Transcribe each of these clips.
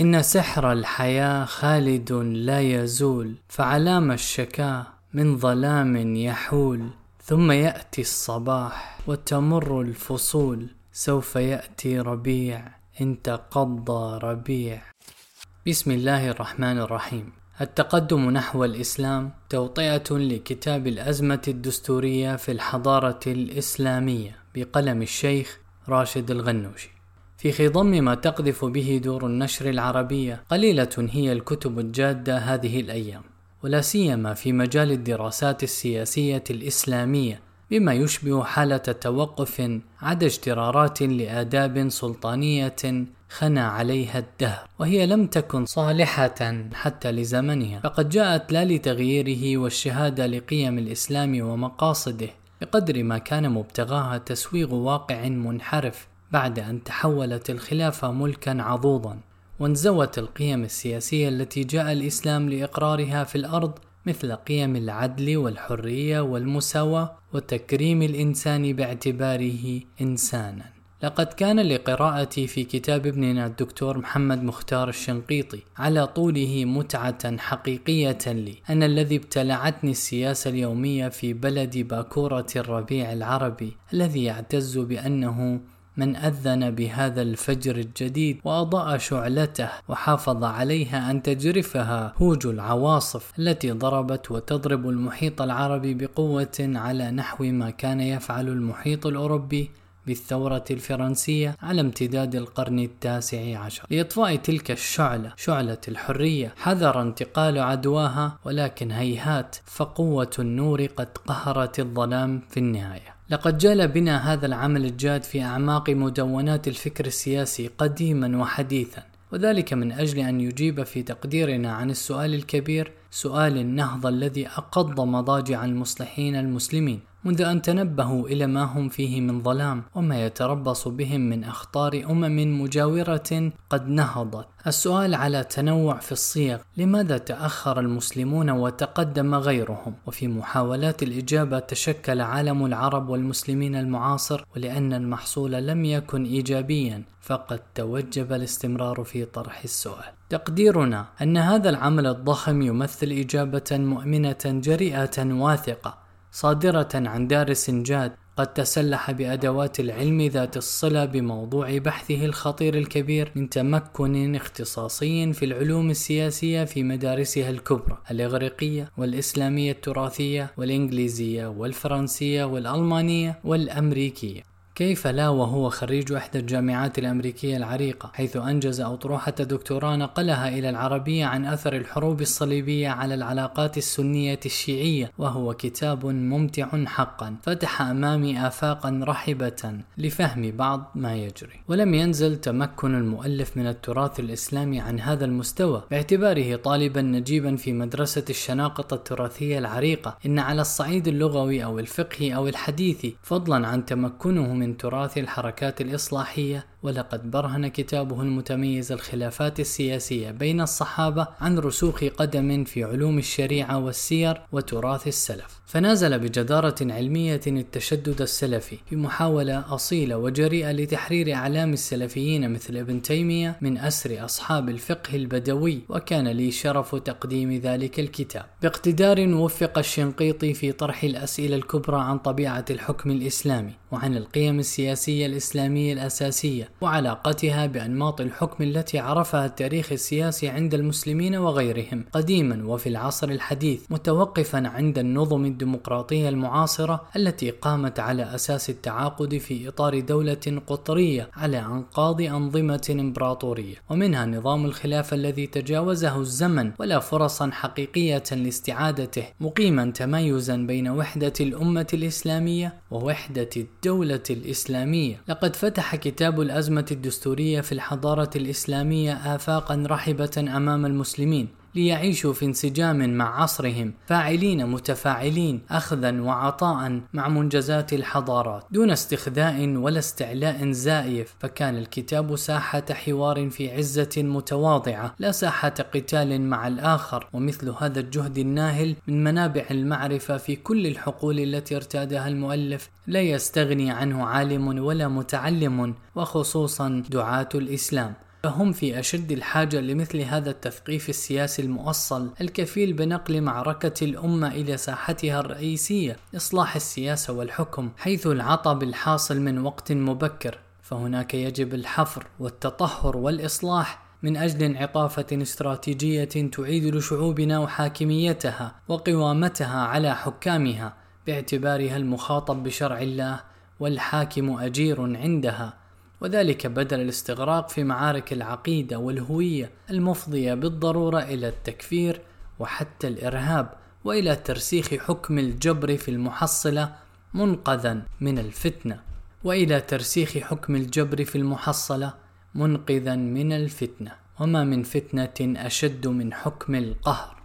إن سحر الحياة خالد لا يزول فعلام الشكا من ظلام يحول. ثم يأتي الصباح وتمر الفصول سوف يأتي ربيع إن تقضى ربيع. بسم الله الرحمن الرحيم. التقدم نحو الإسلام توطئة لكتاب الأزمة الدستورية في الحضارة الإسلامية بقلم الشيخ راشد الغنوشي. في خضم ما تقذف به دور النشر العربية. قليلة هي الكتب الجادة هذه الأيام ولا سيما في مجال الدراسات السياسية الإسلامية بما يشبه حالة توقف عدا اجترارات لآداب سلطانية خنى عليها الدهر وهي لم تكن صالحة حتى لزمنها. فقد جاءت لا لتغييره والشهادة لقيم الإسلام ومقاصده بقدر ما كان مبتغاها تسويغ واقع منحرف بعد أن تحولت الخلافة ملكا عضوضا وانزوت القيم السياسية التي جاء الإسلام لإقرارها في الأرض مثل قيم العدل والحرية والمساواة وتكريم الإنسان باعتباره إنسانا. لقد كان لقراءتي في كتاب ابننا الدكتور محمد مختار الشنقيطي على طوله متعة حقيقية لي أن الذي ابتلعتني السياسة اليومية في بلد باكورة الربيع العربي الذي يعتز بأنه من أذن بهذا الفجر الجديد وأضاء شعلته وحافظ عليها أن تجرفها هوج العواصف التي ضربت وتضرب المحيط العربي بقوة على نحو ما كان يفعل المحيط الأوروبي بالثورة الفرنسية على امتداد القرن التاسع عشر. لإطفاء تلك الشعلة شعلة الحرية حذر انتقال عدواها ولكن هيهات فقوة النور قد قهرت الظلام في النهاية. لقد جال بنا هذا العمل الجاد في أعماق مدونات الفكر السياسي قديما وحديثا وذلك من أجل أن يجيب في تقديرنا عن السؤال الكبير سؤال النهضة الذي أقض مضاجع المصلحين المسلمين. منذ أن تنبهوا إلى ما هم فيه من ظلام وما يتربص بهم من أخطار أمم مجاورة قد نهضت. السؤال على تنوع في الصيغ، لماذا تأخر المسلمون وتقدم غيرهم؟ وفي محاولات الإجابة تشكل عالم العرب والمسلمين المعاصر ولأن المحصول لم يكن إيجابيا فقد توجب الاستمرار في طرح السؤال. تقديرنا أن هذا العمل الضخم يمثل إجابة مؤمنة جريئة واثقة صادرة عن دارس جاد قد تسلح بأدوات العلم ذات الصلة بموضوع بحثه الخطير الكبير من تمكن اختصاصي في العلوم السياسية في مدارسها الكبرى الإغريقية والإسلامية التراثية والإنجليزية والفرنسية والألمانية والأمريكية. كيف لا وهو خريج إحدى الجامعات الأمريكية العريقة حيث أنجز أطروحة دكتوراه نقلها إلى العربية عن أثر الحروب الصليبية على العلاقات السنية الشيعية وهو كتاب ممتع حقا فتح أمامي آفاقا رحبة لفهم بعض ما يجري. ولم ينزل تمكن المؤلف من التراث الإسلامي عن هذا المستوى باعتباره طالبا نجيبا في مدرسة الشناقطة التراثية العريقة إن على الصعيد اللغوي أو الفقهي أو الحديثي فضلا عن تمكنه من من تراث الحركات الإصلاحية ولقد برهن كتابه المتميز الخلافات السياسية بين الصحابة عن رسوخ قدم في علوم الشريعة والسير وتراث السلف. فنازل بجدارة علمية التشدد السلفي في محاولة أصيلة وجريئة لتحرير أعلام السلفيين مثل ابن تيمية من أسر أصحاب الفقه البدوي وكان لي شرف تقديم ذلك الكتاب. باقتدار وفق الشنقيطي في طرح الأسئلة الكبرى عن طبيعة الحكم الإسلامي وعن القيم السياسية الإسلامية الأساسية وعلاقتها بأنماط الحكم التي عرفها التاريخ السياسي عند المسلمين وغيرهم قديما وفي العصر الحديث متوقفا عند النظم الديمقراطية المعاصرة التي قامت على أساس التعاقد في إطار دولة قطرية على أنقاض أنظمة إمبراطورية. ومنها نظام الخلافة الذي تجاوزه الزمن ولا فرصا حقيقية لاستعادته مقيما تميزا بين وحدة الأمة الإسلامية ووحدة الدولة الإسلامية. لقد فتح كتاب الأزمة الدستورية في الحضارة الإسلامية آفاقا رحبة أمام المسلمين. ليعيشوا في انسجام مع عصرهم فاعلين متفاعلين اخذا وعطاء مع منجزات الحضارات. دون استخذاء ولا استعلاء زائف فكان الكتاب ساحة حوار في عزة متواضعة لا ساحة قتال مع الآخر. ومثل هذا الجهد الناهل من منابع المعرفة في كل الحقول التي ارتادها المؤلف لا يستغني عنه عالم ولا متعلم وخصوصا دعاة الإسلام. فهم في أشد الحاجة لمثل هذا التثقيف السياسي المؤصل الكفيل بنقل معركة الأمة إلى ساحتها الرئيسية إصلاح السياسة والحكم حيث العطب الحاصل من وقت مبكر. فهناك يجب الحفر والتطهر والإصلاح من أجل انعطافة استراتيجية تعيد لشعوبنا وحاكميتها وقوامتها على حكامها باعتبارها المخاطب بشرع الله والحاكم أجير عندها. وذلك بدل الاستغراق في معارك العقيدة والهوية المفضية بالضرورة إلى التكفير وحتى الإرهاب وإلى ترسيخ حكم الجبر في المحصلة منقذا من الفتنة وإلى ترسيخ حكم الجبر في المحصلة منقذا من الفتنة. وما من فتنة أشد من حكم القهر.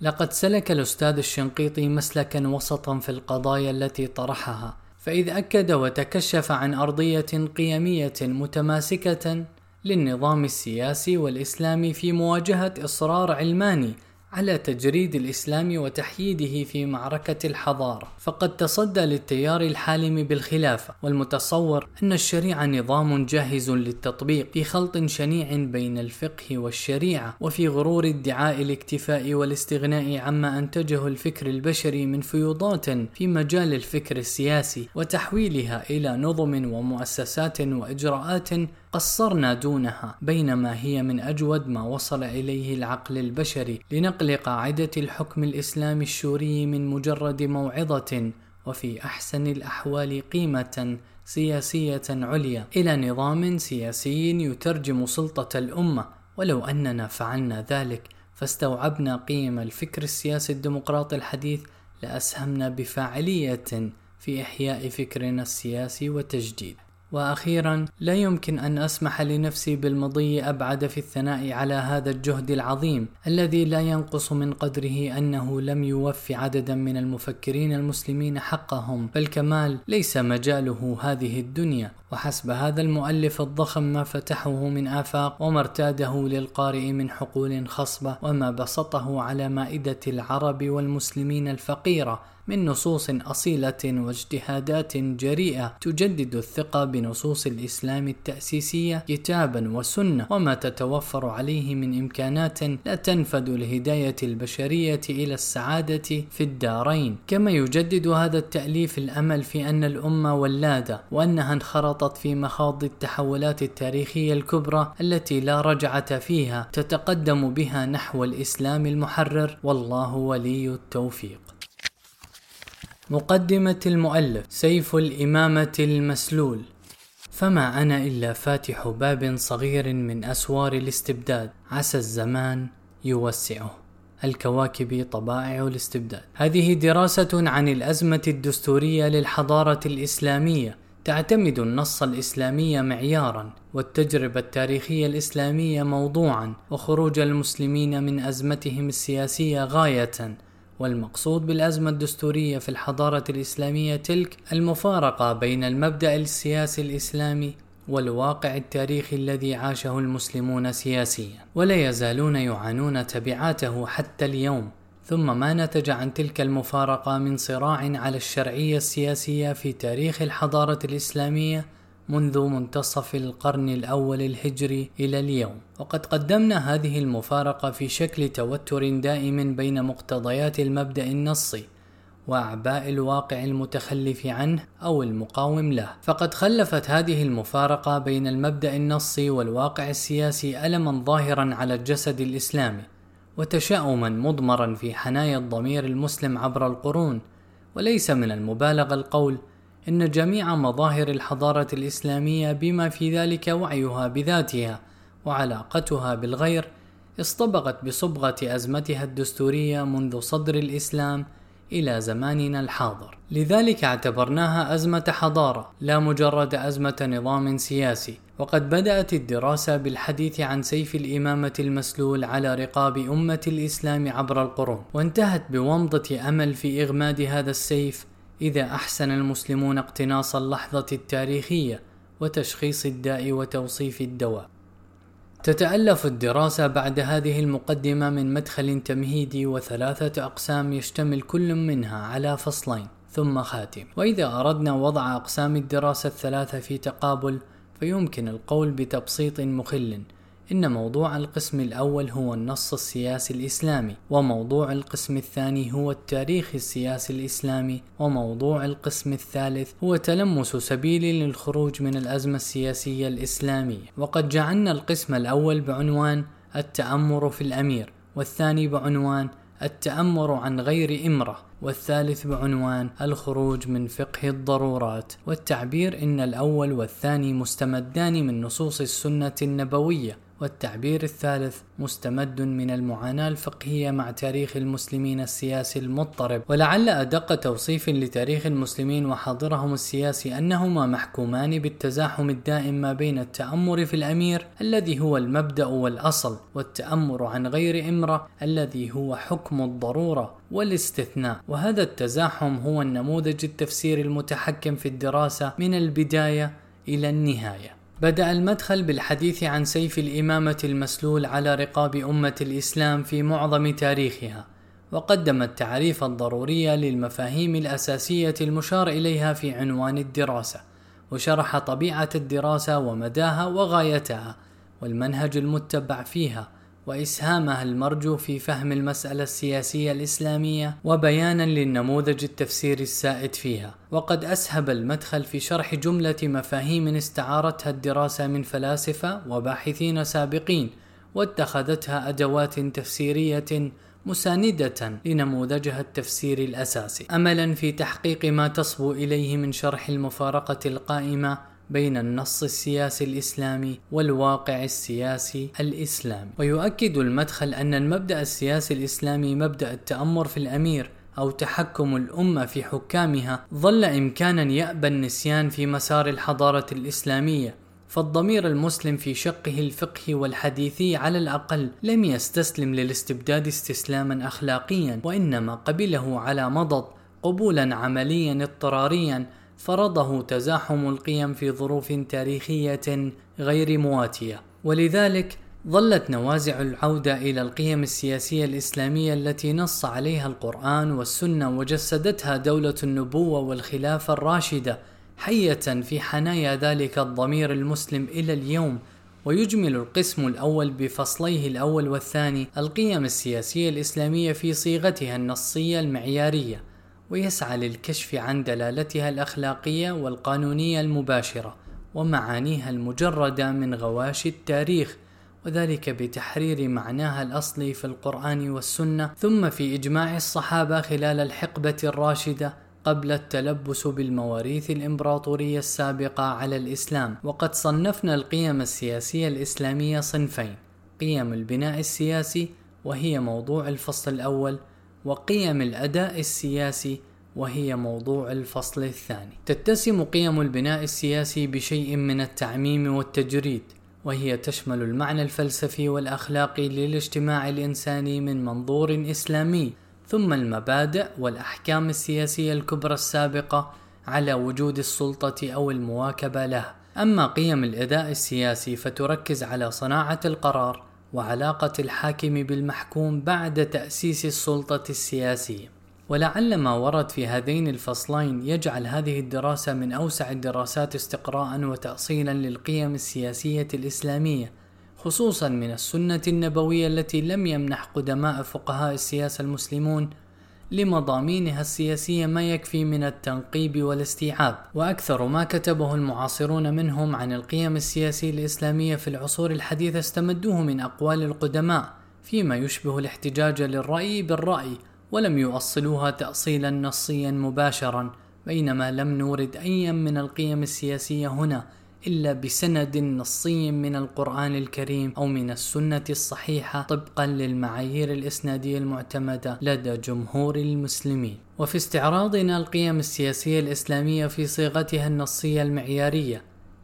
لقد سلك الأستاذ الشنقيطي مسلكا وسطا في القضايا التي طرحها فإذ أكد وتكشف عن أرضية قيمية متماسكة للنظام السياسي والإسلامي في مواجهة إصرار علماني على تجريد الإسلام وتحييده في معركة الحضارة فقد تصدى للتيار الحالم بالخلافة والمتصور أن الشريعة نظام جاهز للتطبيق في خلط شنيع بين الفقه والشريعة وفي غرور ادعاء الاكتفاء والاستغناء عما أنتجه الفكر البشري من فيوضات في مجال الفكر السياسي وتحويلها إلى نظم ومؤسسات وإجراءات قصرنا دونها بينما هي من أجود ما وصل إليه العقل البشري. لنقل قاعدة الحكم الإسلامي الشوري من مجرد موعظة وفي أحسن الأحوال قيمة سياسية عليا. إلى نظام سياسي يترجم سلطة الأمة. ولو أننا فعلنا ذلك فاستوعبنا قيم الفكر السياسي الديمقراطي الحديث لأسهمنا بفاعلية في إحياء فكرنا السياسي وتجديده وأخيرا لا يمكن أن أسمح لنفسي بالمضي أبعد في الثناء على هذا الجهد العظيم الذي لا ينقص من قدره أنه لم يوف عددا من المفكرين المسلمين حقهم. فالكمال ليس مجاله هذه الدنيا. وحسب هذا المؤلف الضخم ما فتحه من آفاق وما ارتاده للقارئ من حقول خصبة وما بسطه على مائدة العرب والمسلمين الفقيرة. من نصوص أصيلة واجتهادات جريئة تجدد الثقة بنصوص الإسلام التأسيسية كتابا وسنة وما تتوفر عليه من إمكانات لا تنفد لهداية البشرية إلى السعادة في الدارين. كما يجدد هذا التأليف الأمل في أن الأمة ولادة وأنها انخرطت في مخاض التحولات التاريخية الكبرى التي لا رجعة فيها تتقدم بها نحو الإسلام المحرر. والله ولي التوفيق. مقدمة المؤلف سيف الإمامة المسلول. فما أنا إلا فاتح باب صغير من أسوار الاستبداد. عسى الزمان يوسعه. الكواكب طبائع الاستبداد. هذه دراسة عن الأزمة الدستورية للحضارة الإسلامية. تعتمد النص الإسلامي معيارا والتجربة التاريخية الإسلامية موضوعا وخروج المسلمين من أزمتهم السياسية غاية. والمقصود بالأزمة الدستورية في الحضارة الإسلامية تلك المفارقة بين المبدأ السياسي الإسلامي والواقع التاريخي الذي عاشه المسلمون سياسيا. ولا يزالون يعانون تبعاته حتى اليوم. ثم ما نتج عن تلك المفارقة من صراع على الشرعية السياسية في تاريخ الحضارة الإسلامية منذ منتصف القرن الأول الهجري إلى اليوم. وقد قدمنا هذه المفارقة في شكل توتر دائم بين مقتضيات المبدأ النصي وأعباء الواقع المتخلف عنه أو المقاوم له. فقد خلفت هذه المفارقة بين المبدأ النصي والواقع السياسي ألما ظاهرا على الجسد الإسلامي وتشاؤما مضمرا في حنايا الضمير المسلم عبر القرون. وليس من المبالغة القول إن جميع مظاهر الحضارة الإسلامية بما في ذلك وعيها بذاتها وعلاقتها بالغير اصطبغت بصبغة أزمتها الدستورية منذ صدر الإسلام إلى زماننا الحاضر، لذلك اعتبرناها أزمة حضارة لا مجرد أزمة نظام سياسي، وقد بدأت الدراسة بالحديث عن سيف الإمامة المسلول على رقاب أمة الإسلام عبر القرون، وانتهت بومضة أمل في إغماد هذا السيف إذا أحسن المسلمون اقتناص اللحظة التاريخية وتشخيص الداء وتوصيف الدواء. تتألف الدراسة بعد هذه المقدمة من مدخل تمهيدي وثلاثة أقسام يشتمل كل منها على فصلين ثم خاتم وإذا أردنا وضع أقسام الدراسة الثلاثة في تقابل فيمكن القول بتبسيط مخل إن موضوع القسم الأول هو النص السياسي الإسلامي، وموضوع القسم الثاني هو التاريخ السياسي الإسلامي، وموضوع القسم الثالث هو تلمس سبيل للخروج من الأزمة السياسية الإسلامية، وقد جعلنا القسم الأول بعنوان التأمر في الأمير، والثاني بعنوان التأمر عن غير إمرة والثالث بعنوان الخروج من فقه الضرورات. والتعبير إن الأول والثاني مستمدان من نصوص السنة النبوية والتعبير الثالث مستمد من المعاناة الفقهية مع تاريخ المسلمين السياسي المضطرب. ولعل أدق توصيف لتاريخ المسلمين وحاضرهم السياسي أنهما محكومان بالتزاحم الدائم ما بين التأمر في الأمير الذي هو المبدأ والأصل والتأمر عن غير إمرة الذي هو حكم الضرورة والاستثناء. وهذا التزاحم هو النموذج التفسيري المتحكم في الدراسة من البداية إلى النهاية. بدأ المدخل بالحديث عن سيف الإمامة المسلول على رقاب أمة الإسلام في معظم تاريخها، وقدم التعريف الضروري للمفاهيم الأساسية المشار إليها في عنوان الدراسة، وشرح طبيعة الدراسة ومداها وغايتها، والمنهج المتبع فيها، وإسهامها المرجو في فهم المسألة السياسية الإسلامية وبيانا للنموذج التفسيري السائد فيها. وقد أسهب المدخل في شرح جملة مفاهيم استعارتها الدراسة من فلاسفة وباحثين سابقين واتخذتها أدوات تفسيرية مساندة لنموذجها التفسيري الأساسي. أملا في تحقيق ما تصبو إليه من شرح المفارقة القائمة بين النص السياسي الإسلامي والواقع السياسي الإسلامي. ويؤكد المدخل أن المبدأ السياسي الإسلامي مبدأ التأمر في الأمير أو تحكم الأمة في حكامها ظل إمكانا يأبى النسيان في مسار الحضارة الإسلامية فالضمير المسلم في شقه الفقهي والحديثي على الأقل لم يستسلم للاستبداد استسلاما أخلاقيا وإنما قبله على مضض قبولا عمليا اضطراريا فرضه تزاحم القيم في ظروف تاريخية غير مواتية، ولذلك ظلت نوازع العودة إلى القيم السياسية الإسلامية التي نص عليها القرآن والسنة وجسدتها دولة النبوة والخلافة الراشدة حية في حنايا ذلك الضمير المسلم إلى اليوم. ويجمل القسم الأول بفصليه الأول والثاني القيم السياسية الإسلامية في صيغتها النصية المعيارية. ويسعى للكشف عن دلالتها الأخلاقية والقانونية المباشرة ومعانيها المجردة من غواشي التاريخ وذلك بتحرير معناها الأصلي في القرآن والسنة ثم في إجماع الصحابة خلال الحقبة الراشدة قبل التلبس بالمواريث الإمبراطورية السابقة على الإسلام. وقد صنفنا القيم السياسية الإسلامية صنفين قيم البناء السياسي وهي موضوع الفصل الأول وقيم الأداء السياسي وهي موضوع الفصل الثاني. تتسم قيم البناء السياسي بشيء من التعميم والتجريد، وهي تشمل المعنى الفلسفي والأخلاقي للاجتماع الإنساني من منظور إسلامي، ثم المبادئ والأحكام السياسية الكبرى السابقة على وجود السلطة أو المواكبة له. أما قيم الأداء السياسي فتركز على صناعة القرار وعلاقة الحاكم بالمحكوم بعد تأسيس السلطة السياسية. ولعل ما ورد في هذين الفصلين يجعل هذه الدراسة من أوسع الدراسات استقراء وتأصيلا للقيم السياسية الإسلامية، خصوصا من السنة النبوية التي لم يمنح قدماء فقهاء السياسة المسلمون لمضامينها السياسية ما يكفي من التنقيب والاستيعاب وأكثر ما كتبه المعاصرون منهم عن القيم السياسية الإسلامية في العصور الحديثة استمدوه من أقوال القدماء فيما يشبه الاحتجاج للرأي بالرأي ولم يؤصلوها تأصيلا نصيا مباشرا بينما لم نورد أيا من القيم السياسية هنا. إلا بسند نصي من القرآن الكريم أو من السنة الصحيحة طبقا للمعايير الإسنادية المعتمدة لدى جمهور المسلمين. وفي استعراضنا القيم السياسية الإسلامية في صيغتها النصية المعيارية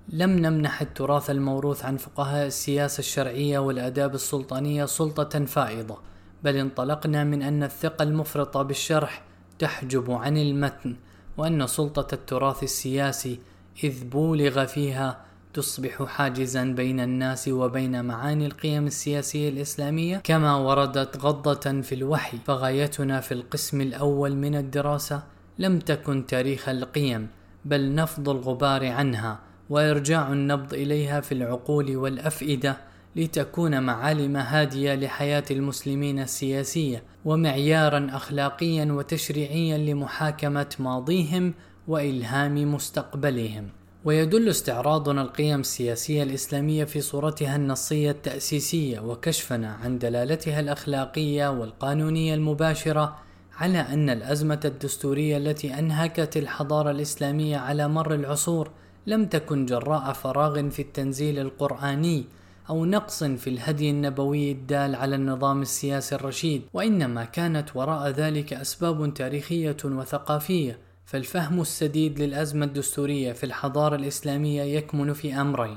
لم نمنح التراث الموروث عن فقهاء السياسة الشرعية والآداب السلطانية سلطة فائضة، بل انطلقنا من أن الثقة المفرطة بالشرح تحجب عن المتن، وأن سلطة التراث السياسي إذ بولغ فيها تصبح حاجزا بين الناس وبين معاني القيم السياسية الإسلامية كما وردت غضة في الوحي. فغايتنا في القسم الأول من الدراسة لم تكن تاريخ القيم بل نفض الغبار عنها وإرجاع النبض إليها في العقول والأفئدة لتكون معالم هادية لحياة المسلمين السياسية ومعيارا اخلاقيا وتشريعيا لمحاكمة ماضيهم وإلهام مستقبلهم. ويدل استعراضنا القيم السياسية الإسلامية في صورتها النصية التأسيسية وكشفنا عن دلالتها الأخلاقية والقانونية المباشرة على أن الأزمة الدستورية التي أنهكت الحضارة الإسلامية على مر العصور لم تكن جراء فراغ في التنزيل القرآني أو نقص في الهدي النبوي الدال على النظام السياسي الرشيد وإنما كانت وراء ذلك أسباب تاريخية وثقافية فالفهم السديد للأزمة الدستورية في الحضارة الإسلامية يكمن في أمرين.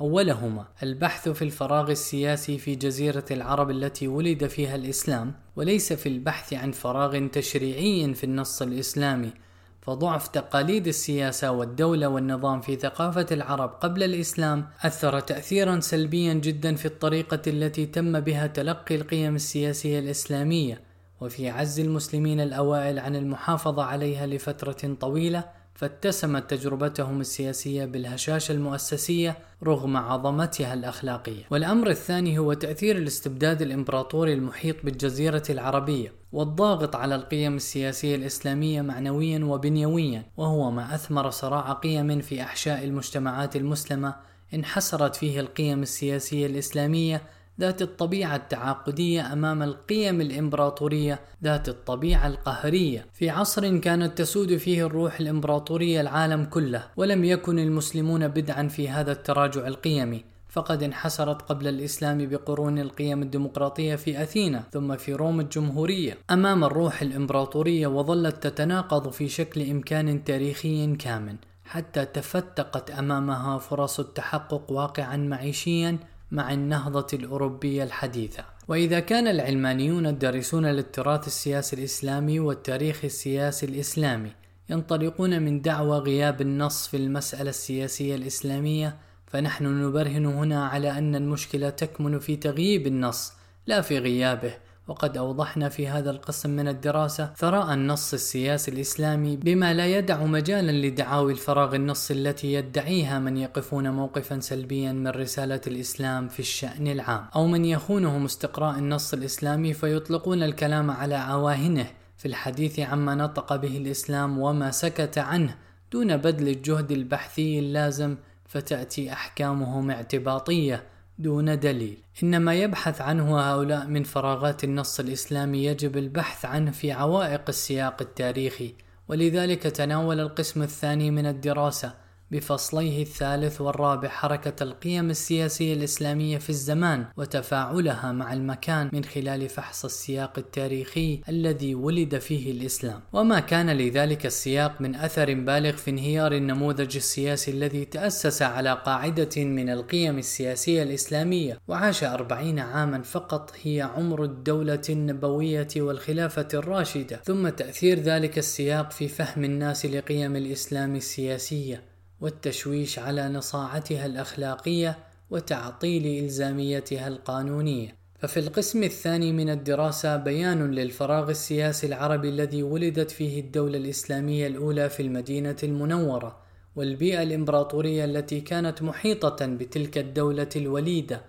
أولهما البحث في الفراغ السياسي في جزيرة العرب التي ولد فيها الإسلام وليس في البحث عن فراغ تشريعي في النص الإسلامي فضعف تقاليد السياسة والدولة والنظام في ثقافة العرب قبل الإسلام أثر تأثيرا سلبيا جدا في الطريقة التي تم بها تلقي القيم السياسية الإسلامية. وفي عز المسلمين الأوائل عن المحافظة عليها لفترة طويلة فاتسمت تجربتهم السياسية بالهشاشة المؤسسية رغم عظمتها الأخلاقية. والأمر الثاني هو تأثير الاستبداد الإمبراطوري المحيط بالجزيرة العربية والضاغط على القيم السياسية الإسلامية معنويا وبنيويا، وهو ما أثمر صراع قيم في أحشاء المجتمعات المسلمة انحسرت فيه القيم السياسية الإسلامية ذات الطبيعة التعاقدية أمام القيم الإمبراطورية ذات الطبيعة القهرية. في عصر كانت تسود فيه الروح الإمبراطورية العالم كله ولم يكن المسلمون بدعا في هذا التراجع القيمي. فقد انحسرت قبل الإسلام بقرون القيم الديمقراطية في أثينا ثم في روم الجمهورية. أمام الروح الإمبراطورية وظلت تتناقض في شكل إمكان تاريخي كامن حتى تفتقت أمامها فرص التحقق واقعا معيشيا مع النهضة الأوروبية الحديثة. وإذا كان العلمانيون الدارسون للتراث السياسي الإسلامي والتاريخ السياسي الإسلامي ينطلقون من دعوى غياب النص في المسألة السياسية الإسلامية فنحن نبرهن هنا على أن المشكلة تكمن في تغييب النص لا في غيابه. وقد أوضحنا في هذا القسم من الدراسة ثراء النص السياسي الإسلامي بما لا يدع مجالا لدعاوي الفراغ النص التي يدعيها من يقفون موقفا سلبيا من رسالة الإسلام في الشأن العام أو من يخونهم استقراء النص الإسلامي فيطلقون الكلام على عواهنه في الحديث عما نطق به الإسلام وما سكت عنه دون بذل الجهد البحثي اللازم فتأتي أحكامهم اعتباطية دون دليل. إنما يبحث عنه هؤلاء من فراغات النص الإسلامي يجب البحث عنه في عوائق السياق التاريخي ولذلك تناول القسم الثاني من الدراسة بفصليه الثالث والرابع حركة القيم السياسية الإسلامية في الزمان وتفاعلها مع المكان من خلال فحص السياق التاريخي الذي ولد فيه الإسلام. وما كان لذلك السياق من أثر بالغ في انهيار النموذج السياسي الذي تأسس على قاعدة من القيم السياسية الإسلامية وعاش أربعين عاما فقط هي عمر الدولة النبوية والخلافة الراشدة. ثم تأثير ذلك السياق في فهم الناس لقيم الإسلام السياسية. والتشويش على نصاعتها الأخلاقية وتعطيل إلزاميتها القانونية. ففي القسم الثاني من الدراسة بيان للفراغ السياسي العربي الذي ولدت فيه الدولة الإسلامية الأولى في المدينة المنورة والبيئة الإمبراطورية التي كانت محيطة بتلك الدولة الوليدة.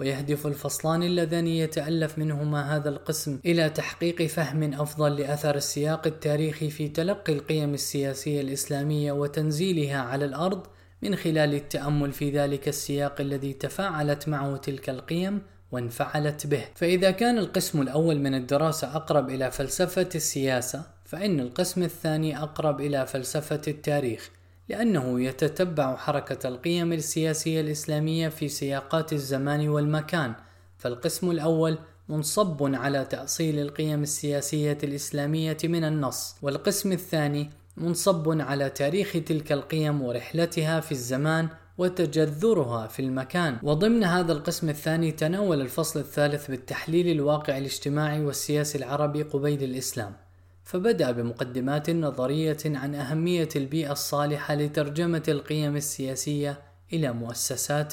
ويهدف الفصلان اللذان يتألف منهما هذا القسم إلى تحقيق فهم أفضل لأثر السياق التاريخي في تلقي القيم السياسية الإسلامية وتنزيلها على الأرض من خلال التأمل في ذلك السياق الذي تفاعلت معه تلك القيم وانفعلت به. فإذا كان القسم الأول من الدراسة أقرب إلى فلسفة السياسة فإن القسم الثاني أقرب إلى فلسفة التاريخ. لأنه يتتبع حركة القيم السياسية الإسلامية في سياقات الزمان والمكان، فالقسم الأول منصب على تأصيل القيم السياسية الإسلامية من النص، والقسم الثاني منصب على تاريخ تلك القيم ورحلتها في الزمان وتجذرها في المكان. وضمن هذا القسم الثاني تناول الفصل الثالث بالتحليل الواقع الاجتماعي والسياسي العربي قبيل الإسلام. فبدأ بمقدمات نظرية عن أهمية البيئة الصالحة لترجمة القيم السياسية إلى مؤسسات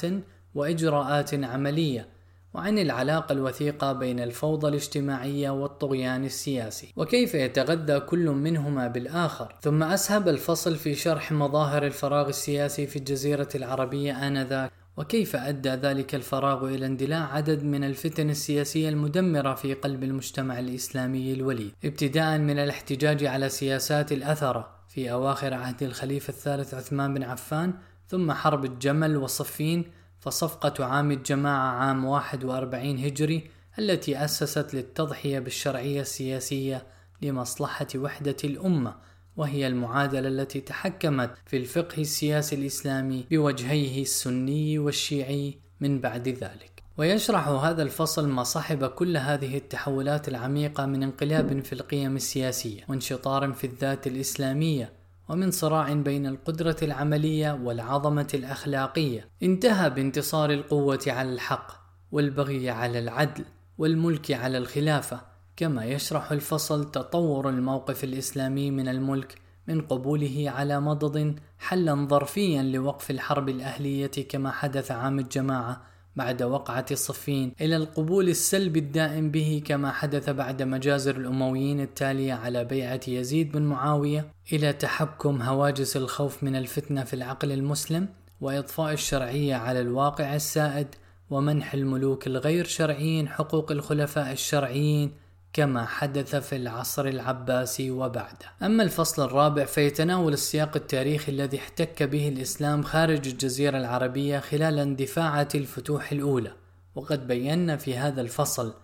وإجراءات عملية، وعن العلاقة الوثيقة بين الفوضى الاجتماعية والطغيان السياسي، وكيف يتغذى كل منهما بالآخر، ثم أسهب الفصل في شرح مظاهر الفراغ السياسي في الجزيرة العربية آنذاك، وكيف أدى ذلك الفراغ إلى اندلاع عدد من الفتن السياسية المدمرة في قلب المجتمع الإسلامي الوليد؟ ابتداء من الاحتجاج على سياسات الأثرة في أواخر عهد الخليفة الثالث عثمان بن عفان ثم حرب الجمل وصفين فصفقة عام الجماعة عام 41 هجري التي أسست للتضحية بالشرعية السياسية لمصلحة وحدة الأمة. وهي المعادلة التي تحكمت في الفقه السياسي الإسلامي بوجهيه السني والشيعي من بعد ذلك. ويشرح هذا الفصل ما صحب كل هذه التحولات العميقة من انقلاب في القيم السياسية وانشطار في الذات الإسلامية ومن صراع بين القدرة العملية والعظمة الأخلاقية انتهى بانتصار القوة على الحق والبغي على العدل والملك على الخلافة كما يشرح الفصل تطور الموقف الإسلامي من الملك من قبوله على مضض حلا ظرفيا لوقف الحرب الأهلية كما حدث عام الجماعة بعد وقعة صفين إلى القبول السلبي الدائم به كما حدث بعد مجازر الأمويين التالية على بيعة يزيد بن معاوية إلى تحكم هواجس الخوف من الفتنة في العقل المسلم وإضفاء الشرعية على الواقع السائد ومنح الملوك الغير شرعيين حقوق الخلفاء الشرعيين كما حدث في العصر العباسي وبعده. أما الفصل الرابع فيتناول السياق التاريخي الذي احتك به الإسلام خارج الجزيرة العربية خلال اندفاعات الفتوح الأولى، وقد بينا في هذا الفصل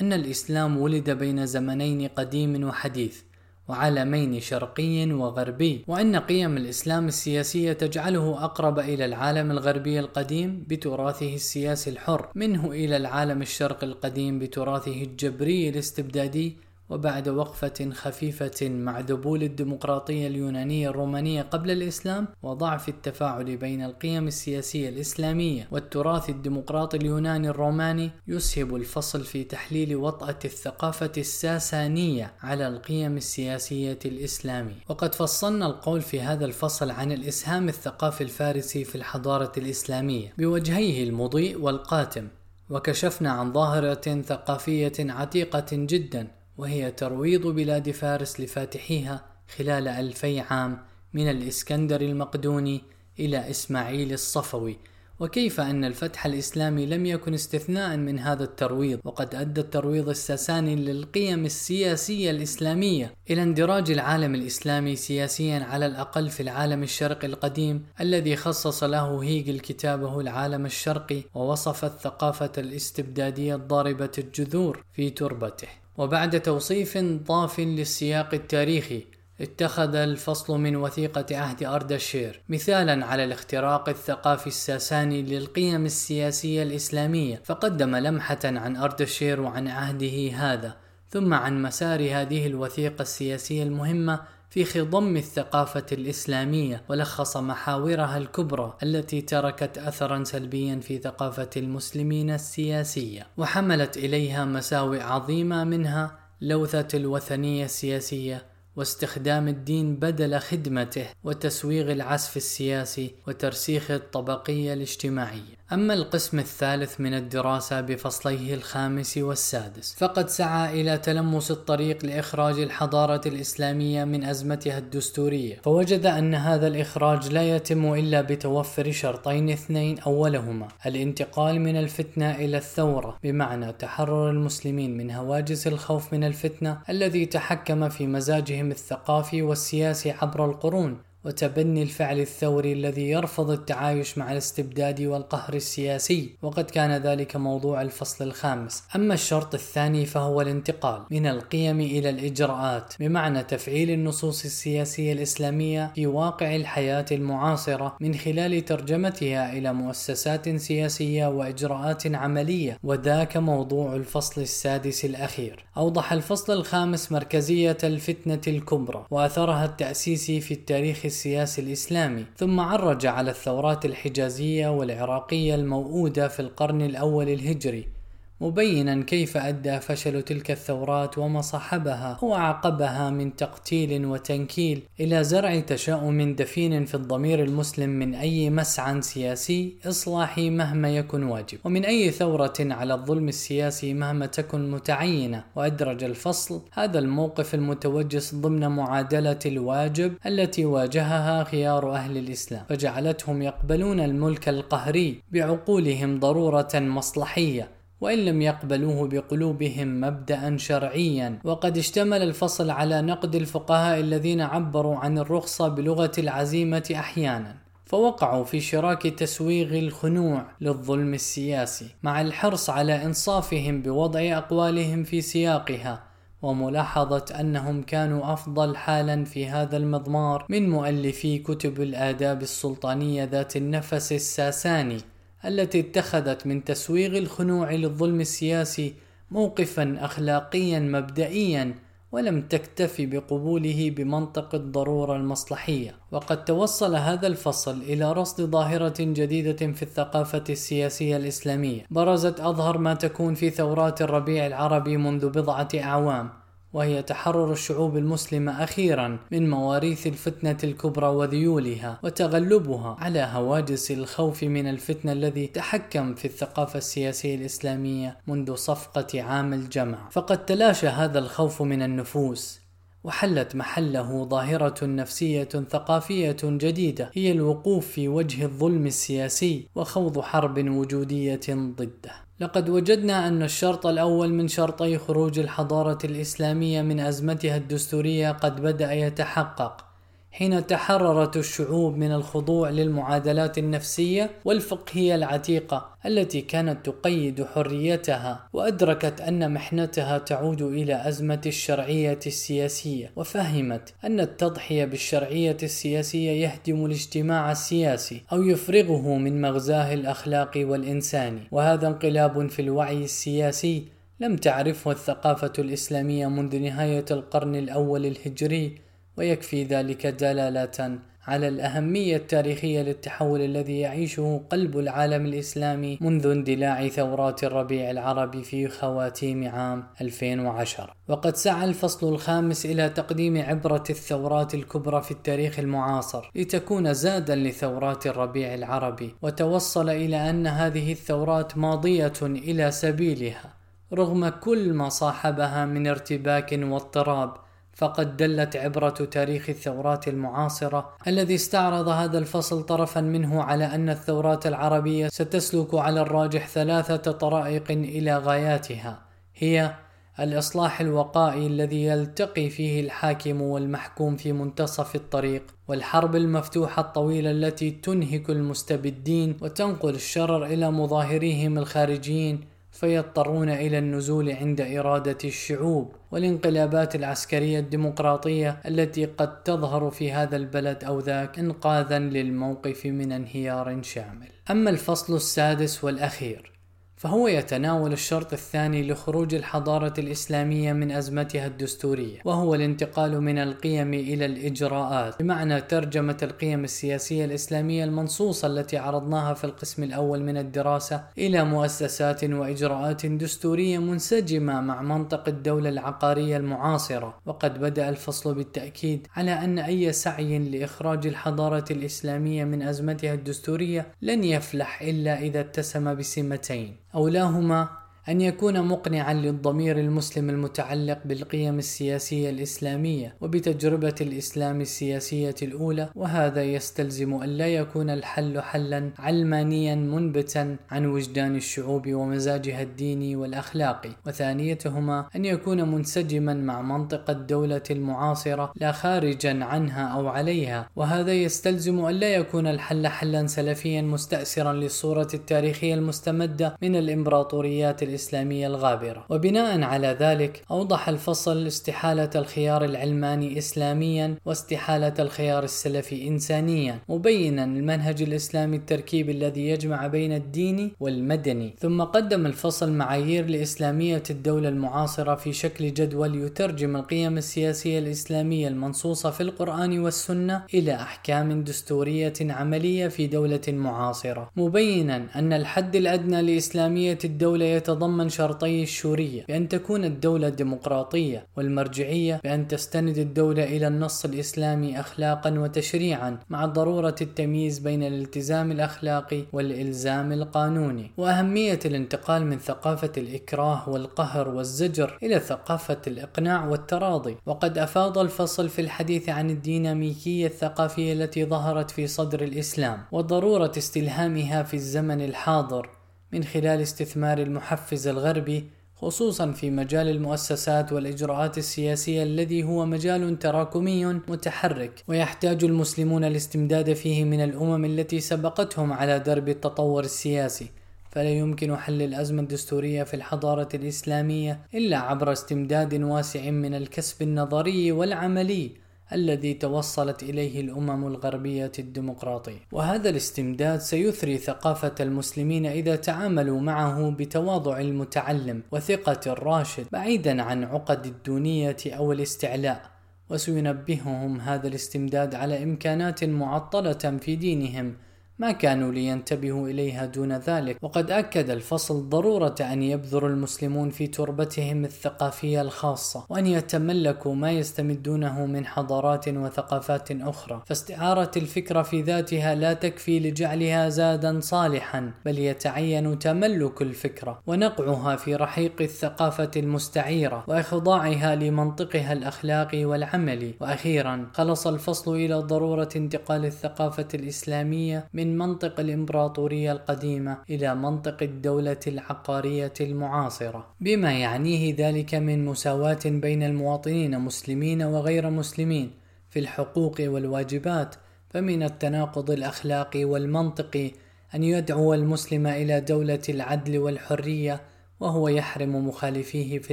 أن الإسلام ولد بين زمنين قديم وحديث، وعالمين شرقي وغربي. وأن قيم الإسلام السياسية تجعله أقرب إلى العالم الغربي القديم بتراثه السياسي الحر منه إلى العالم الشرقي القديم بتراثه الجبري الاستبدادي وبعد وقفة خفيفة مع ذبول الديمقراطية اليونانية الرومانية قبل الإسلام وضعف التفاعل بين القيم السياسية الإسلامية والتراث الديمقراطي اليوناني الروماني يسهب الفصل في تحليل وطأة الثقافة الساسانية على القيم السياسية الإسلامية. وقد فصلنا القول في هذا الفصل عن الإسهام الثقافي الفارسي في الحضارة الإسلامية بوجهيه المضيء والقاتم وكشفنا عن ظاهرة ثقافية عتيقة جدا وهي ترويض بلاد فارس لفاتحيها خلال ألفي عام من الإسكندر المقدوني إلى إسماعيل الصفوي. وكيف أن الفتح الإسلامي لم يكن استثناء من هذا الترويض؟ وقد أدى الترويض الساساني للقيم السياسية الإسلامية إلى اندراج العالم الإسلامي سياسيا على الأقل في العالم الشرقي القديم الذي خصص له هيجل كتابه العالم الشرقي ووصف الثقافة الاستبدادية الضاربة الجذور في تربته. وبعد توصيف ضاف للسياق التاريخي اتخذ الفصل من وثيقة عهد أردشير مثالا على الاختراق الثقافي الساساني للقيم السياسية الإسلامية فقدم لمحة عن أردشير وعن عهده هذا ثم عن مسار هذه الوثيقة السياسية المهمة في خضم الثقافة الإسلامية ولخص محاورها الكبرى التي تركت أثرا سلبيا في ثقافة المسلمين السياسية وحملت إليها مساوئ عظيمة منها لوثة الوثنية السياسية واستخدام الدين بدل خدمته وتسويغ العسف السياسي وترسيخ الطبقية الاجتماعية. أما القسم الثالث من الدراسة بفصليه الخامس والسادس فقد سعى إلى تلمس الطريق لإخراج الحضارة الإسلامية من أزمتها الدستورية فوجد أن هذا الإخراج لا يتم إلا بتوفر شرطين اثنين أولهما الانتقال من الفتنة إلى الثورة بمعنى تحرر المسلمين من هواجس الخوف من الفتنة الذي تحكم في مزاجهم الثقافي والسياسي عبر القرون. وتبني الفعل الثوري الذي يرفض التعايش مع الاستبداد والقهر السياسي. وقد كان ذلك موضوع الفصل الخامس. أما الشرط الثاني فهو الانتقال من القيم إلى الإجراءات بمعنى تفعيل النصوص السياسية الإسلامية في واقع الحياة المعاصرة من خلال ترجمتها إلى مؤسسات سياسية وإجراءات عملية. وذاك موضوع الفصل السادس الأخير. أوضح الفصل الخامس مركزية الفتنة الكبرى وأثرها التأسيسي في التاريخ السياسي الإسلامي ثم عرج على الثورات الحجازية والعراقية الموؤودة في القرن الأول الهجري. مبينا كيف أدى فشل تلك الثورات وما صاحبها. وعقبها من تقتيل وتنكيل إلى زرع تشاؤم دفين في الضمير المسلم من أي مسعى سياسي إصلاحي مهما يكن واجب. ومن أي ثورة على الظلم السياسي مهما تكن متعينة. وأدرج الفصل هذا الموقف المتوجس ضمن معادلة الواجب التي واجهها خيار أهل الإسلام. فجعلتهم يقبلون الملك القهري بعقولهم ضرورة مصلحية. وإن لم يقبلوه بقلوبهم مبدأ شرعيا. وقد اشتمل الفصل على نقد الفقهاء الذين عبروا عن الرخصة بلغة العزيمة أحيانا فوقعوا في شراك تسويغ الخنوع للظلم السياسي مع الحرص على إنصافهم بوضع أقوالهم في سياقها. وملاحظة أنهم كانوا أفضل حالا في هذا المضمار من مؤلفي كتب الآداب السلطانية ذات النفس الساساني. التي اتخذت من تسويغ الخنوع للظلم السياسي موقفا اخلاقيا مبدئيا ولم تكتفي بقبوله بمنطق الضرورة المصلحية. وقد توصل هذا الفصل إلى رصد ظاهرة جديدة في الثقافة السياسية الإسلامية. برزت أظهر ما تكون في ثورات الربيع العربي منذ بضعة أعوام. وهي تحرر الشعوب المسلمة أخيرا من مواريث الفتنة الكبرى وذيولها وتغلبها على هواجس الخوف من الفتنة الذي تحكم في الثقافة السياسية الإسلامية منذ صفقة عام الجمع. فقد تلاشى هذا الخوف من النفوس وحلت محله ظاهرة نفسية ثقافية جديدة هي الوقوف في وجه الظلم السياسي وخوض حرب وجودية ضده. لقد وجدنا أن الشرط الأول من شرطي خروج الحضارة الإسلامية من أزمتها الدستورية قد بدأ يتحقق. حين تحررت الشعوب من الخضوع للمعادلات النفسية والفقهيه العتيقة التي كانت تقيد حريتها وأدركت أن محنتها تعود إلى أزمة الشرعية السياسية وفهمت أن التضحية بالشرعية السياسية يهدم الاجتماع السياسي أو يفرغه من مغزاه الاخلاقي والانساني وهذا انقلاب في الوعي السياسي لم تعرفه الثقافة الإسلامية منذ نهاية القرن الأول الهجري ويكفي ذلك دلالة على الأهمية التاريخية للتحول الذي يعيشه قلب العالم الإسلامي منذ اندلاع ثورات الربيع العربي في خواتيم عام 2010 وقد سعى الفصل الخامس إلى تقديم عبرة الثورات الكبرى في التاريخ المعاصر لتكون زادا لثورات الربيع العربي وتوصل إلى أن هذه الثورات ماضية إلى سبيلها رغم كل ما صاحبها من ارتباك واضطراب فقد دلت عبرة تاريخ الثورات المعاصرة الذي استعرض هذا الفصل طرفا منه على أن الثورات العربية ستسلك على الراجح ثلاثة طرائق إلى غاياتها هي الإصلاح الوقائي الذي يلتقي فيه الحاكم والمحكوم في منتصف الطريق والحرب المفتوحة الطويلة التي تنهك المستبدين وتنقل الشرر إلى مظاهريهم الخارجيين فيضطرون إلى النزول عند إرادة الشعوب والانقلابات العسكرية الديمقراطية التي قد تظهر في هذا البلد أو ذاك انقاذا للموقف من انهيار شامل. أما الفصل السادس والأخير فهو يتناول الشرط الثاني لخروج الحضارة الإسلامية من أزمتها الدستورية وهو الانتقال من القيم إلى الإجراءات بمعنى ترجمة القيم السياسية الإسلامية المنصوصة التي عرضناها في القسم الأول من الدراسة إلى مؤسسات وإجراءات دستورية منسجمة مع منطق الدولة العقارية المعاصرة. وقد بدأ الفصل بالتأكيد على أن أي سعي لإخراج الحضارة الإسلامية من أزمتها الدستورية لن يفلح إلا إذا اتسم بسمتين. أولاهما أن يكون مقنعا للضمير المسلم المتعلق بالقيم السياسية الإسلامية وبتجربة الإسلام السياسية الأولى وهذا يستلزم أن لا يكون الحل حلا علمانيا منبتا عن وجدان الشعوب ومزاجها الديني والأخلاقي. وثانيتهما أن يكون منسجما مع منطق الدولة المعاصرة لا خارجا عنها أو عليها. وهذا يستلزم أن لا يكون الحل حلا سلفيا مستأسرا للصورة التاريخية المستمدة من الإمبراطوريات الإسلامية الإسلامية الغابرة. وبناء على ذلك أوضح الفصل استحالة الخيار العلماني إسلاميا واستحالة الخيار السلفي إنسانيا مبينا المنهج الإسلامي التركيب الذي يجمع بين الديني والمدني. ثم قدم الفصل معايير لإسلامية الدولة المعاصرة في شكل جدول يترجم القيم السياسية الإسلامية المنصوصة في القرآن والسنة إلى أحكام دستورية عملية في دولة معاصرة. مبينا أن الحد الأدنى لإسلامية الدولة يتضمن يتضمن شرطي الشورية بأن تكون الدولة ديمقراطية والمرجعية بأن تستند الدولة إلى النص الإسلامي أخلاقا وتشريعا مع ضرورة التمييز بين الالتزام الأخلاقي والإلزام القانوني. وأهمية الانتقال من ثقافة الإكراه والقهر والزجر إلى ثقافة الإقناع والتراضي. وقد أفاض الفصل في الحديث عن الديناميكية الثقافية التي ظهرت في صدر الإسلام وضرورة استلهامها في الزمن الحاضر. من خلال استثمار المحفز الغربي خصوصا في مجال المؤسسات والإجراءات السياسية الذي هو مجال تراكمي متحرك. ويحتاج المسلمون الاستمداد فيه من الأمم التي سبقتهم على درب التطور السياسي. فلا يمكن حل الأزمة الدستورية في الحضارة الإسلامية إلا عبر استمداد واسع من الكسب النظري والعملي. الذي توصلت إليه الأمم الغربية الديمقراطية. وهذا الاستمداد سيثري ثقافة المسلمين إذا تعاملوا معه بتواضع المتعلم وثقة الراشد بعيدا عن عقد الدونية أو الاستعلاء. وسينبههم هذا الاستمداد على إمكانات معطلة في دينهم ما كانوا لينتبهوا إليها دون ذلك وقد أكد الفصل ضرورة أن يبذر المسلمون في تربتهم الثقافية الخاصة وأن يتملكوا ما يستمدونه من حضارات وثقافات أخرى. فاستعارة الفكرة في ذاتها لا تكفي لجعلها زادا صالحا بل يتعين تملك الفكرة ونقعها في رحيق الثقافة المستعيرة وإخضاعها لمنطقها الأخلاقي والعملي. وأخيرا خلص الفصل إلى ضرورة انتقال الثقافة الإسلامية من من منطق الإمبراطورية القديمة إلى منطق الدولة العقارية المعاصرة. بما يعنيه ذلك من مساواة بين المواطنين مسلمين وغير مسلمين في الحقوق والواجبات فمن التناقض الأخلاقي والمنطقي أن يدعو المسلم إلى دولة العدل والحرية وهو يحرم مخالفيه في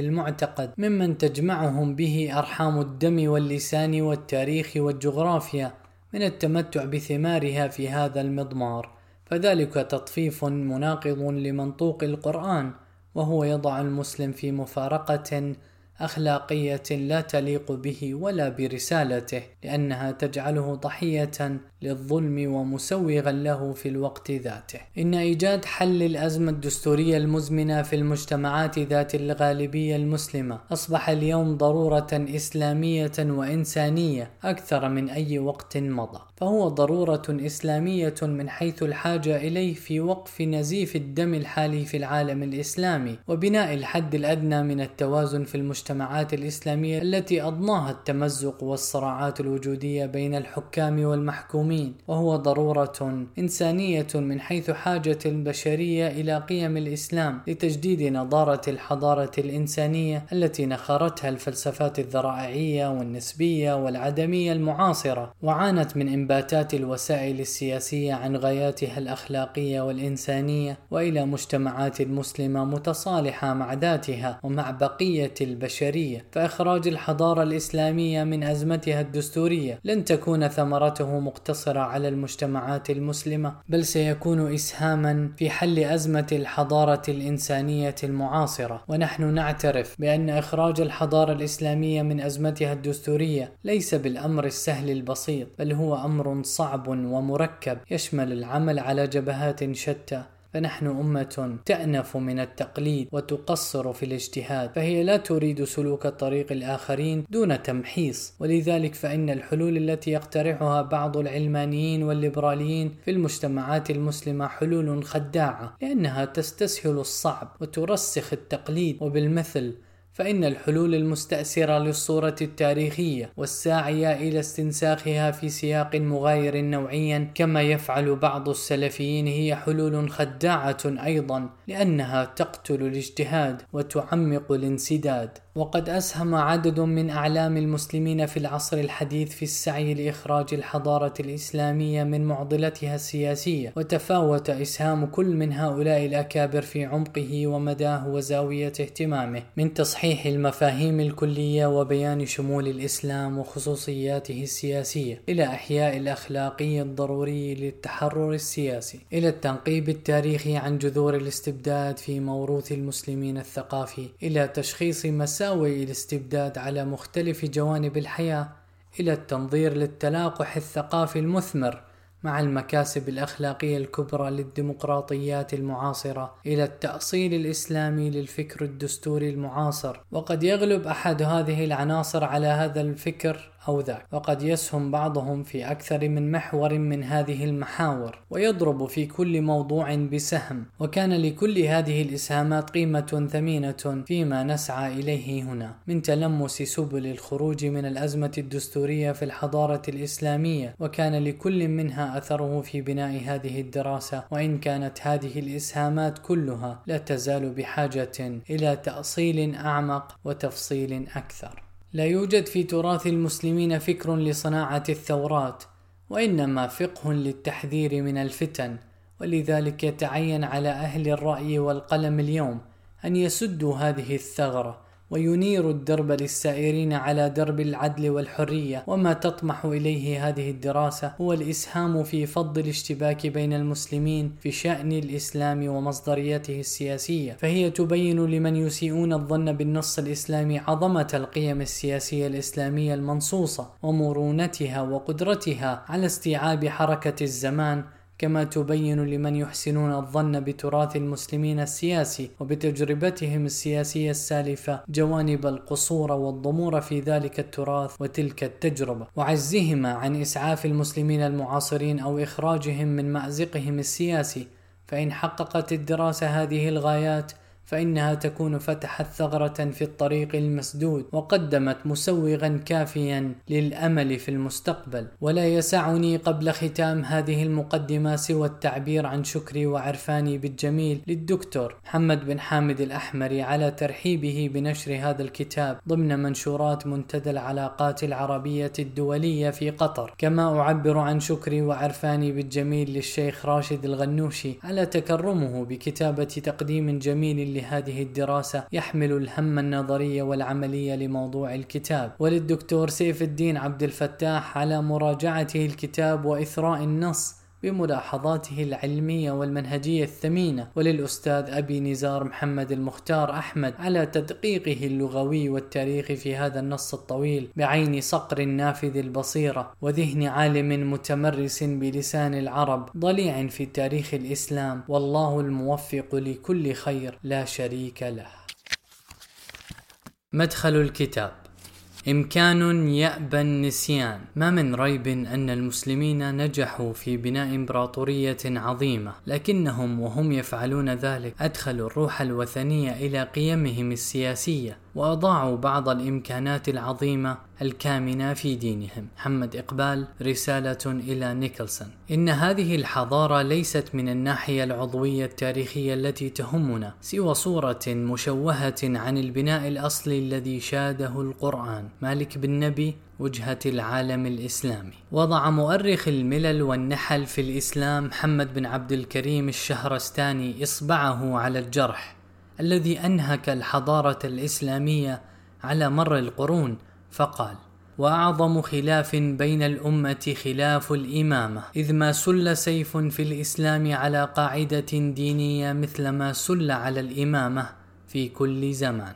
المعتقد ممن تجمعهم به أرحام الدم واللسان والتاريخ والجغرافيا من التمتع بثمارها في هذا المضمار فذلك تطفيف مناقض لمنطوق القرآن وهو يضع المسلم في مفارقة أخلاقية لا تليق به ولا برسالته لأنها تجعله ضحية للظلم ومسوغا له في الوقت ذاته. إن إيجاد حل الأزمة الدستورية المزمنة في المجتمعات ذات الغالبية المسلمة أصبح اليوم ضرورة إسلامية وإنسانية أكثر من أي وقت مضى. فهو ضرورة إسلامية من حيث الحاجة إليه في وقف نزيف الدم الحالي في العالم الإسلامي وبناء الحد الأدنى من التوازن في المجتمعات الإسلامية التي أضناها التمزق والصراعات الوجودية بين الحكام والمحكومين. وهو ضرورة إنسانية من حيث حاجة البشرية إلى قيم الإسلام لتجديد نضارة الحضارة الإنسانية التي نخرتها الفلسفات الذرائعية والنسبية والعدمية المعاصرة وعانت من انباتات الوسائل السياسية عن غاياتها الأخلاقية والإنسانية وإلى مجتمعات مسلمة متصالحة مع ذاتها ومع بقية البشرية. فإخراج الحضارة الإسلامية من أزمتها الدستورية لن تكون ثمرته مقتصرة على المجتمعات المسلمة بل سيكون اسهاما في حل أزمة الحضارة الإنسانية المعاصرة. ونحن نعترف بأن إخراج الحضارة الإسلامية من أزمتها الدستورية ليس بالأمر السهل البسيط بل هو أمر أمر صعب ومركب يشمل العمل على جبهات شتى فنحن أمة تأنف من التقليد وتقصر في الاجتهاد فهي لا تريد سلوك طريق الآخرين دون تمحيص ولذلك فإن الحلول التي يقترحها بعض العلمانيين والليبراليين في المجتمعات المسلمة حلول خداعة لأنها تستسهل الصعب وترسخ التقليد وبالمثل فإن الحلول المستأثرة للصورة التاريخية والساعية إلى استنساخها في سياق مغاير نوعيا كما يفعل بعض السلفيين هي حلول خداعة أيضا لأنها تقتل الاجتهاد وتعمق الانسداد. وقد أسهم عدد من أعلام المسلمين في العصر الحديث في السعي لإخراج الحضارة الإسلامية من معضلتها السياسية وتفاوت إسهام كل من هؤلاء الأكابر في عمقه ومداه وزاوية اهتمامه من تصحيح المفاهيم الكلية وبيان شمول الإسلام وخصوصياته السياسية إلى إحياء الأخلاقي الضروري للتحرر السياسي إلى التنقيب التاريخي عن جذور الاستبداد في موروث المسلمين الثقافي إلى تشخيص مسائل تساوي الاستبداد على مختلف جوانب الحياة إلى التنظير للتلاقح الثقافي المثمر مع المكاسب الأخلاقية الكبرى للديمقراطيات المعاصرة إلى التأصيل الإسلامي للفكر الدستوري المعاصر. وقد يغلب أحد هذه العناصر على هذا الفكر أو ذاك. وقد يسهم بعضهم في أكثر من محور من هذه المحاور ويضرب في كل موضوع بسهم. وكان لكل هذه الإسهامات قيمة ثمينة فيما نسعى إليه هنا. من تلمس سبل الخروج من الأزمة الدستورية في الحضارة الإسلامية وكان لكل منها أثره في بناء هذه الدراسة. وإن كانت هذه الإسهامات كلها لا تزال بحاجة إلى تأصيل أعمق وتفصيل أكثر. لا يوجد في تراث المسلمين فكر لصناعة الثورات وإنما فقه للتحذير من الفتن ولذلك يتعين على أهل الرأي والقلم اليوم أن يسدوا هذه الثغرة. وينير الدرب للسائرين على درب العدل والحرية وما تطمح إليه هذه الدراسة هو الإسهام في فض الاشتباك بين المسلمين في شأن الإسلام ومصدريته السياسية. فهي تبين لمن يسيئون الظن بالنص الإسلامي عظمة القيم السياسية الإسلامية المنصوصة ومرونتها وقدرتها على استيعاب حركة الزمان كما تبين لمن يحسنون الظن بتراث المسلمين السياسي وبتجربتهم السياسية السالفة جوانب القصور والضمور في ذلك التراث وتلك التجربة. وعجزهما عن إسعاف المسلمين المعاصرين أو إخراجهم من مأزقهم السياسي فإن حققت الدراسة هذه الغايات فإنها تكون فتحت ثغرة في الطريق المسدود وقدمت مسوغا كافيا للأمل في المستقبل. ولا يسعني قبل ختام هذه المقدمة سوى التعبير عن شكري وعرفاني بالجميل للدكتور محمد بن حامد الأحمري على ترحيبه بنشر هذا الكتاب ضمن منشورات منتدى العلاقات العربية الدولية في قطر. كما أعبر عن شكري وعرفاني بالجميل للشيخ راشد الغنوشي على تكرمه بكتابة تقديم جميل لهذه الدراسة يحمل الهم النظري والعملي لموضوع الكتاب. وللدكتور سيف الدين عبد الفتاح على مراجعته الكتاب وإثراء النص بملاحظاته العلمية والمنهجية الثمينة وللأستاذ أبي نزار محمد المختار أحمد على تدقيقه اللغوي والتاريخي في هذا النص الطويل بعين صقر نافذ البصيرة وذهن عالم متمرس بلسان العرب ضليع في تاريخ الإسلام والله الموفق لكل خير لا شريك له. مدخل الكتاب. إمكان يأبى النسيان. ما من ريب أن المسلمين نجحوا في بناء إمبراطورية عظيمة لكنهم وهم يفعلون ذلك أدخلوا الروح الوثنية إلى قيمهم السياسية. وأضاعوا بعض الإمكانات العظيمة الكامنة في دينهم. محمد إقبال رسالة إلى نيكلسون. إن هذه الحضارة ليست من الناحية العضوية التاريخية التي تهمنا سوى صورة مشوهة عن البناء الأصلي الذي شاده القرآن. مالك بن نبي وجهة العالم الإسلامي. وضع مؤرخ الملل والنحل في الإسلام محمد بن عبد الكريم الشهرستاني إصبعه على الجرح. الذي أنهك الحضارة الإسلامية على مر القرون فقال وأعظم خلاف بين الأمة خلاف الإمامة إذ ما سل سيف في الإسلام على قاعدة دينية مثل ما سل على الإمامة في كل زمان.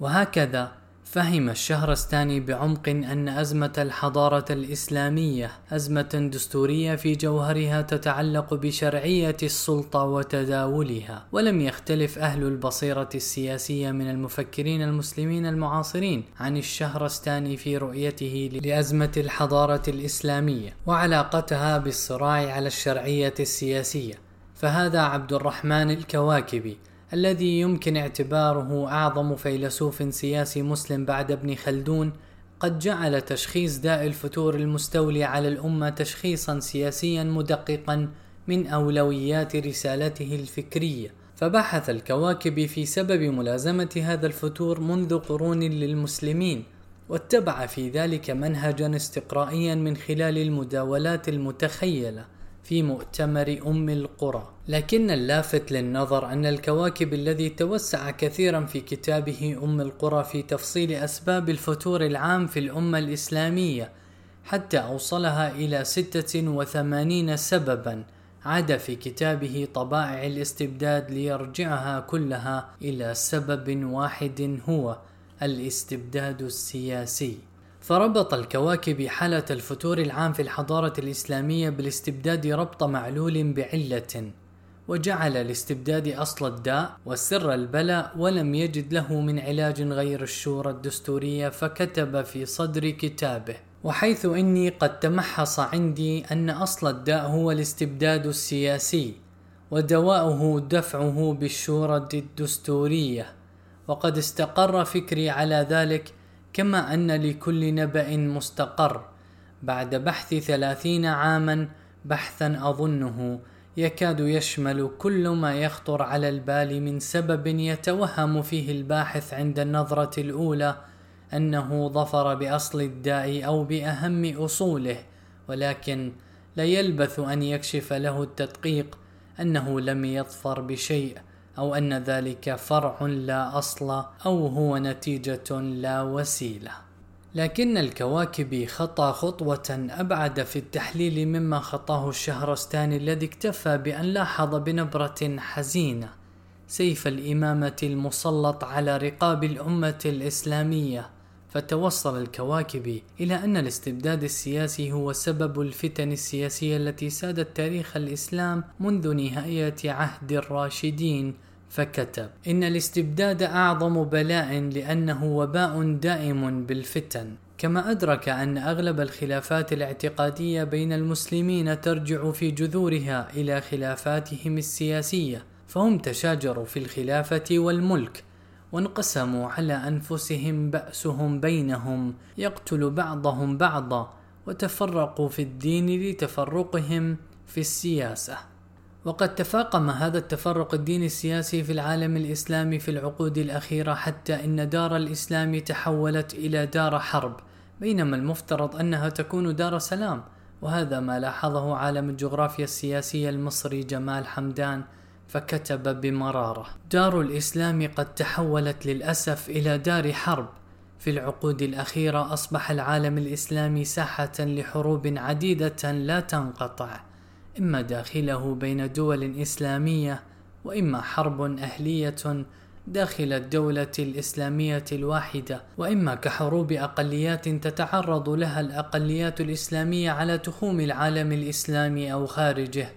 وهكذا فهم الشهرستاني بعمق أن أزمة الحضارة الإسلامية أزمة دستورية في جوهرها تتعلق بشرعية السلطة وتداولها، ولم يختلف أهل البصيرة السياسية من المفكرين المسلمين المعاصرين عن الشهرستاني في رؤيته لأزمة الحضارة الإسلامية وعلاقتها بالصراع على الشرعية السياسية، فهذا عبد الرحمن الكواكبي الذي يمكن اعتباره أعظم فيلسوف سياسي مسلم بعد ابن خلدون قد جعل تشخيص داء الفتور المستولي على الأمة تشخيصا سياسيا مدققا من أولويات رسالته الفكرية. فبحث الكواكب في سبب ملازمة هذا الفتور منذ قرون للمسلمين واتبع في ذلك منهجا استقرائيا من خلال المداولات المتخيلة. في مؤتمر أم القرى. لكن اللافت للنظر أن الكواكب الذي توسع كثيرا في كتابه أم القرى في تفصيل أسباب الفتور العام في الأمة الإسلامية حتى أوصلها إلى ستة وثمانين سببا عاد في كتابه طبائع الاستبداد ليرجعها كلها إلى سبب واحد هو الاستبداد السياسي. فربط الكواكب حالة الفتور العام في الحضارة الإسلامية بالاستبداد ربط معلول بعلة وجعل الاستبداد أصل الداء وسر البلاء ولم يجد له من علاج غير الشورى الدستورية فكتب في صدر كتابه. وحيث إني قد تمحص عندي أن أصل الداء هو الاستبداد السياسي ودواؤه دفعه بالشورى الدستورية وقد استقر فكري على ذلك كما أن لكل نبأ مستقر. بعد بحث ثلاثين عاما بحثا أظنه يكاد يشمل كل ما يخطر على البال من سبب يتوهم فيه الباحث عند النظرة الأولى أنه ظفر بأصل الداء أو بأهم أصوله ولكن لا يلبث أن يكشف له التدقيق أنه لم يظفر بشيء. أو أن ذلك فرع لا أصل أو هو نتيجة لا وسيلة. لكن الكواكب خطى خطوة أبعد في التحليل مما خطاه الشهرستاني الذي اكتفى بأن لاحظ بنبرة حزينة سيف الإمامة المسلط على رقاب الأمة الإسلامية. فتوصل الكواكب إلى أن الاستبداد السياسي هو سبب الفتن السياسية التي سادت تاريخ الإسلام منذ نهاية عهد الراشدين. فكتب إن الاستبداد أعظم بلاء لأنه وباء دائم بالفتن. كما أدرك أن أغلب الخلافات الاعتقادية بين المسلمين ترجع في جذورها إلى خلافاتهم السياسية فهم تشاجروا في الخلافة والملك. وانقسموا على أنفسهم بأسهم بينهم يقتل بعضهم بعضا وتفرقوا في الدين لتفرقهم في السياسة. وقد تفاقم هذا التفرق الديني السياسي في العالم الإسلامي في العقود الأخيرة حتى إن دار الإسلام تحولت إلى دار حرب بينما المفترض أنها تكون دار سلام. وهذا ما لاحظه عالم الجغرافيا السياسية المصري جمال حمدان. فكتب بمرارة. دار الإسلام قد تحولت للأسف إلى دار حرب. في العقود الأخيرة أصبح العالم الإسلامي ساحة لحروب عديدة لا تنقطع. إما داخله بين دول إسلامية وإما حرب أهلية داخل الدولة الإسلامية الواحدة، وإما كحروب أقليات تتعرض لها الأقليات الإسلامية على تخوم العالم الإسلامي أو خارجه،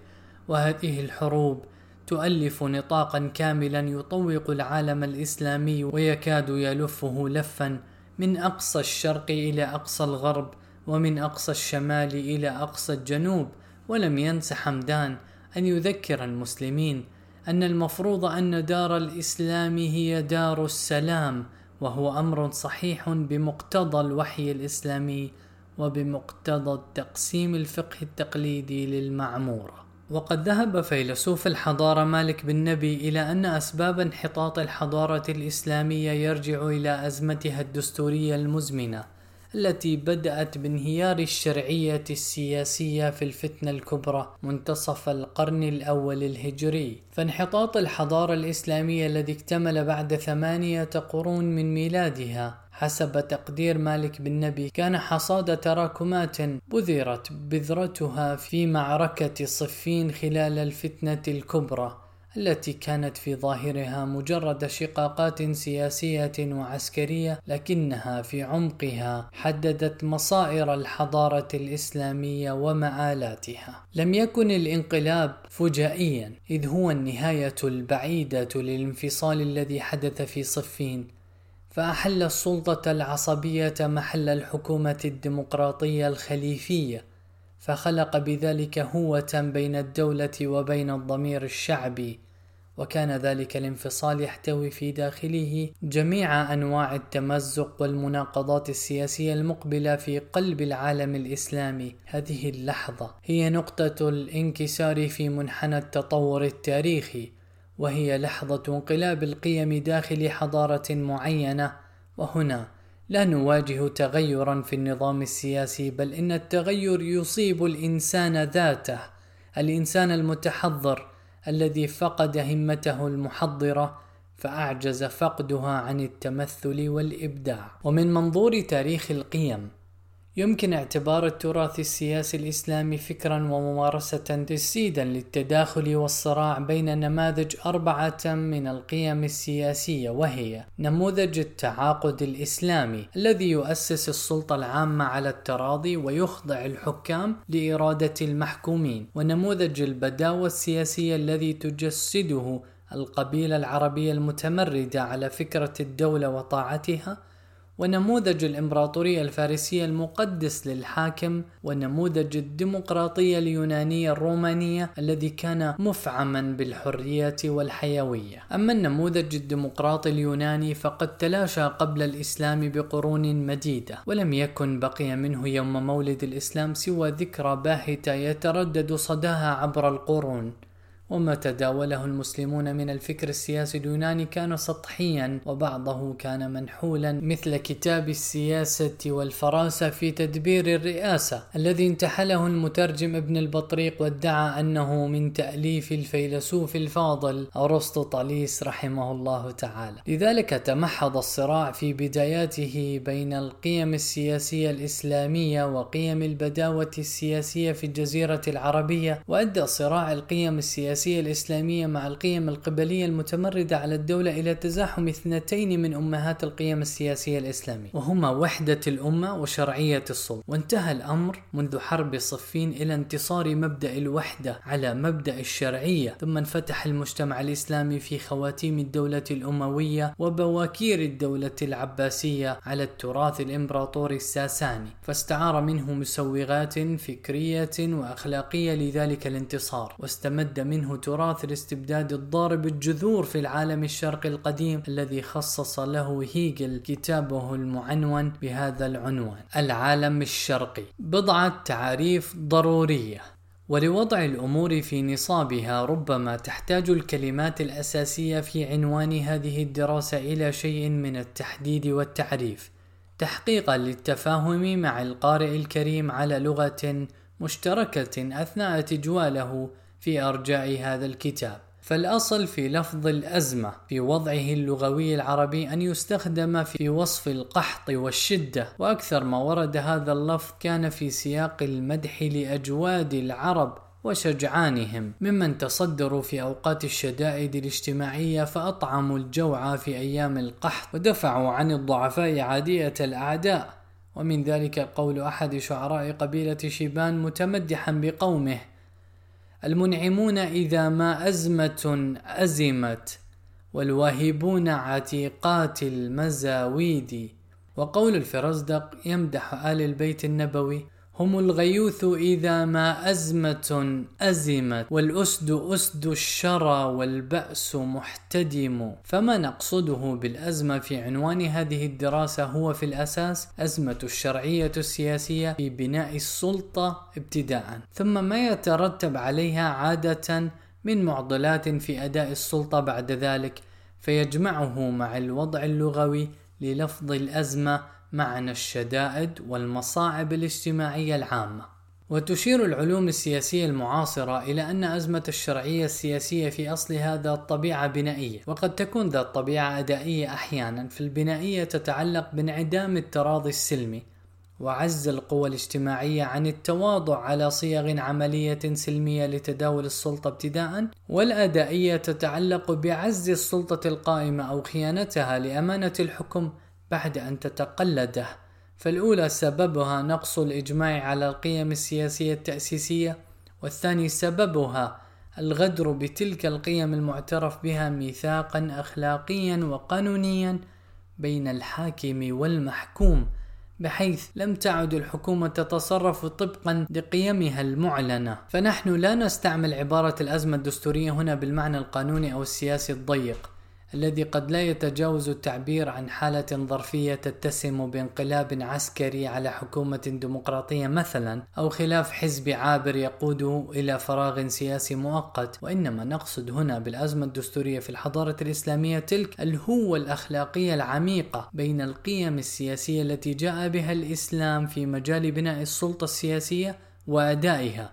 وهذه الحروب تؤلف نطاقا كاملا يطوق العالم الإسلامي ويكاد يلفه لفا من أقصى الشرق إلى أقصى الغرب ومن أقصى الشمال إلى أقصى الجنوب. ولم ينس حمدان أن يذكر المسلمين أن المفروض أن دار الإسلام هي دار السلام وهو أمر صحيح بمقتضى الوحي الإسلامي وبمقتضى التقسيم الفقه التقليدي للمعمورة. وقد ذهب فيلسوف الحضارة مالك بن نبي إلى أن أسباب انحطاط الحضارة الإسلامية يرجع إلى أزمتها الدستورية المزمنة. التي بدأت بانهيار الشرعية السياسية في الفتنة الكبرى منتصف القرن الأول الهجري. فانحطاط الحضارة الإسلامية الذي اكتمل بعد ثمانية قرون من ميلادها حسب تقدير مالك بن نبي كان حصاد تراكمات بذرت بذرتها في معركة صفين خلال الفتنة الكبرى. التي كانت في ظاهرها مجرد شقاقات سياسية وعسكرية لكنها في عمقها حددت مصائر الحضارة الإسلامية ومآلاتها. لم يكن الانقلاب فجائيا إذ هو النهاية البعيدة للانفصال الذي حدث في صفين فأحل السلطة العصبية محل الحكومة الديمقراطية الخليفية فخلق بذلك هوة بين الدولة وبين الضمير الشعبي وكان ذلك الانفصال يحتوي في داخله جميع أنواع التمزق والمناقضات السياسية المقبلة في قلب العالم الإسلامي. هذه اللحظة هي نقطة الانكسار في منحنى التطور التاريخي وهي لحظة انقلاب القيم داخل حضارة معينة. وهنا لا نواجه تغيرا في النظام السياسي بل إن التغير يصيب الإنسان ذاته الإنسان المتحضر الذي فقد همته المحضرة فأعجز فقدها عن التمثل والإبداع. ومن منظور تاريخ القيم يمكن اعتبار التراث السياسي الإسلامي فكرا وممارسة تجسيدا للتداخل والصراع بين نماذج أربعة من القيم السياسية وهي نموذج التعاقد الإسلامي الذي يؤسس السلطة العامة على التراضي ويخضع الحكام لإرادة المحكومين ونموذج البداوة السياسية الذي تجسده القبيلة العربية المتمردة على فكرة الدولة وطاعتها ونموذج الإمبراطورية الفارسية المقدس للحاكم ونموذج الديمقراطية اليونانية الرومانية الذي كان مفعما بالحرية والحيوية. أما النموذج الديمقراطي اليوناني فقد تلاشى قبل الإسلام بقرون مديدة ولم يكن بقي منه يوم مولد الإسلام سوى ذكرى باهتة يتردد صداها عبر القرون. وما تداوله المسلمون من الفكر السياسي اليوناني كان سطحيا وبعضه كان منحولا مثل كتاب السياسة والفراسة في تدبير الرئاسة الذي انتحله المترجم ابن البطريق وادعى أنه من تأليف الفيلسوف الفاضل أرسطو طاليس رحمه الله تعالى. لذلك تمحض الصراع في بداياته بين القيم السياسية الإسلامية وقيم البداوة السياسية في الجزيرة العربية وأدى صراع القيم السياسية السياسية الإسلامية مع القيم القبلية المتمردة على الدولة إلى تزاحم اثنتين من أمهات القيم السياسية الإسلامية وهما وحدة الأمة وشرعية السلطة وانتهى الأمر منذ حرب صفين إلى انتصار مبدأ الوحدة على مبدأ الشرعية ثم انفتح المجتمع الإسلامي في خواتيم الدولة الأموية وبواكير الدولة العباسية على التراث الإمبراطوري الساساني. فاستعار منه مسوغات فكرية وأخلاقية لذلك الانتصار واستمد منه تراث الاستبداد الضارب الجذور في العالم الشرقي القديم الذي خصص له هيجل كتابه المعنون بهذا العنوان العالم الشرقي. بضعة تعاريف ضرورية. ولوضع الأمور في نصابها ربما تحتاج الكلمات الأساسية في عنوان هذه الدراسة إلى شيء من التحديد والتعريف. تحقيقا للتفاهم مع القارئ الكريم على لغة مشتركة أثناء تجواله في أرجاء هذا الكتاب. فالأصل في لفظ الأزمة في وضعه اللغوي العربي أن يستخدم في وصف القحط والشدة وأكثر ما ورد هذا اللفظ كان في سياق المدح لأجواد العرب وشجعانهم. ممن تصدروا في أوقات الشدائد الاجتماعية فأطعموا الجوع في أيام القحط ودفعوا عن الضعفاء عادية الأعداء. ومن ذلك قول أحد شعراء قبيلة شيبان متمدحا بقومه المنعمون إذا ما أزمة أزمت والواهبون عتيقات المزاويد. وقول الفرزدق يمدح آل البيت النبوي هم الغيوث إذا ما أزمة أزمت والأسد أسد الشرى والبأس محتدم. فما نقصده بالأزمة في عنوان هذه الدراسة هو في الأساس أزمة الشرعية السياسية في بناء السلطة ابتداء. ثم ما يترتب عليها عادة من معضلات في أداء السلطة بعد ذلك فيجمعه مع الوضع اللغوي للفظ الأزمة معنى الشدائد والمصاعب الاجتماعية العامة. وتشير العلوم السياسية المعاصرة إلى أن أزمة الشرعية السياسية في أصلها ذات طبيعة بنائية وقد تكون ذات طبيعة أدائية أحيانا في البنائية تتعلق بانعدام التراضي السلمي وعز القوى الاجتماعية عن التواضع على صيغ عملية سلمية لتداول السلطة ابتداء والأدائية تتعلق بعز السلطة القائمة أو خيانتها لأمانة الحكم بعد أن تتقلده. فالأولى سببها نقص الإجماع على القيم السياسية التأسيسية والثاني سببها الغدر بتلك القيم المعترف بها ميثاقا أخلاقيا وقانونيا بين الحاكم والمحكوم بحيث لم تعد الحكومة تتصرف طبقا لقيمها المعلنة. فنحن لا نستعمل عبارة الأزمة الدستورية هنا بالمعنى القانوني أو السياسي الضيق. الذي قد لا يتجاوز التعبير عن حالة ظرفية تتسم بانقلاب عسكري على حكومة ديمقراطية مثلا أو خلاف حزب عابر يقود إلى فراغ سياسي مؤقت. وإنما نقصد هنا بالأزمة الدستورية في الحضارة الإسلامية تلك الهوة الأخلاقية العميقة بين القيم السياسية التي جاء بها الإسلام في مجال بناء السلطة السياسية وأدائها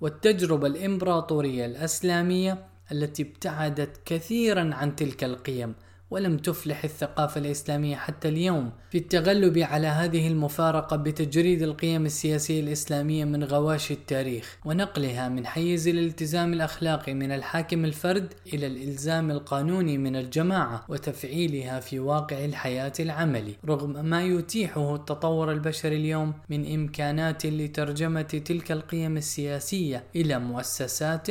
والتجربة الإمبراطورية الأسلامية التي ابتعدت كثيرا عن تلك القيم ولم تفلح الثقافة الإسلامية حتى اليوم في التغلب على هذه المفارقة بتجريد القيم السياسية الإسلامية من غواشي التاريخ ونقلها من حيز الالتزام الأخلاقي من الحاكم الفرد إلى الإلزام القانوني من الجماعة وتفعيلها في واقع الحياة العملي. رغم ما يتيحه التطور البشري اليوم من إمكانات لترجمة تلك القيم السياسية إلى مؤسسات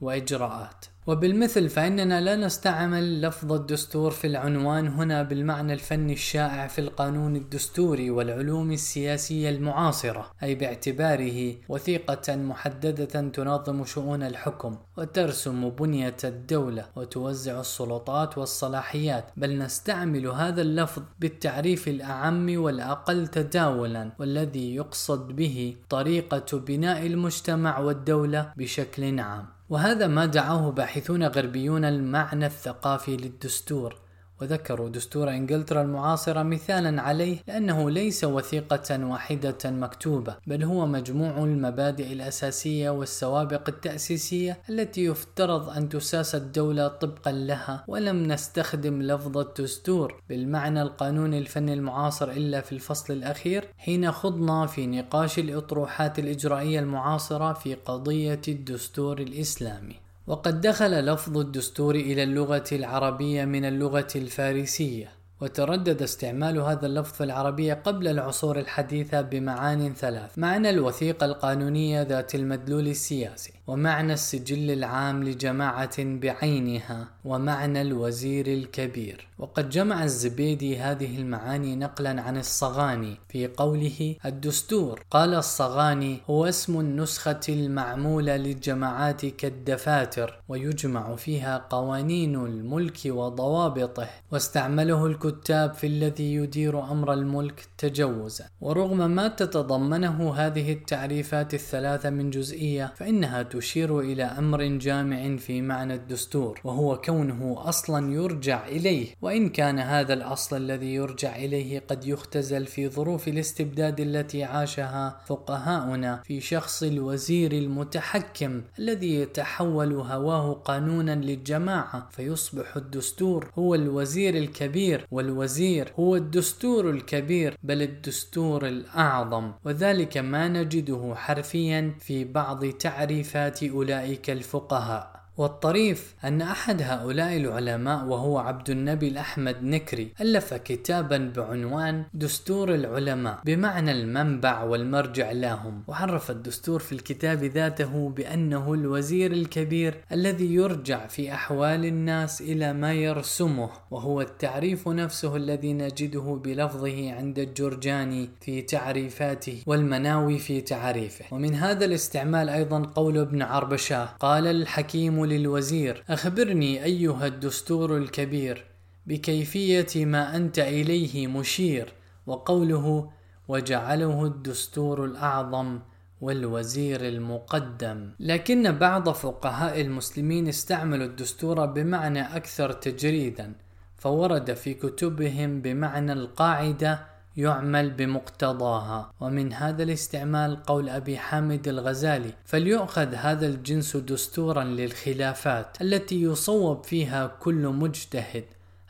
وإجراءات. وبالمثل فإننا لا نستعمل لفظ الدستور في العنوان هنا بالمعنى الفني الشائع في القانون الدستوري والعلوم السياسية المعاصرة أي باعتباره وثيقة محددة تنظم شؤون الحكم وترسم بنية الدولة وتوزع السلطات والصلاحيات بل نستعمل هذا اللفظ بالتعريف الأعم والأقل تداولا والذي يقصد به طريقة بناء المجتمع والدولة بشكل عام. وهذا ما دعاه باحثون غربيون المعنى الثقافي للدستور. وذكروا دستور إنجلترا المعاصرة مثالا عليه لأنه ليس وثيقة واحدة مكتوبة بل هو مجموع المبادئ الأساسية والسوابق التأسيسية التي يفترض أن تساس الدولة طبقا لها ولم نستخدم لفظ الدستور. بالمعنى القانوني الفني المعاصر إلا في الفصل الأخير حين خضنا في نقاش الأطروحات الإجرائية المعاصرة في قضية الدستور الإسلامي. وقد دخل لفظ الدستور إلى اللغة العربية من اللغة الفارسية وتردد استعمال هذا اللفظ في العربية قبل العصور الحديثة بمعان ثلاث معنى الوثيقة القانونية ذات المدلول السياسي. ومعنى السجل العام لجماعة بعينها ومعنى الوزير الكبير. وقد جمع الزبيدي هذه المعاني نقلا عن الصغاني في قوله الدستور. قال الصغاني هو اسم النسخة المعمولة للجماعات كالدفاتر ويجمع فيها قوانين الملك وضوابطه واستعمله الكتاب في الذي يدير أمر الملك تجوزا ورغم ما تتضمنه هذه التعريفات الثلاثة من جزئية فإنها تشير إلى أمر جامع في معنى الدستور وهو كونه أصلا يرجع إليه. وإن كان هذا الأصل الذي يرجع إليه قد يختزل في ظروف الاستبداد التي عاشها فقهاؤنا في شخص الوزير المتحكم الذي يتحول هواه قانونا للجماعة فيصبح الدستور هو الوزير الكبير والوزير هو الدستور الكبير بل الدستور الأعظم. وذلك ما نجده حرفيا في بعض تعريفات أولئك الفقهاء. والطريف أن أحد هؤلاء العلماء وهو عبد النبي الأحمد نكري ألف كتابا بعنوان دستور العلماء بمعنى المنبع والمرجع لهم. وعرف الدستور في الكتاب ذاته بأنه الوزير الكبير الذي يرجع في أحوال الناس إلى ما يرسمه وهو التعريف نفسه الذي نجده بلفظه عند الجرجاني في تعريفاته والمناوي في تعريفه. ومن هذا الاستعمال أيضا قول ابن عربشاه قال الحكيم للوزير أخبرني أيها الدستور الكبير بكيفية ما أنت إليه مشير وقوله وجعله الدستور الأعظم والوزير المقدم لكن بعض فقهاء المسلمين استعملوا الدستور بمعنى أكثر تجريدا فورد في كتبهم بمعنى القاعدة يعمل بمقتضاها. ومن هذا الاستعمال قول أبي حامد الغزالي فليؤخذ هذا الجنس دستورا للخلافات التي يصوب فيها كل مجتهد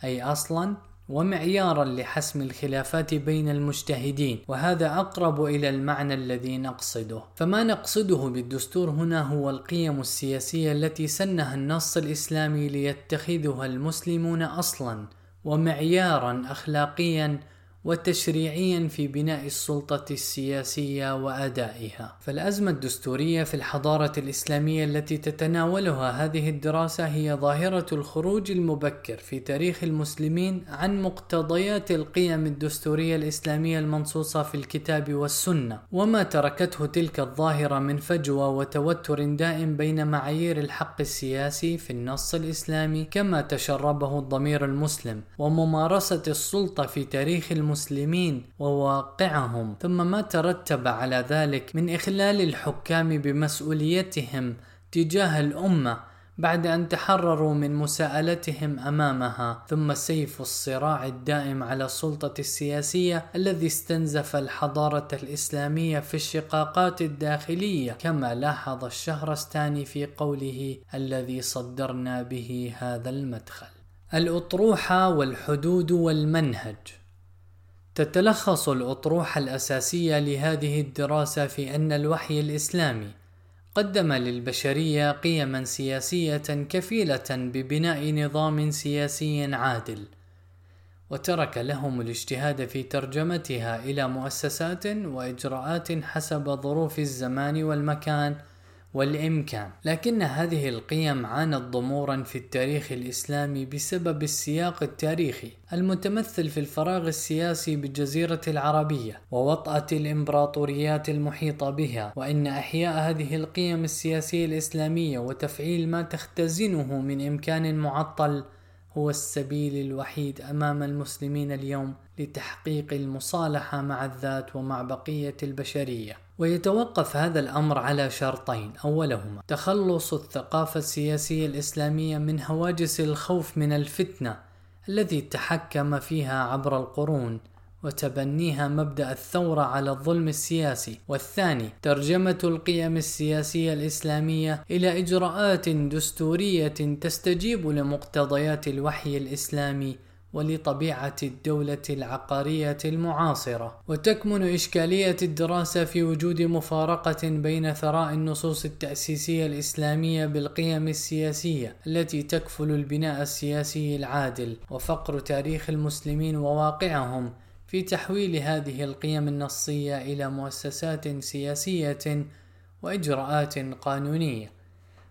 أي أصلا ومعيارا لحسم الخلافات بين المجتهدين. وهذا أقرب إلى المعنى الذي نقصده. فما نقصده بالدستور هنا هو القيم السياسية التي سنها النص الإسلامي ليتخذها المسلمون أصلا ومعيارا اخلاقيا وتشريعيا في بناء السلطة السياسية وأدائها. فالأزمة الدستورية في الحضارة الإسلامية التي تتناولها هذه الدراسة هي ظاهرة الخروج المبكر في تاريخ المسلمين عن مقتضيات القيم الدستورية الإسلامية المنصوصة في الكتاب والسنة، وما تركته تلك الظاهرة من فجوة وتوتر دائم بين معايير الحق السياسي في النص الإسلامي كما تشربه الضمير المسلم، وممارسة السلطة في تاريخ المسلمين المسلمين وواقعهم ثم ما ترتب على ذلك من إخلال الحكام بمسؤوليتهم تجاه الأمة بعد أن تحرروا من مساءلتهم أمامها. ثم سيف الصراع الدائم على السلطة السياسية الذي استنزف الحضارة الإسلامية في الشقاقات الداخلية كما لاحظ الشهرستاني في قوله الذي صدرنا به هذا المدخل. الأطروحة والحدود والمنهج. تتلخص الأطروحة الأساسية لهذه الدراسة في أن الوحي الإسلامي قدم للبشرية قيما سياسية كفيلة ببناء نظام سياسي عادل وترك لهم الاجتهاد في ترجمتها إلى مؤسسات وإجراءات حسب ظروف الزمان والمكان والإمكان. لكن هذه القيم عانت ضمورا في التاريخ الإسلامي بسبب السياق التاريخي المتمثل في الفراغ السياسي بالجزيرة العربية ووطأة الإمبراطوريات المحيطة بها وإن إحياء هذه القيم السياسية الإسلامية وتفعيل ما تختزنه من إمكان معطل هو السبيل الوحيد أمام المسلمين اليوم لتحقيق المصالحة مع الذات ومع بقية البشرية. ويتوقف هذا الأمر على شرطين. أولهما تخلص الثقافة السياسية الإسلامية من هواجس الخوف من الفتنة الذي تحكم فيها عبر القرون وتبنيها مبدأ الثورة على الظلم السياسي. والثاني ترجمة القيم السياسية الإسلامية إلى إجراءات دستورية تستجيب لمقتضيات الوحي الإسلامي ولطبيعة الدولة العقارية المعاصرة. وتكمن إشكالية الدراسة في وجود مفارقة بين ثراء النصوص التأسيسية الإسلامية بالقيم السياسية التي تكفل البناء السياسي العادل وفقر تاريخ المسلمين وواقعهم في تحويل هذه القيم النصية إلى مؤسسات سياسية وإجراءات قانونية.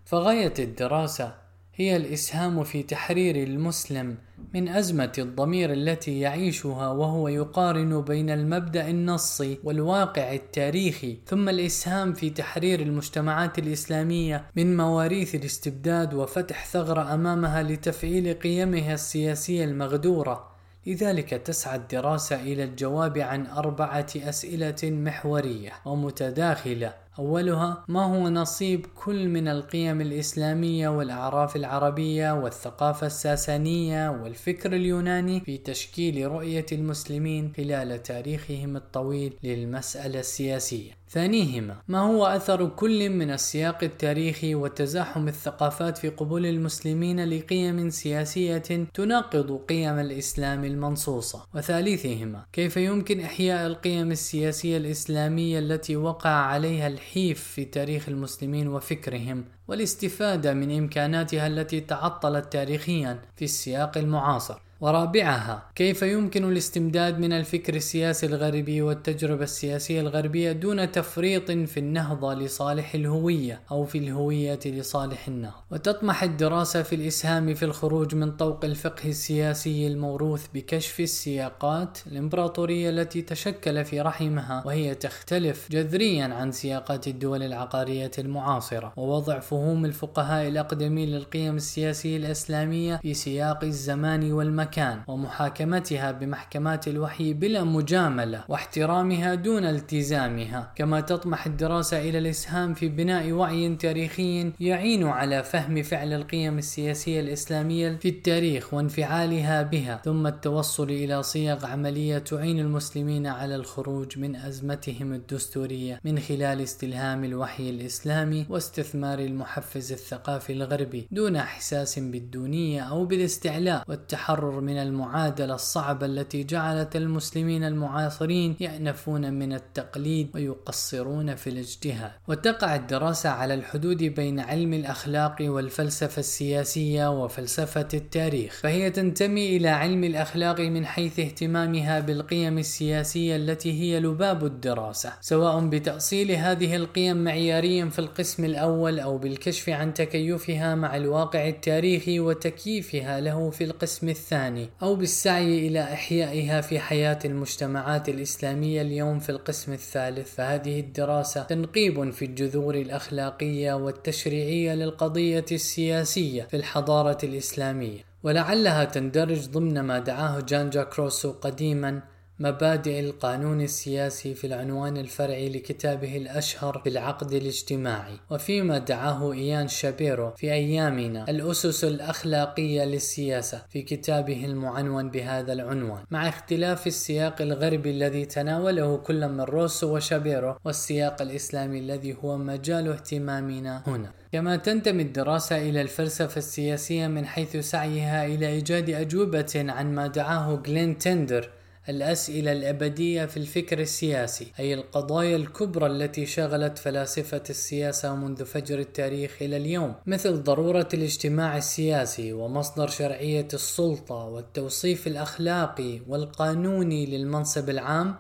فغاية الدراسة هي الإسهام في تحرير المسلم من أزمة الضمير التي يعيشها وهو يقارن بين المبدأ النصي والواقع التاريخي ثم الإسهام في تحرير المجتمعات الإسلامية من مواريث الاستبداد وفتح ثغرة أمامها لتفعيل قيمها السياسية المغدورة. لذلك تسعى الدراسة إلى الجواب عن أربعة أسئلة محورية ومتداخلة. أولها ما هو نصيب كل من القيم الإسلامية والأعراف العربية والثقافة الساسانية والفكر اليوناني في تشكيل رؤية المسلمين خلال تاريخهم الطويل للمسألة السياسية. ثانيهما ما هو أثر كل من السياق التاريخي وتزاحم الثقافات في قبول المسلمين لقيم سياسية تناقض قيم الإسلام المنصوصة؟ وثالثهما كيف يمكن إحياء القيم السياسية الإسلامية التي وقع عليها الحيف في تاريخ المسلمين وفكرهم والاستفادة من إمكاناتها التي تعطلت تاريخيا في السياق المعاصر. ورابعها كيف يمكن الاستمداد من الفكر السياسي الغربي والتجربة السياسية الغربية دون تفريط في النهضة لصالح الهوية أو في الهوية لصالح النهضة وتطمح الدراسة في الإسهام في الخروج من طوق الفقه السياسي الموروث بكشف السياقات الإمبراطورية التي تشكل في رحمها وهي تختلف جذريا عن سياقات الدول العقارية المعاصرة. ووضع فهوم الفقهاء الأقدمين للقيم السياسية الإسلامية في سياق الزمان والمكان. المكان ومحاكمتها بمحكمات الوحي بلا مجاملة واحترامها دون التزامها. كما تطمح الدراسة إلى الإسهام في بناء وعي تاريخي يعين على فهم فعل القيم السياسية الإسلامية في التاريخ وانفعالها بها. ثم التوصل إلى صيغ عملية تعين المسلمين على الخروج من أزمتهم الدستورية من خلال استلهام الوحي الإسلامي واستثمار المحفز الثقافي الغربي دون إحساس بالدونية أو بالاستعلاء والتحرر من المعادلة الصعبة التي جعلت المسلمين المعاصرين يأنفون من التقليد ويقصرون في الاجتهاد. وتقع الدراسة على الحدود بين علم الأخلاق والفلسفة السياسية وفلسفة التاريخ. فهي تنتمي إلى علم الأخلاق من حيث اهتمامها بالقيم السياسية التي هي لباب الدراسة. سواء بتأصيل هذه القيم معياريا في القسم الأول أو بالكشف عن تكيفها مع الواقع التاريخي وتكييفها له في القسم الثاني. الثاني أو بالسعي إلى إحيائها في حياة المجتمعات الإسلامية اليوم في القسم الثالث فهذه الدراسة تنقيب في الجذور الأخلاقية والتشريعية للقضية السياسية في الحضارة الإسلامية ولعلها تندرج ضمن ما دعاه جان جاك روسو قديما مبادئ القانون السياسي في العنوان الفرعي لكتابه الأشهر في العقد الاجتماعي. وفيما دعاه إيان شابيرو في أيامنا الأسس الأخلاقية للسياسة في كتابه المعنون بهذا العنوان. مع اختلاف السياق الغربي الذي تناوله كل من روسو وشابيرو والسياق الإسلامي الذي هو مجال اهتمامنا هنا. كما تنتمي الدراسة إلى الفلسفة السياسية من حيث سعيها إلى إيجاد أجوبة عن ما دعاه جلين تندر الأسئلة الأبدية في الفكر السياسي أي القضايا الكبرى التي شغلت فلاسفة السياسة منذ فجر التاريخ إلى اليوم مثل ضرورة الاجتماع السياسي ومصدر شرعية السلطة والتوصيف الأخلاقي والقانوني للمنصب العام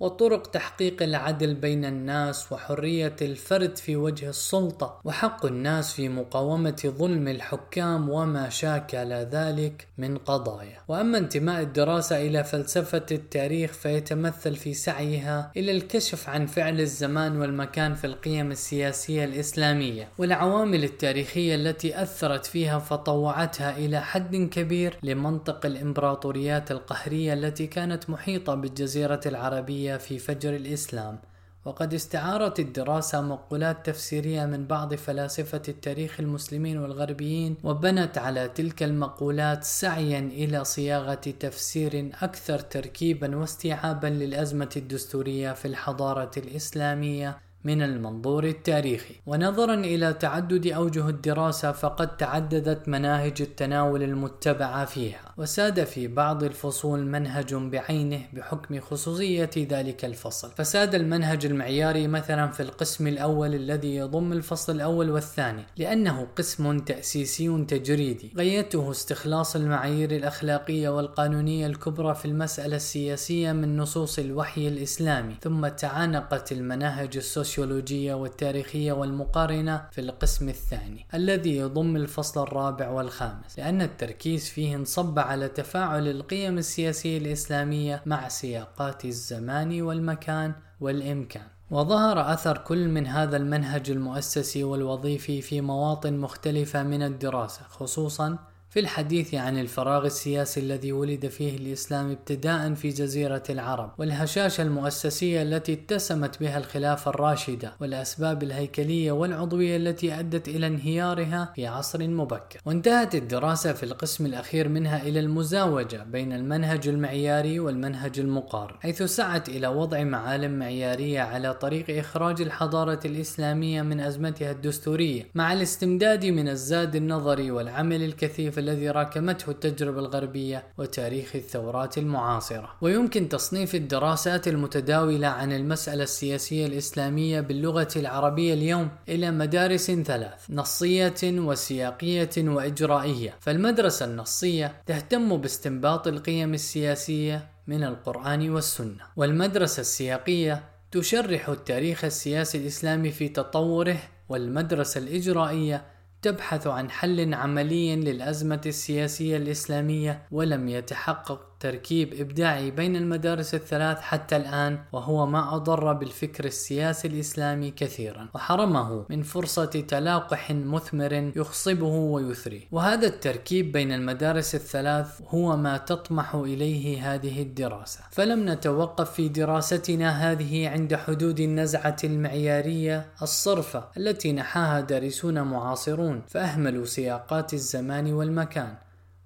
وطرق تحقيق العدل بين الناس وحرية الفرد في وجه السلطة وحق الناس في مقاومة ظلم الحكام وما شاكل ذلك من قضايا. وأما انتماء الدراسة إلى فلسفة التاريخ فيتمثل في سعيها إلى الكشف عن فعل الزمان والمكان في القيم السياسية الإسلامية والعوامل التاريخية التي أثرت فيها فطوعتها إلى حد كبير لمنطق الإمبراطوريات القهرية التي كانت محيطة بالجزيرة العربية في فجر الإسلام وقد استعارت الدراسة مقولات تفسيرية من بعض فلاسفة التاريخ المسلمين والغربيين وبنت على تلك المقولات سعيا إلى صياغة تفسير أكثر تركيبا واستيعابا للأزمة الدستورية في الحضارة الإسلامية. من المنظور التاريخي. ونظرا إلى تعدد أوجه الدراسة فقد تعددت مناهج التناول المتبعة فيها وساد في بعض الفصول منهج بعينه بحكم خصوصية ذلك الفصل. فساد المنهج المعياري مثلا في القسم الأول الذي يضم الفصل الأول والثاني لأنه قسم تأسيسي تجريدي. غايته استخلاص المعايير الأخلاقية والقانونية الكبرى في المسألة السياسية من نصوص الوحي الإسلامي ثم تعانقت المناهج السوسيالية السوسيولوجية والتاريخية والمقارنة في القسم الثاني الذي يضم الفصل الرابع والخامس لأن التركيز فيه انصب على تفاعل القيم السياسية الإسلامية مع سياقات الزمان والمكان والإمكان. وظهر أثر كل من هذا المنهج المؤسسي والوظيفي في مواطن مختلفة من الدراسة خصوصا في الحديث عن الفراغ السياسي الذي ولد فيه الإسلام ابتداء في جزيرة العرب والهشاشة المؤسسية التي اتسمت بها الخلافة الراشدة والأسباب الهيكلية والعضوية التي أدت إلى انهيارها في عصر مبكر. وانتهت الدراسة في القسم الأخير منها إلى المزاوجة بين المنهج المعياري والمنهج المقارن حيث سعت إلى وضع معالم معيارية على طريق إخراج الحضارة الإسلامية من أزمتها الدستورية مع الاستمداد من الزاد النظري والعمل الكثيف الذي راكمته التجربة الغربية وتاريخ الثورات المعاصرة. ويمكن تصنيف الدراسات المتداولة عن المسألة السياسية الإسلامية باللغة العربية اليوم إلى مدارس ثلاث نصية وسياقية وإجرائية. فالمدرسة النصية تهتم باستنباط القيم السياسية من القرآن والسنة. والمدرسة السياقية تشرح التاريخ السياسي الإسلامي في تطوره. والمدرسة الإجرائية تبحث عن حل عملي للأزمة السياسية الإسلامية ولم يتحقق. تركيب إبداعي بين المدارس الثلاث حتى الآن وهو ما أضر بالفكر السياسي الإسلامي كثيرا وحرمه من فرصة تلاقح مثمر يخصبه ويثري. وهذا التركيب بين المدارس الثلاث هو ما تطمح إليه هذه الدراسة. فلم نتوقف في دراستنا هذه عند حدود النزعة المعيارية الصرفة التي نحاها دارسون معاصرون فأهملوا سياقات الزمان والمكان.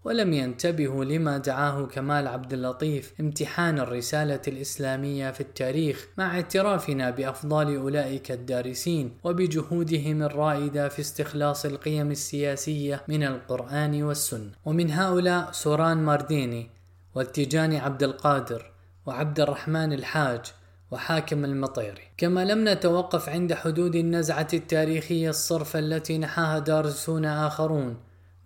ولم ينتبهوا لما دعاه كمال عبد اللطيف امتحان الرسالة الإسلامية في التاريخ مع اعترافنا بأفضال أولئك الدارسين وبجهودهم الرائدة في استخلاص القيم السياسية من القرآن والسنة. ومن هؤلاء سوران مارديني والتجاني عبد القادر وعبد الرحمن الحاج وحاكم المطيري. كما لم نتوقف عند حدود النزعة التاريخية الصرفة التي نحاها دارسون آخرون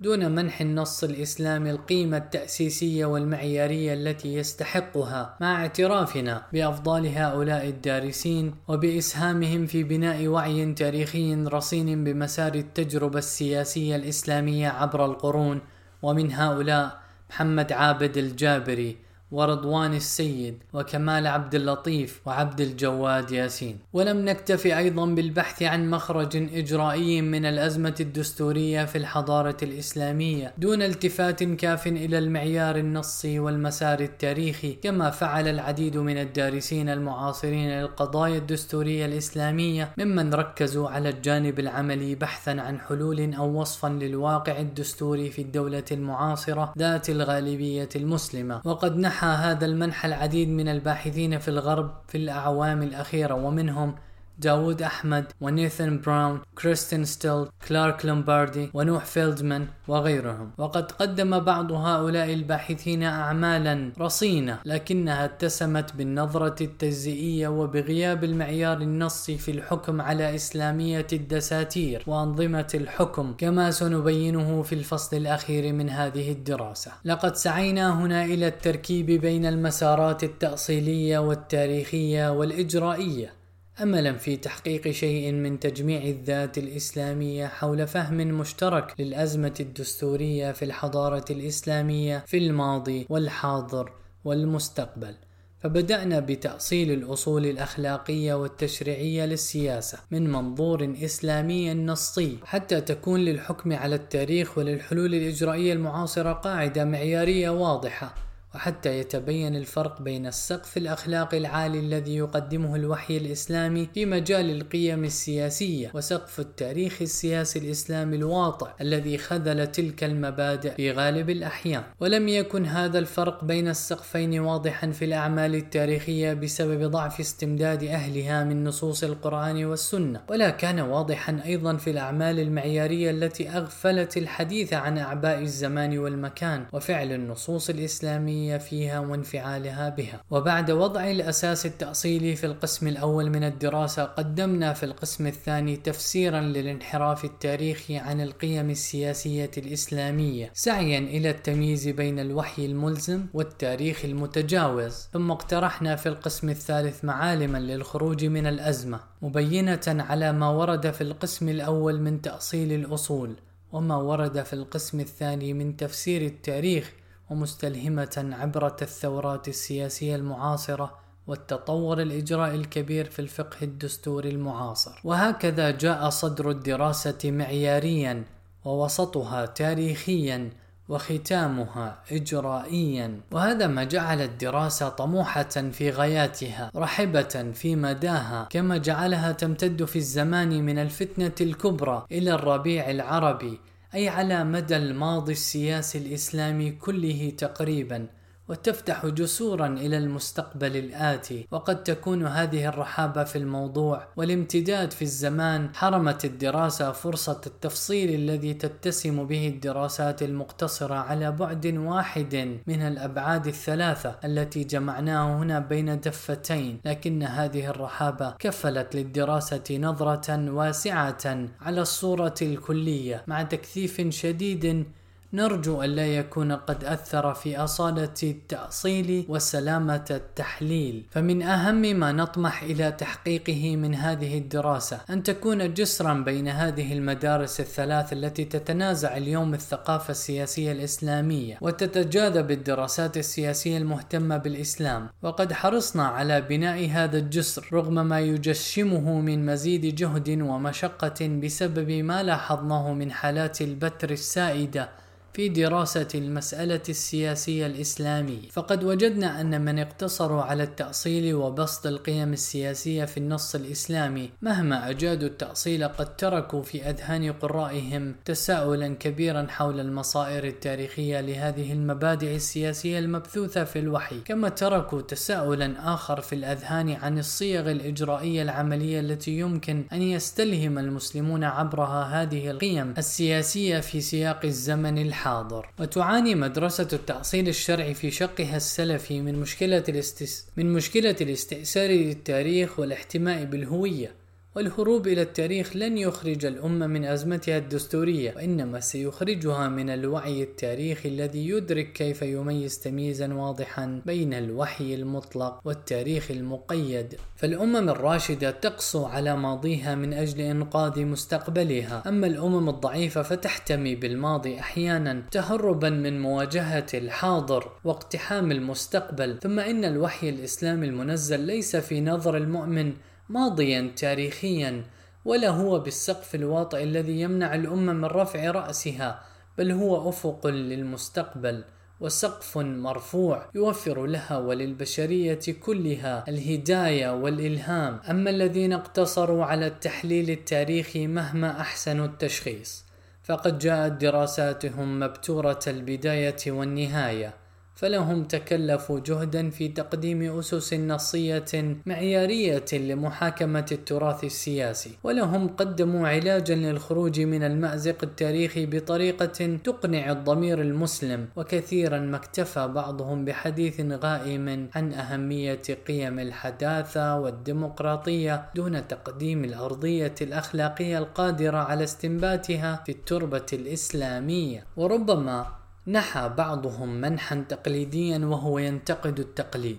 دون منح النص الإسلامي القيمة التأسيسية والمعيارية التي يستحقها مع اعترافنا بأفضال هؤلاء الدارسين وبإسهامهم في بناء وعي تاريخي رصين بمسار التجربة السياسية الإسلامية عبر القرون ومن هؤلاء محمد عابد الجابري ورضوان السيد وكمال عبد اللطيف وعبد الجواد ياسين. ولم نكتفي أيضا بالبحث عن مخرج إجرائي من الأزمة الدستورية في الحضارة الإسلامية دون التفات كاف إلى المعيار النصي والمسار التاريخي كما فعل العديد من الدارسين المعاصرين للقضايا الدستورية الإسلامية ممن ركزوا على الجانب العملي بحثا عن حلول أو وصفا للواقع الدستوري في الدولة المعاصرة ذات الغالبية المسلمة. وقد نحا هذا المنحى العديد من الباحثين في الغرب في الأعوام الأخيرة ومنهم داود أحمد ونيثن براون كريستين ستيل كلارك لومباردي ونوح فيلدمان وغيرهم. وقد قدم بعض هؤلاء الباحثين أعمالا رصينة لكنها اتسمت بالنظرة التجزئية وبغياب المعيار النصي في الحكم على إسلامية الدساتير وأنظمة الحكم كما سنبينه في الفصل الأخير من هذه الدراسة. لقد سعينا هنا إلى التركيب بين المسارات التأصيلية والتاريخية والإجرائية. أملا في تحقيق شيء من تجميع الذات الإسلامية حول فهم مشترك للأزمة الدستورية في الحضارة الإسلامية في الماضي والحاضر والمستقبل. فبدأنا بتأصيل الأصول الأخلاقية والتشريعية للسياسة من منظور إسلامي نصي حتى تكون للحكم على التاريخ وللحلول الإجرائية المعاصرة قاعدة معيارية واضحة. وحتى يتبين الفرق بين السقف الأخلاقي العالي الذي يقدمه الوحي الإسلامي في مجال القيم السياسية وسقف التاريخ السياسي الإسلامي الواضح الذي خذل تلك المبادئ في غالب الأحيان. ولم يكن هذا الفرق بين السقفين واضحا في الأعمال التاريخية بسبب ضعف استمداد أهلها من نصوص القرآن والسنة. ولا كان واضحا أيضا في الأعمال المعيارية التي أغفلت الحديث عن أعباء الزمان والمكان وفعل النصوص الإسلامية الإسلامية فيها وانفعالها بها. وبعد وضع الأساس التأصيلي في القسم الأول من الدراسة قدمنا في القسم الثاني تفسيرا للانحراف التاريخي عن القيم السياسية الإسلامية سعيا إلى التمييز بين الوحي الملزم والتاريخ المتجاوز. ثم اقترحنا في القسم الثالث معالما للخروج من الأزمة مبينة على ما ورد في القسم الأول من تأصيل الأصول وما ورد في القسم الثاني من تفسير التاريخ ومستلهمة عبرة الثورات السياسية المعاصرة والتطور الإجراء الكبير في الفقه الدستوري المعاصر. وهكذا جاء صدر الدراسة معياريا ووسطها تاريخيا وختامها إجرائيا. وهذا ما جعل الدراسة طموحة في غاياتها رحبة في مداها كما جعلها تمتد في الزمان من الفتنة الكبرى إلى الربيع العربي أي على مدى الماضي السياسي الإسلامي كله تقريبا. وتفتح جسورا إلى المستقبل الآتي. وقد تكون هذه الرحابة في الموضوع والامتداد في الزمان حرمت الدراسة فرصة التفصيل الذي تتسم به الدراسات المقتصرة على بعد واحد من الأبعاد الثلاثة التي جمعناها هنا بين دفتين. لكن هذه الرحابة كفلت للدراسة نظرة واسعة على الصورة الكلية مع تكثيف شديد نرجو ألا يكون قد أثر في أصالة التأصيل وسلامة التحليل. فمن أهم ما نطمح إلى تحقيقه من هذه الدراسة أن تكون جسرا بين هذه المدارس الثلاث التي تتنازع اليوم الثقافة السياسية الإسلامية وتتجاذب الدراسات السياسية المهتمة بالإسلام. وقد حرصنا على بناء هذا الجسر رغم ما يجشمه من مزيد جهد ومشقة بسبب ما لاحظناه من حالات البتر السائدة في دراسة المسألة السياسية الإسلامية. فقد وجدنا أن من اقتصروا على التأصيل وبسط القيم السياسية في النص الإسلامي مهما أجادوا التأصيل قد تركوا في أذهان قرائهم تساؤلا كبيرا حول المصائر التاريخية لهذه المبادئ السياسية المبثوثة في الوحي. كما تركوا تساؤلا آخر في الأذهان عن الصيغ الإجرائية العملية التي يمكن أن يستلهم المسلمون عبرها هذه القيم السياسية في سياق الزمن الحالي. الحاضر وتعاني مدرسة التأصيل الشرعي في شقها السلفي من مشكلة الاستس... من مشكلة الاستئثار للتاريخ والاحتماء بالهوية. والهروب إلى التاريخ لن يخرج الأمة من أزمتها الدستورية وإنما سيخرجها من الوعي التاريخي الذي يدرك كيف يميز تمييزا واضحا بين الوحي المطلق والتاريخ المقيد. فالأمم الراشدة تقسو على ماضيها من أجل إنقاذ مستقبلها. أما الأمم الضعيفة فتحتمي بالماضي أحيانا تهربا من مواجهة الحاضر واقتحام المستقبل. ثم إن الوحي الإسلامي المنزل ليس في نظر المؤمن ماضيا تاريخيا ولا هو بالسقف الواطئ الذي يمنع الأمة من رفع رأسها بل هو أفق للمستقبل وسقف مرفوع يوفر لها وللبشرية كلها الهداية والإلهام. أما الذين اقتصروا على التحليل التاريخي مهما أحسنوا التشخيص فقد جاءت دراساتهم مبتورة البداية والنهاية. فلهم تكلفوا جهدا في تقديم أسس نصية معيارية لمحاكمة التراث السياسي ولهم قدموا علاجا للخروج من المأزق التاريخي بطريقة تقنع الضمير المسلم وكثيرا ما اكتفى بعضهم بحديث غائم عن أهمية قيم الحداثة والديمقراطية دون تقديم الأرضية الأخلاقية القادرة على استنباتها في التربة الإسلامية. وربما نحى بعضهم منحا تقليديا وهو ينتقد التقليد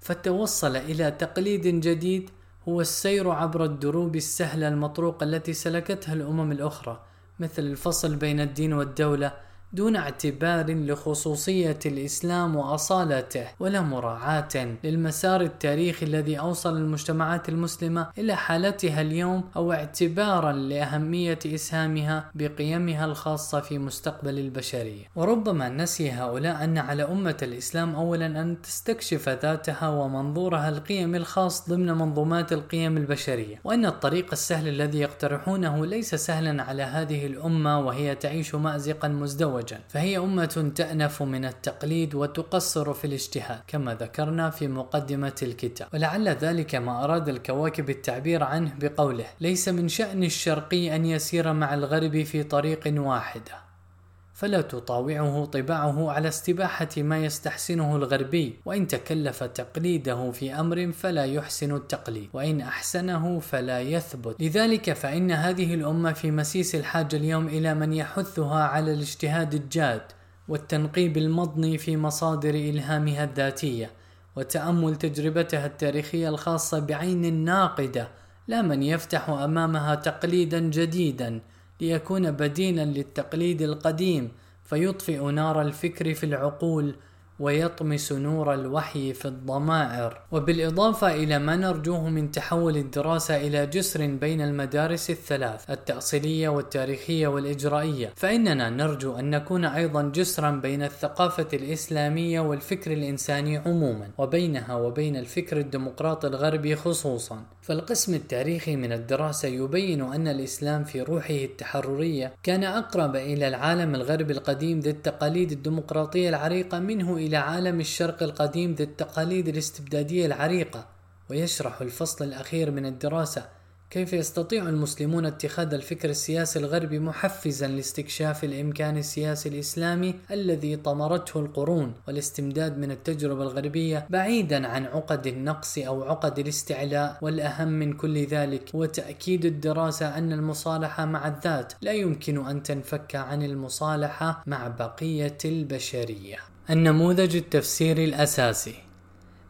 فتوصل إلى تقليد جديد هو السير عبر الدروب السهله المطروقه التي سلكتها الأمم الأخرى مثل الفصل بين الدين والدولة دون اعتبار لخصوصية الإسلام وأصالته ولا مراعاة للمسار التاريخي الذي أوصل المجتمعات المسلمة إلى حالتها اليوم أو اعتبارا لأهمية إسهامها بقيمها الخاصة في مستقبل البشرية. وربما نسي هؤلاء أن على أمة الإسلام أولا أن تستكشف ذاتها ومنظورها القيم الخاص ضمن منظومات القيم البشرية وأن الطريق السهل الذي يقترحونه ليس سهلا على هذه الأمة وهي تعيش مأزقا مزدوجا وجل فهي أمة تأنف من التقليد وتقصر في الاجتهاد كما ذكرنا في مقدمة الكتاب. ولعل ذلك ما أراد الكواكب التعبير عنه بقوله ليس من شأن الشرقي أن يسير مع الغرب في طريق واحدة. فلا تطاوعه طباعه على استباحة ما يستحسنه الغربي وإن تكلف تقليده في أمر فلا يحسن التقليد وإن أحسنه فلا يثبت. لذلك فإن هذه الأمة في مسيس الحاجة اليوم إلى من يحثها على الاجتهاد الجاد والتنقيب المضني في مصادر إلهامها الذاتية وتأمل تجربتها التاريخية الخاصة بعين ناقدة لا من يفتح أمامها تقليدا جديدا ليكون بديلا للتقليد القديم فيطفئ نار الفكر في العقول ويطمس نور الوحي في الضمائر. وبالإضافة إلى ما نرجوه من تحول الدراسة إلى جسر بين المدارس الثلاث التأصيلية والتاريخية والإجرائية. فإننا نرجو أن نكون أيضا جسرا بين الثقافة الإسلامية والفكر الإنساني عموما وبينها وبين الفكر الديمقراطي الغربي خصوصا. فالقسم التاريخي من الدراسة يبين أن الإسلام في روحه التحررية كان أقرب إلى العالم الغربي القديم ذي التقاليد الديمقراطية العريقة منه إلى عالم الشرق القديم ذي التقاليد الاستبدادية العريقة ويشرح الفصل الأخير من الدراسة كيف يستطيع المسلمون اتخاذ الفكر السياسي الغربي محفزا لاستكشاف الإمكان السياسي الإسلامي الذي طمرته القرون والاستمداد من التجربة الغربية بعيدا عن عقد النقص أو عقد الاستعلاء. والأهم من كل ذلك هو تأكيد الدراسة أن المصالحة مع الذات لا يمكن أن تنفك عن المصالحة مع بقية البشرية. النموذج التفسيري الأساسي.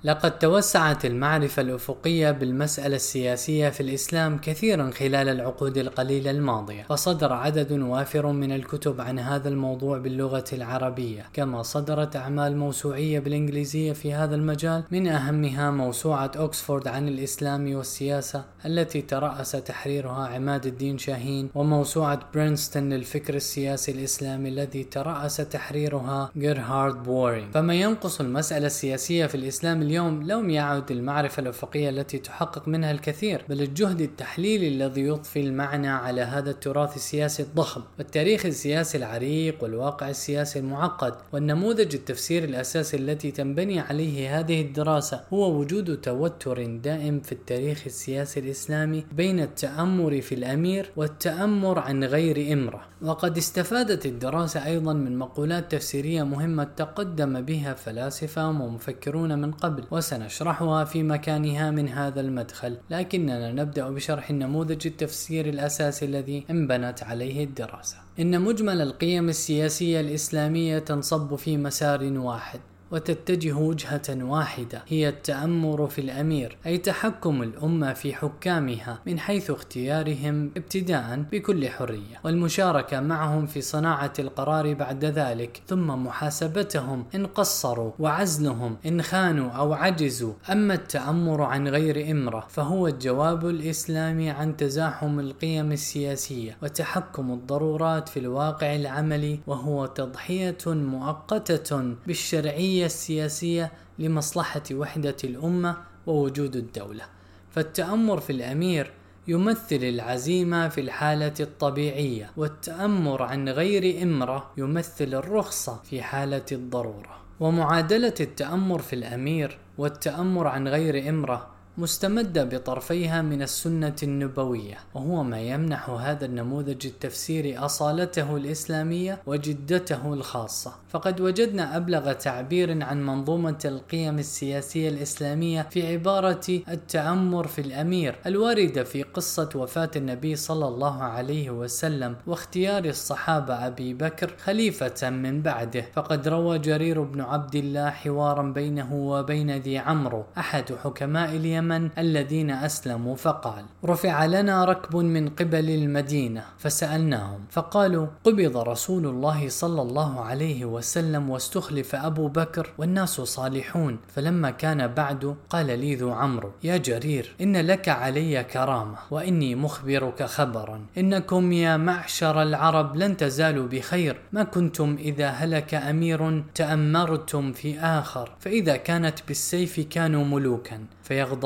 لقد توسعت المعرفة الأفقية بالمسألة السياسية في الإسلام كثيرا خلال العقود القليلة الماضية، فصدر عدد وافر من الكتب عن هذا الموضوع باللغة العربية، كما صدرت أعمال موسوعية بالإنجليزية في هذا المجال، من أهمها موسوعة أوكسفورد عن الإسلام والسياسة التي ترأس تحريرها عماد الدين شاهين، وموسوعة برينستون للفكر السياسي الإسلامي الذي ترأس تحريرها جيرهارد بورينغ، فما ينقص المسألة السياسية في الإسلام اليوم لم يعد المعرفة الأفقية التي تحقق منها الكثير بل الجهد التحليلي الذي يضفي المعنى على هذا التراث السياسي الضخم والتاريخ السياسي العريق والواقع السياسي المعقد. والنموذج التفسيري الأساسي التي تنبني عليه هذه الدراسة هو وجود توتر دائم في التاريخ السياسي الإسلامي بين التأمر في الأمير والتأمر عن غير إمرة. وقد استفادت الدراسة أيضا من مقولات تفسيرية مهمة تقدم بها فلاسفة ومفكرون من قبل. قبل وسنشرحها في مكانها من هذا المدخل. لكننا نبدأ بشرح النموذج التفسيري الأساسي الذي انبنت عليه الدراسة. إن مجمل القيم السياسية الإسلامية تنصب في مسار واحد. وتتجه وجهة واحدة هي التأمر في الأمير أي تحكم الأمة في حكامها من حيث اختيارهم ابتداء بكل حرية. والمشاركة معهم في صناعة القرار بعد ذلك ثم محاسبتهم إن قصروا وعزلهم إن خانوا أو عجزوا. أما التأمر عن غير إمرة فهو الجواب الإسلامي عن تزاحم القيم السياسية وتحكم الضرورات في الواقع العملي وهو تضحية مؤقتة بالشرعية السياسية لمصلحة وحدة الأمة ووجود الدولة. فالتأمر في الأمير يمثل العزيمة في الحالة الطبيعية والتأمر عن غير إمرة يمثل الرخصة في حالة الضرورة. ومعادلة التأمر في الأمير والتأمر عن غير إمرة مستمدة بطرفيها من السنة النبوية وهو ما يمنح هذا النموذج التفسيري أصالته الإسلامية وجدته الخاصة. فقد وجدنا أبلغ تعبير عن منظومة القيم السياسية الإسلامية في عبارة التأمر في الأمير الواردة في قصة وفاة النبي صلى الله عليه وسلم واختيار الصحابة أبي بكر خليفة من بعده. فقد روى جرير بن عبد الله حوارا بينه وبين ذي عمرو أحد حكماء اليمن اليمن الذين أسلموا فقال رفع لنا ركب من قبل المدينة. فسألناهم فقالوا قبض رسول الله صلى الله عليه وسلم واستخلف أبو بكر والناس صالحون فلما كان بعد قال لي ذو عمرو يا جرير إن لك علي كرامة وإني مخبرك خبرا. إنكم يا معشر العرب لن تزالوا بخير. ما كنتم إذا هلك أمير تأمرتم في آخر. فإذا كانت بالسيف كانوا ملوكا.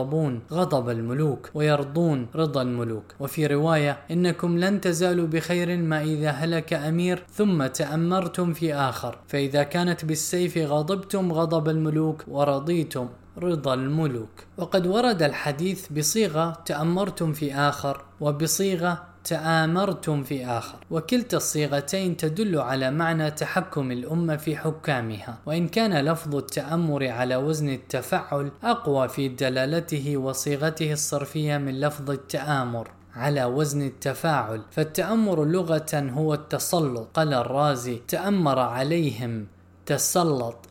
فيغضبون غضب الملوك ويرضون رضا الملوك. وفي رواية إنكم لن تزالوا بخير ما إذا هلك أمير ثم تأمرتم في آخر. فإذا كانت بالسيف غضبتم غضب الملوك ورضيتم رضا الملوك. وقد ورد الحديث بصيغة تأمرتم في آخر وبصيغة تآمرتم في آخر. وكلتا الصيغتين تدل على معنى تحكم الأمة في حكامها. وإن كان لفظ التأمر على وزن التفعل أقوى في دلالته وصيغته الصرفية من لفظ التآمر على وزن التفاعل. فالتأمر لغة هو التسلط. قال الرازي تأمر عليهم تسلط.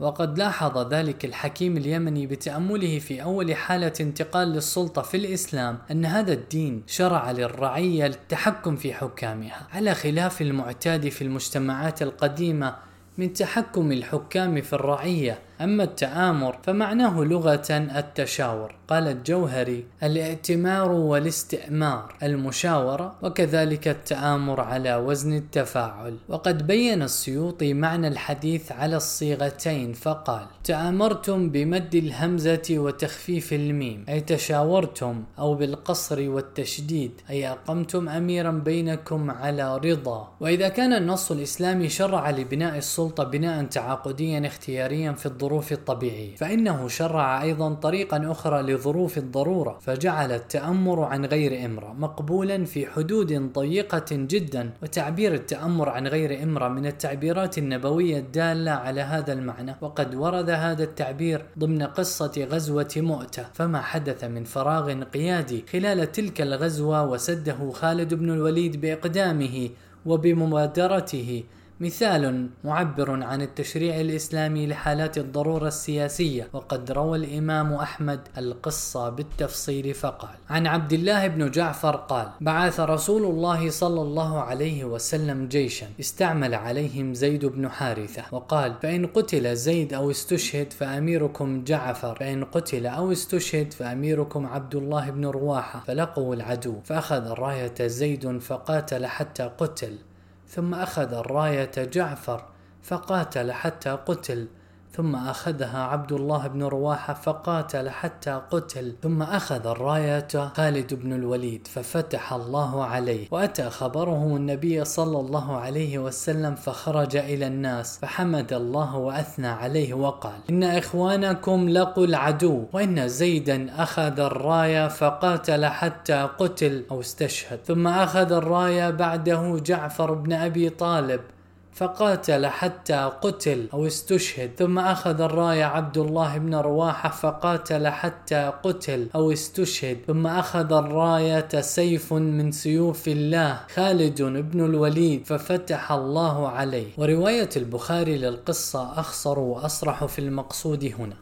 وقد لاحظ ذلك الحكيم اليمني بتأمله في أول حالة انتقال للسلطة في الإسلام أن هذا الدين شرع للرعية التحكم في حكامها على خلاف المعتاد في المجتمعات القديمة من تحكم الحكام في الرعية أما التآمر فمعناه لغة التشاور. قال الجوهري الائتمار والاستئمار المشاورة وكذلك التآمر على وزن التفاعل. وقد بين السيوطي معنى الحديث على الصيغتين فقال تآمرتم بمد الهمزة وتخفيف الميم أي تشاورتم أو بالقصر والتشديد أي أقمتم أميرا بينكم على رضا. وإذا كان النص الإسلامي شرع لبناء السلطة بناء تعاقديا اختياريا في الظروف الظروف الطبيعية فإنه شرع أيضا طريقا أخرى لظروف الضرورة فجعل التأمر عن غير إمرة مقبولا في حدود ضيقة جدا وتعبير التأمر عن غير إمرة من التعبيرات النبوية الدالة على هذا المعنى. وقد ورد هذا التعبير ضمن قصة غزوة مؤتة فما حدث من فراغ قيادي خلال تلك الغزوة وسده خالد بن الوليد بإقدامه وبمبادرته مثال معبر عن التشريع الإسلامي لحالات الضرورة السياسية وقد روى الإمام أحمد القصة بالتفصيل فقال عن عبد الله بن جعفر قال بعث رسول الله صلى الله عليه وسلم جيشا استعمل عليهم زيد بن حارثة وقال فإن قتل زيد أو استشهد فأميركم جعفر فإن قتل أو استشهد فأميركم عبد الله بن رواحة فلقوا العدو فأخذ الراية زيد فقاتل حتى قتل. ثم أخذ الراية جعفر فقاتل حتى قتل. ثم أخذها عبد الله بن رواحة فقاتل حتى قتل. ثم أخذ الراية خالد بن الوليد ففتح الله عليه. وأتى خبره النبي صلى الله عليه وسلم فخرج إلى الناس فحمد الله وأثنى عليه وقال إن إخوانكم لقوا العدو. وإن زيدا أخذ الراية فقاتل حتى قتل أو استشهد. ثم أخذ الراية بعده جعفر بن أبي طالب فقاتل حتى قتل أو استشهد. ثم أخذ الراية عبد الله بن رواحة فقاتل حتى قتل أو استشهد. ثم أخذ الراية سيف من سيوف الله خالد بن الوليد ففتح الله عليه. ورواية البخاري للقصة أخصر وأصرح في المقصود هنا.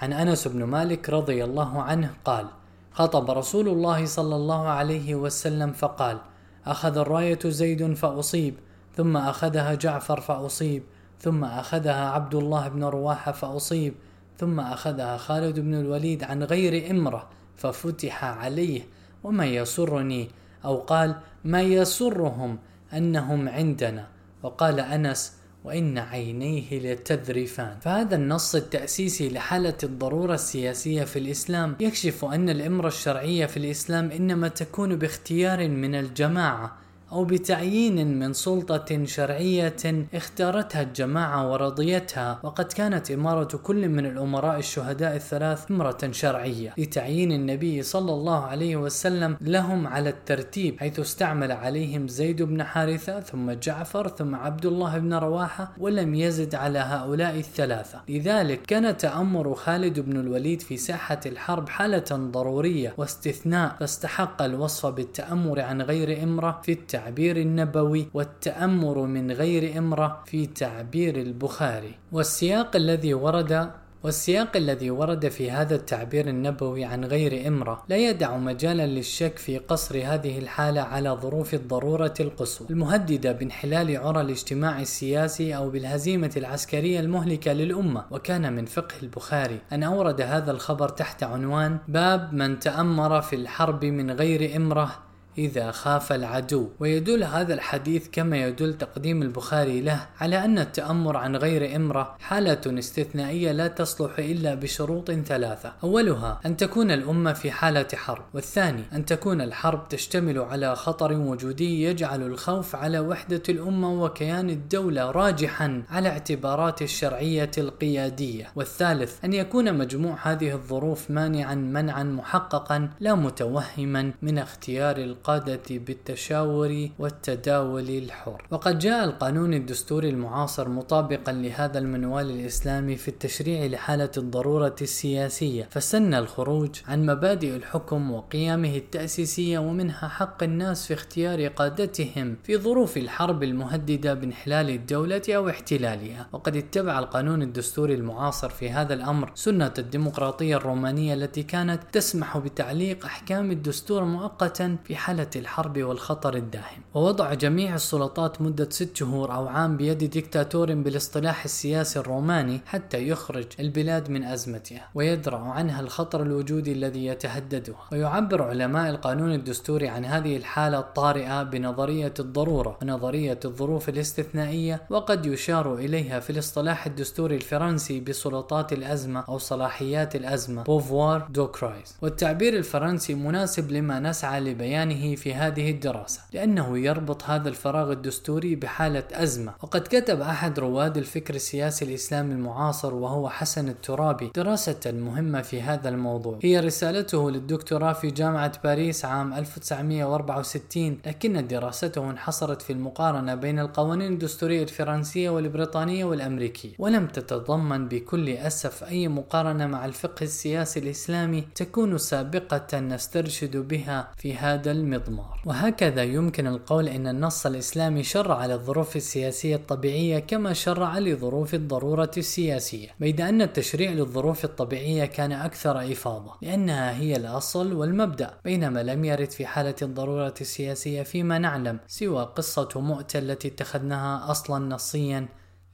عن أنس بن مالك رضي الله عنه قال خطب رسول الله صلى الله عليه وسلم فقال أخذ الراية زيد فأصيب. ثم أخذها جعفر فأصيب ثم أخذها عبد الله بن رواحة فأصيب ثم أخذها خالد بن الوليد عن غير إمرة ففتح عليه. وما يسرني؟ أو قال ما يسرهم أنهم عندنا؟ وقال أنس وإن عينيه لتذرفان. فهذا النص التأسيسي لحالة الضرورة السياسية في الإسلام. يكشف أن الإمرة الشرعية في الإسلام إنما تكون باختيار من الجماعة. أو بتعيين من سلطة شرعية اختارتها الجماعة ورضيتها وقد كانت إمارة كل من الأمراء الشهداء الثلاث إمرة شرعية لتعيين النبي صلى الله عليه وسلم لهم على الترتيب حيث استعمل عليهم زيد بن حارثة ثم جعفر ثم عبد الله بن رواحة ولم يزد على هؤلاء الثلاثة. لذلك كان تأمر خالد بن الوليد في ساحة الحرب حالة ضرورية واستثناء فاستحق الوصف بالتأمر عن غير إمرة في التعيين التعبير النبوي والتأمر من غير إمرة في تعبير البخاري. والسياق الذي ورد والسياق الذي ورد في هذا التعبير النبوي عن غير إمرة لا يدع مجالا للشك في قصر هذه الحالة على ظروف الضرورة القصوى. المهددة بانحلال عرى الاجتماع السياسي أو بالهزيمة العسكرية المهلكة للأمة. وكان من فقه البخاري أن أورد هذا الخبر تحت عنوان باب من تأمر في الحرب من غير إمرة إذا خاف العدو. ويدل هذا الحديث كما يدل تقديم البخاري له على أن التأمر عن غير إمرة حالة استثنائية لا تصلح إلا بشروط ثلاثة. أولها أن تكون الأمة في حالة حرب. والثاني أن تكون الحرب تشتمل على خطر وجودي يجعل الخوف على وحدة الأمة وكيان الدولة راجحا على اعتبارات الشرعية القيادية. والثالث أن يكون مجموع هذه الظروف مانعا منعا محققا لا متوهما من اختيار القادة القادة بالتشاور والتداول الحر. وقد جاء القانون الدستوري المعاصر مطابقا لهذا المنوال الإسلامي في التشريع لحالة الضرورة السياسية فسن الخروج عن مبادئ الحكم وقيامه التأسيسية ومنها حق الناس في اختيار قادتهم في ظروف الحرب المهددة بانحلال الدولة أو احتلالها. وقد اتبع القانون الدستوري المعاصر في هذا الأمر سنة الديمقراطية الرومانية التي كانت تسمح بتعليق أحكام الدستور مؤقتا في حال حالة الحرب والخطر الداهم. ووضع جميع السلطات مدة ست شهور أو عام بيد ديكتاتور بالاصطلاح السياسي الروماني حتى يخرج البلاد من أزمتها ويدرأ عنها الخطر الوجودي الذي يتهددها ويعبر علماء القانون الدستوري عن هذه الحالة الطارئة بنظرية الضرورة ونظرية الظروف الاستثنائية وقد يشار إليها في الاصطلاح الدستوري الفرنسي بسلطات الأزمة أو صلاحيات الأزمة pouvoirs de crise والتعبير الفرنسي مناسب لما نسعى لبيانه في هذه الدراسة لأنه يربط هذا الفراغ الدستوري بحالة أزمة. وقد كتب أحد رواد الفكر السياسي الإسلامي المعاصر وهو حسن الترابي دراسة مهمة في هذا الموضوع. هي رسالته للدكتوراه في جامعة باريس عام 1964 لكن دراسته انحصرت في المقارنة بين القوانين الدستورية الفرنسية والبريطانية والأمريكية. ولم تتضمن بكل أسف أي مقارنة مع الفقه السياسي الإسلامي تكون سابقة نسترشد بها في هذا المضمار. وهكذا يمكن القول إن النص الإسلامي شرع للظروف السياسية الطبيعية كما شرع لظروف الضرورة السياسية بيد أن التشريع للظروف الطبيعية كان أكثر إفاضة لأنها هي الأصل والمبدأ بينما لم يرد في حالة الضرورة السياسية فيما نعلم سوى قصة مؤتة التي اتخذناها أصلا نصيا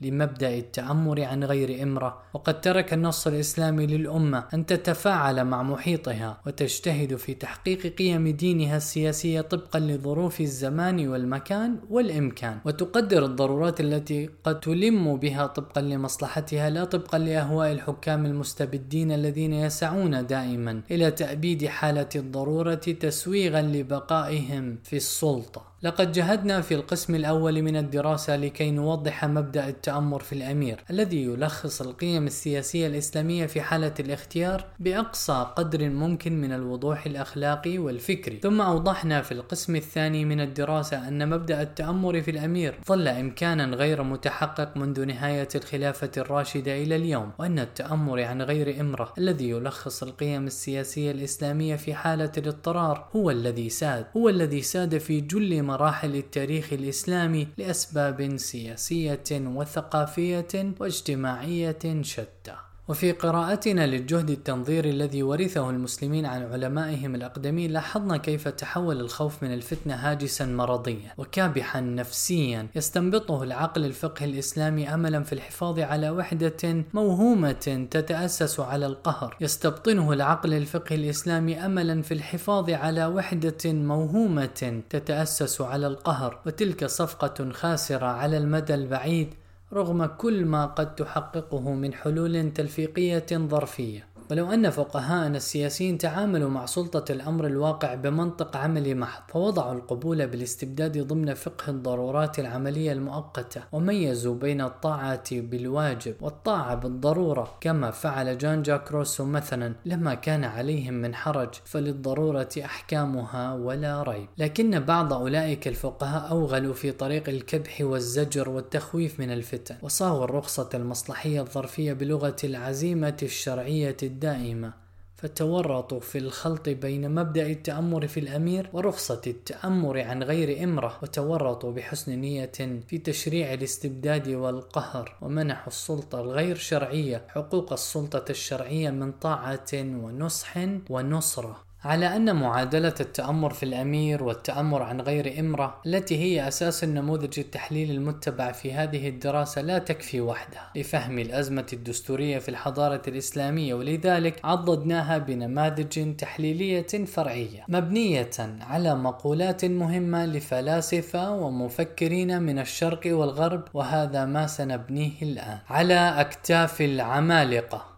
لمبدأ التأمر عن غير إمرة وقد ترك النص الإسلامي للأمة أن تتفاعل مع محيطها وتجتهد في تحقيق قيم دينها السياسية طبقا لظروف الزمان والمكان والإمكان. وتقدر الضرورات التي قد تلم بها طبقا لمصلحتها لا طبقا لأهواء الحكام المستبدين الذين يسعون دائما إلى تأبيد حالة الضرورة تسويغا لبقائهم في السلطة. لقد جهدنا في القسم الأول من الدراسة لكي نوضح مبدأ التأمر في الأمير الذي يلخص القيم السياسية الإسلامية في حالة الاختيار بأقصى قدر ممكن من الوضوح الأخلاقي والفكري. ثم أوضحنا في القسم الثاني من الدراسة أن مبدأ التأمر في الأمير ظل إمكانا غير متحقق منذ نهاية الخلافة الراشدة إلى اليوم وأن التأمر عن غير إمرة الذي يلخص القيم السياسية الإسلامية في حالة الاضطرار هو الذي ساد هو الذي ساد في جل مراحل التاريخ الإسلامي لأسباب سياسية وثقافية واجتماعية شتى. وفي قراءتنا للجهد التنظيري الذي ورثه المسلمين عن علمائهم الأقدمين لاحظنا كيف تحول الخوف من الفتنة هاجسا مرضيا وكابحا نفسيا. يستنبطه العقل الفقهي الإسلامي أملا في الحفاظ على وحدة موهومة تتأسس على القهر. يستبطنه العقل الفقهي الإسلامي أملا في الحفاظ على وحدة موهومة تتأسس على القهر. وتلك صفقة خاسرة على المدى البعيد رغم كل ما قد تحققه من حلول تلفيقية ظرفية. ولو أن فقهاءنا السياسيين تعاملوا مع سلطة الأمر الواقع بمنطق عملي محض فوضعوا القبول بالاستبداد ضمن فقه الضرورات العملية المؤقتة وميزوا بين الطاعة بالواجب والطاعة بالضرورة كما فعل جان جاك روسو مثلا لما كان عليهم من حرج فللضرورة أحكامها ولا ريب. لكن بعض أولئك الفقهاء أوغلوا في طريق الكبح والزجر والتخويف من الفتن وصاغوا الرخصة المصلحية الظرفية بلغة العزيمة الشرعية الدائمة فتورطوا في الخلط بين مبدأ التأمر في الأمير ورخصة التأمر عن غير إمرة وتورطوا بحسن نية في تشريع الاستبداد والقهر ومنحوا السلطة الغير شرعية حقوق السلطة الشرعية من طاعة ونصح ونصرة. على أن معادلة التأمر في الأمير والتأمر عن غير إمرة التي هي أساس النموذج التحليلي المتبع في هذه الدراسة لا تكفي وحدها. لفهم الأزمة الدستورية في الحضارة الإسلامية ولذلك عضدناها بنماذج تحليلية فرعية. مبنية على مقولات مهمة لفلاسفة ومفكرين من الشرق والغرب وهذا ما سنبنيه الآن. على أكتاف العمالقة.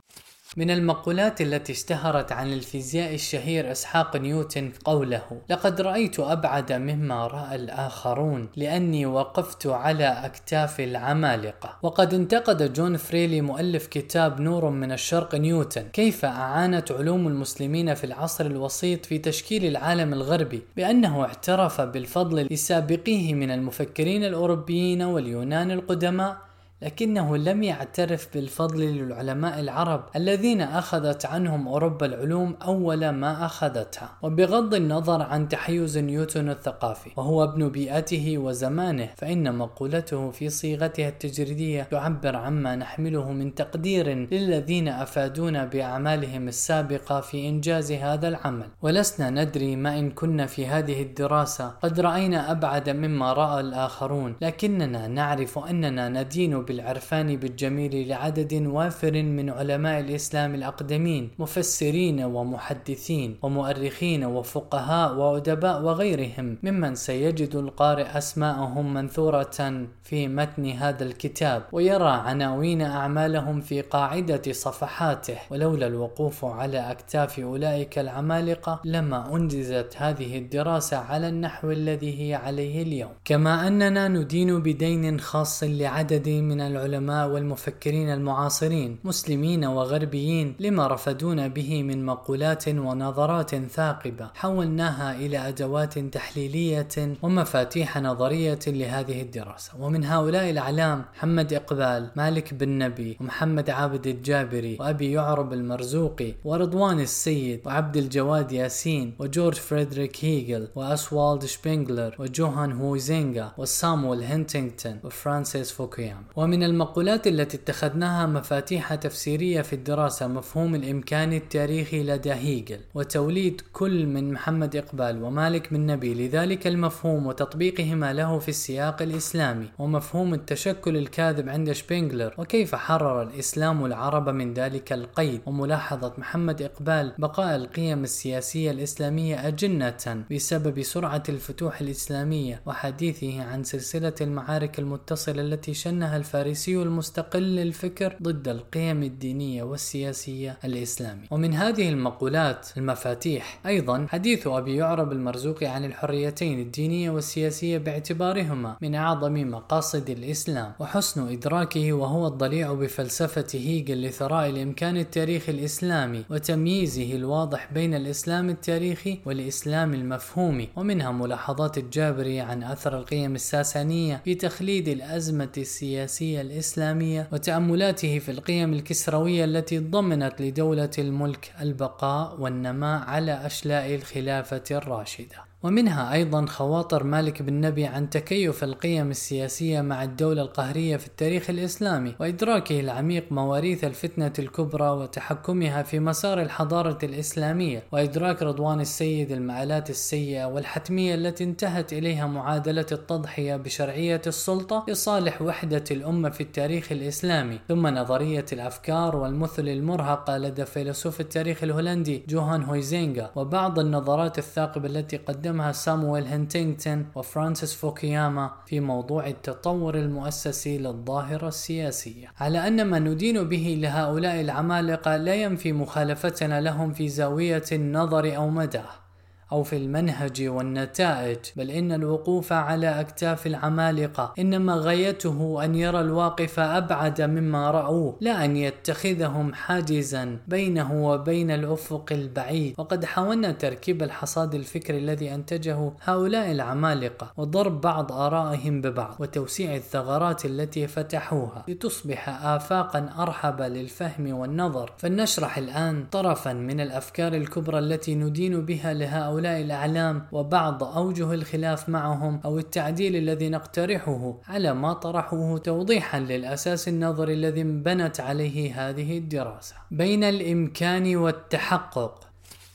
من المقولات التي اشتهرت عن الفيزياء الشهير إسحاق نيوتن قوله لقد رأيت أبعد مما رأى الآخرون لأني وقفت على أكتاف العمالقة. وقد انتقد جون فريلي مؤلف كتاب نور من الشرق نيوتن كيف أعانت علوم المسلمين في العصر الوسيط في تشكيل العالم الغربي بأنه اعترف بالفضل لسابقيه من المفكرين الأوروبيين واليونان القدماء لكنه لم يعترف بالفضل للعلماء العرب الذين أخذت عنهم أوروبا العلوم أول ما أخذتها وبغض النظر عن تحيز نيوتن الثقافي وهو ابن بيئته وزمانه فإن مقولته في صيغتها التجريدية تعبر عما نحمله من تقدير للذين أفادونا بأعمالهم السابقة في إنجاز هذا العمل. ولسنا ندري ما إن كنا في هذه الدراسة قد رأينا أبعد مما رأى الآخرون لكننا نعرف أننا ندين بالعرفان بالجميل لعدد وافر من علماء الإسلام الأقدمين مفسرين ومحدثين ومؤرخين وفقهاء وأدباء وغيرهم ممن سيجد القارئ أسماءهم منثورة في متن هذا الكتاب ويرى عناوين أعمالهم في قاعدة صفحاته. ولولا الوقوف على أكتاف أولئك العمالقة لما أنجزت هذه الدراسة على النحو الذي هي عليه اليوم. كما أننا ندين بدين خاص لعدد من من العلماء والمفكرين المعاصرين مسلمين وغربيين لما رفدونا به من مقولات ونظرات ثاقبة. حولناها إلى أدوات تحليلية ومفاتيح نظرية لهذه الدراسة. ومن هؤلاء الأعلام محمد إقبال مالك بن نبي ومحمد عابد الجابري وأبي يعرب المرزوقي ورضوان السيد وعبد الجواد ياسين وجورج فريدريك هيجل وأسوالد شبينغلر وجوهان هويزينغا وسامويل هنتينغتون وفرانسيس فوكوياما ومن المقولات التي اتخذناها مفاتيح تفسيرية في الدراسة مفهوم الإمكان التاريخي لدى هيجل وتوليد كل من محمد إقبال ومالك بن نبي لذلك المفهوم وتطبيقهما له في السياق الإسلامي ومفهوم التشكل الكاذب عند شبينغلر وكيف حرر الإسلام العرب من ذلك القيد وملاحظة محمد إقبال بقاء القيم السياسية الإسلامية أجنة بسبب سرعة الفتوح الإسلامية وحديثه عن سلسلة المعارك المتصلة التي شنها الفاتح الفارسي المستقل للفكر ضد القيم الدينية والسياسية الإسلامية. ومن هذه المقولات المفاتيح أيضا حديث أبي يعرب المرزوقي عن الحريتين الدينية والسياسية باعتبارهما من أعظم مقاصد الإسلام وحسن إدراكه وهو الضليع بفلسفة هيجل لثراء الإمكان التاريخي الإسلامي وتمييزه الواضح بين الإسلام التاريخي والإسلام المفهومي. ومنها ملاحظات الجابري عن أثر القيم الساسانية في تخليد الأزمة السياسية الإسلامية وتأملاته في القيم الكسروية التي ضمنت لدولة الملك البقاء والنماء على أشلاء الخلافة الراشدة. ومنها أيضا خواطر مالك بن نبي عن تكيف القيم السياسية مع الدولة القهرية في التاريخ الإسلامي وإدراكه العميق مواريث الفتنة الكبرى وتحكمها في مسار الحضارة الإسلامية وإدراك رضوان السيد المآلات السيئة والحتمية التي انتهت إليها معادلة التضحية بشرعية السلطة لصالح وحدة الأمة في التاريخ الإسلامي ثم نظرية الأفكار والمثل المرهقة لدى فيلسوف التاريخ الهولندي جوهان هويزينغا وبعض النظرات الثاقبة التي قدمها قدمها سامويل هنتينغتون وفرانسيس فوكياما في موضوع التطور المؤسسي للظاهرة السياسية. على أن ما ندين به لهؤلاء العمالقة لا ينفي مخالفتنا لهم في زاوية النظر أو مداه. أو في المنهج والنتائج بل إن الوقوف على أكتاف العمالقة إنما غايته أن يرى الواقف أبعد مما رأوه لا أن يتخذهم حاجزا بينه وبين الأفق البعيد. وقد حاولنا تركيب الحصاد الفكري الذي أنتجه هؤلاء العمالقة وضرب بعض آرائهم ببعض وتوسيع الثغرات التي فتحوها لتصبح آفاقا أرحب للفهم والنظر. فلنشرح الآن طرفا من الأفكار الكبرى التي ندين بها لهؤلاء هؤلاء الأعلام وبعض أوجه الخلاف معهم أو التعديل الذي نقترحه على ما طرحوه توضيحا للأساس النظري الذي انبنت عليه هذه الدراسة. بين الإمكان والتحقق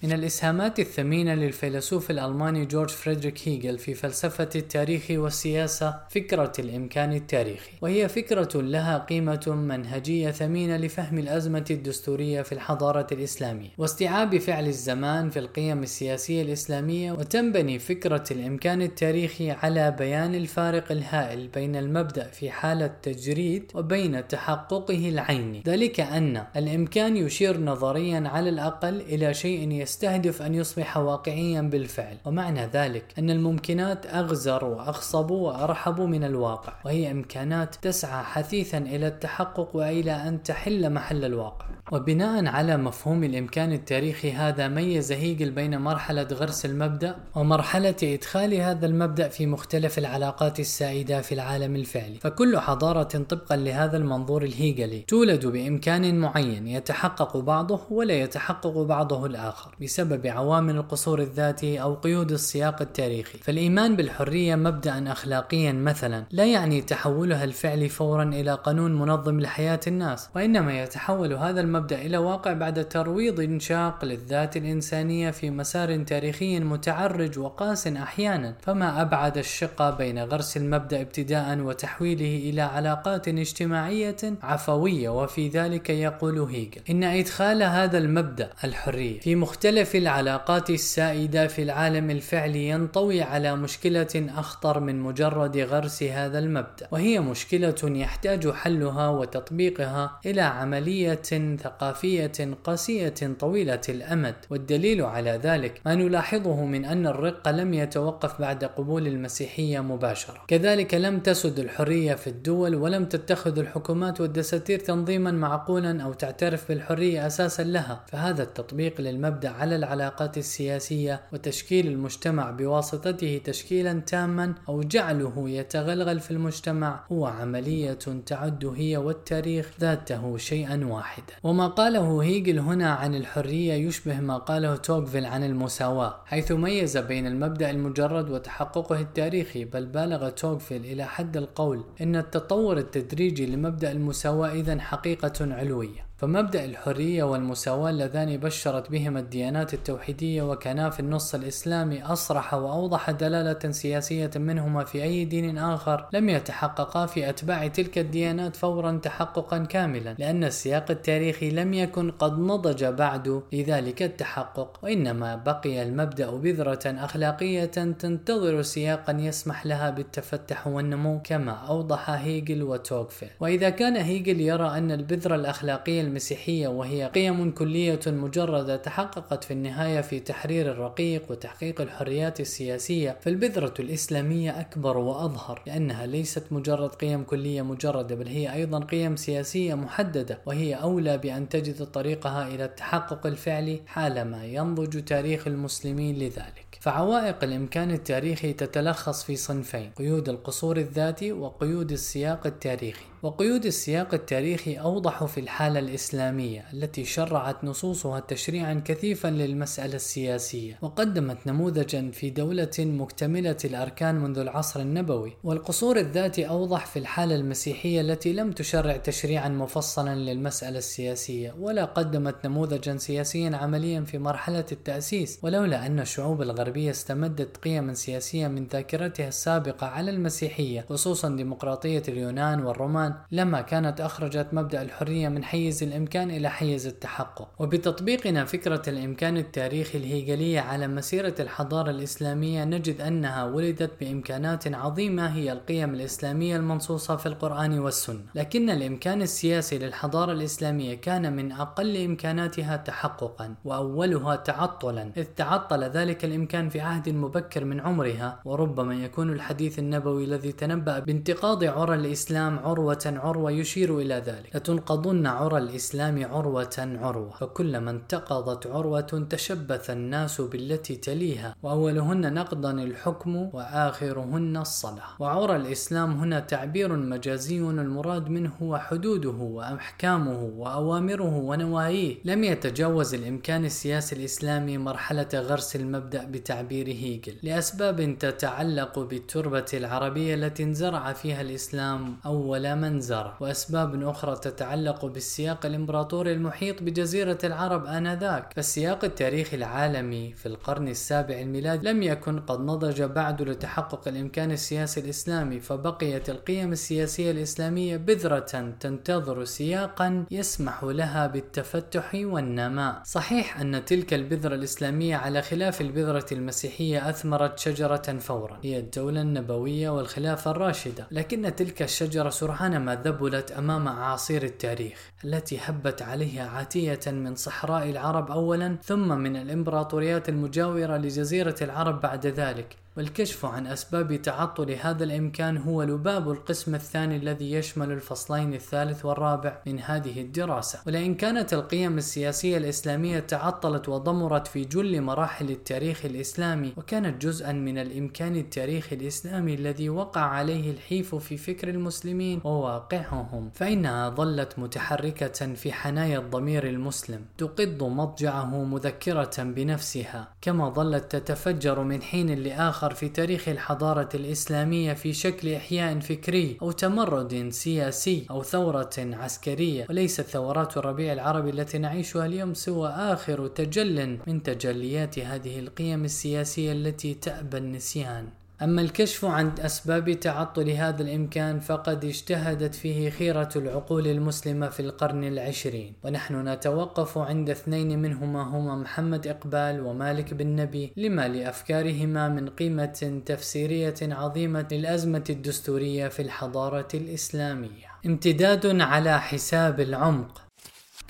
من الإسهامات الثمينة للفيلسوف الألماني جورج فريدريك هيجل في فلسفة التاريخ والسياسة فكرة الإمكان التاريخي. وهي فكرة لها قيمة منهجية ثمينة لفهم الأزمة الدستورية في الحضارة الإسلامية. واستيعاب فعل الزمان في القيم السياسية الإسلامية وتنبني فكرة الإمكان التاريخي على بيان الفارق الهائل بين المبدأ في حالة تجريد وبين تحققه العيني. ذلك أن الإمكان يشير نظريا على الأقل إلى شيء يستهدف أن يصبح واقعيا بالفعل. ومعنى ذلك أن الممكنات أغزر وأخصب وأرحب من الواقع وهي إمكانات تسعى حثيثا إلى التحقق وإلى أن تحل محل الواقع. وبناء على مفهوم الإمكان التاريخي هذا ميز هيجل بين مرحلة غرس المبدأ ومرحلة إدخال هذا المبدأ في مختلف العلاقات السائدة في العالم الفعلي. فكل حضارة طبقا لهذا المنظور الهيجلي تولد بإمكان معين يتحقق بعضه ولا يتحقق بعضه الآخر. بسبب عوامل القصور الذاتي أو قيود السياق التاريخي. فالإيمان بالحرية مبدأ أخلاقيا مثلا لا يعني تحولها الفعلي فورا إلى قانون منظم لحياة الناس وإنما يتحول هذا المبدأ إلى واقع بعد ترويض شاق للذات الإنسانية في مسار تاريخي متعرج وقاس أحيانا. فما أبعد الشقة بين غرس المبدأ ابتداء وتحويله إلى علاقات اجتماعية عفوية وفي ذلك يقول هيجل إن إدخال هذا المبدأ الحرية في مختلف مختلف العلاقات السائدة في العالم الفعلي ينطوي على مشكلة أخطر من مجرد غرس هذا المبدأ وهي مشكلة يحتاج حلها وتطبيقها إلى عملية ثقافية قاسية طويلة الأمد والدليل على ذلك ما نلاحظه من أن الرق لم يتوقف بعد قبول المسيحية مباشرة. كذلك لم تسد الحرية في الدول ولم تتخذ الحكومات والدساتير تنظيما معقولا أو تعترف بالحرية أساسا لها فهذا التطبيق للمبدأ على العلاقات السياسية وتشكيل المجتمع بواسطته تشكيلا تاما أو جعله يتغلغل في المجتمع هو عملية تعد هي والتاريخ ذاته شيئا واحدا. وما قاله هيجل هنا عن الحرية يشبه ما قاله توغفيل عن المساواة حيث ميز بين المبدأ المجرد وتحققه التاريخي بل بالغ توغفيل إلى حد القول إن التطور التدريجي لمبدأ المساواة إذا حقيقة علوية. فمبدأ الحرية والمساواة اللذان بشرت بهما الديانات التوحيدية وكانا في النص الإسلامي أصرح وأوضح دلالة سياسية منهما في أي دين آخر لم يتحققا في أتباع تلك الديانات فورا تحققا كاملا لأن السياق التاريخي لم يكن قد نضج بعد لذلك التحقق وإنما بقي المبدأ بذرة أخلاقية تنتظر سياقا يسمح لها بالتفتح والنمو كما أوضح هيجل وتوغفيل وإذا كان هيجل يرى أن البذرة الأخلاقية المسيحية وهي قيم كلية مجردة تحققت في النهاية في تحرير الرقيق وتحقيق الحريات السياسية فالبذرة الإسلامية أكبر وأظهر لأنها ليست مجرد قيم كلية مجردة بل هي أيضا قيم سياسية محددة وهي أولى بأن تجد طريقها إلى التحقق الفعلي حالما ينضج تاريخ المسلمين لذلك. فعوائق الإمكان التاريخي تتلخص في صنفين قيود القصور الذاتي وقيود السياق التاريخي. وقيود السياق التاريخي أوضح في الحالة الإسلامية التي شرعت نصوصها تشريعا كثيفا للمسألة السياسية وقدمت نموذجا في دولة مكتملة الأركان منذ العصر النبوي. والقصور الذاتي أوضح في الحالة المسيحية التي لم تشرع تشريعا مفصلا للمسألة السياسية ولا قدمت نموذجا سياسيا عمليا في مرحلة التأسيس. ولولا أن الشعوب الغربية استمدت قيما سياسية من ذاكرتها السابقة على المسيحية خصوصا ديمقراطية اليونان والرومان لما كانت أخرجت مبدأ الحرية من حيز الإمكان إلى حيز التحقق. وبتطبيقنا فكرة الإمكان التاريخي الهيجلية على مسيرة الحضارة الإسلامية نجد أنها ولدت بإمكانات عظيمة هي القيم الإسلامية المنصوصة في القرآن والسنة. لكن الإمكان السياسي للحضارة الإسلامية كان من أقل إمكاناتها تحققا وأولها تعطلا. إذ تعطل ذلك الإمكان في عهد مبكر من عمرها وربما يكون الحديث النبوي الذي تنبأ بانتقاض عرى الإسلام عروة عروة يشير إلى ذلك. لتنقضن عرى الإسلام عروة عروة فكلما انتقضت عروة تشبث الناس بالتي تليها وأولهن نقضا الحكم وآخرهن الصلاة. وعرى الإسلام هنا تعبير مجازي المراد منه وحدوده وأحكامه وأوامره ونواهيه. لم يتجاوز الإمكان السياسي الإسلامي مرحلة غرس المبدأ بتعبير هيجل لأسباب تتعلق بالتربة العربية التي انزرع فيها الإسلام أول من زرع وأسباب أخرى تتعلق بالسياق الإمبراطوري المحيط بجزيرة العرب آنذاك. فالسياق التاريخي العالمي في القرن السابع الميلادي لم يكن قد نضج بعد لتحقق الإمكان السياسي الإسلامي فبقيت القيم السياسية الإسلامية بذرة تنتظر سياقا يسمح لها بالتفتح والنماء. صحيح أن تلك البذرة الإسلامية على خلاف البذرة المسيحية أثمرت شجرة فورا هي الدولة النبوية والخلافة الراشدة لكن تلك الشجرة سرعان ما ذبلت أمام أعاصير التاريخ التي هبت عليها عاتية من صحراء العرب أولا ثم من الإمبراطوريات المجاورة لجزيرة العرب بعد ذلك. والكشف عن أسباب تعطل هذا الإمكان هو لباب القسم الثاني الذي يشمل الفصلين الثالث والرابع من هذه الدراسة. ولئن كانت القيم السياسية الإسلامية تعطلت وضمرت في جل مراحل التاريخ الإسلامي وكانت جزءا من الإمكان التاريخي الإسلامي الذي وقع عليه الحيف في فكر المسلمين وواقعهم. فإنها ظلت متحركة في حنايا الضمير المسلم تقض مضجعه مذكرة بنفسها كما ظلت تتفجر من حين لآخر آخر في تاريخ الحضارة الإسلامية في شكل إحياء فكري أو تمرد سياسي أو ثورة عسكرية وليست ثورات الربيع العربي التي نعيشها اليوم سوى آخر تجل من تجليات هذه القيم السياسية التي تأبى النسيان. أما الكشف عن أسباب تعطل هذا الإمكان فقد اجتهدت فيه خيرة العقول المسلمة في القرن العشرين. ونحن نتوقف عند اثنين منهما هما محمد إقبال ومالك بن نبي لما لأفكارهما من قيمة تفسيرية عظيمة للأزمة الدستورية في الحضارة الإسلامية. امتداد على حساب العمق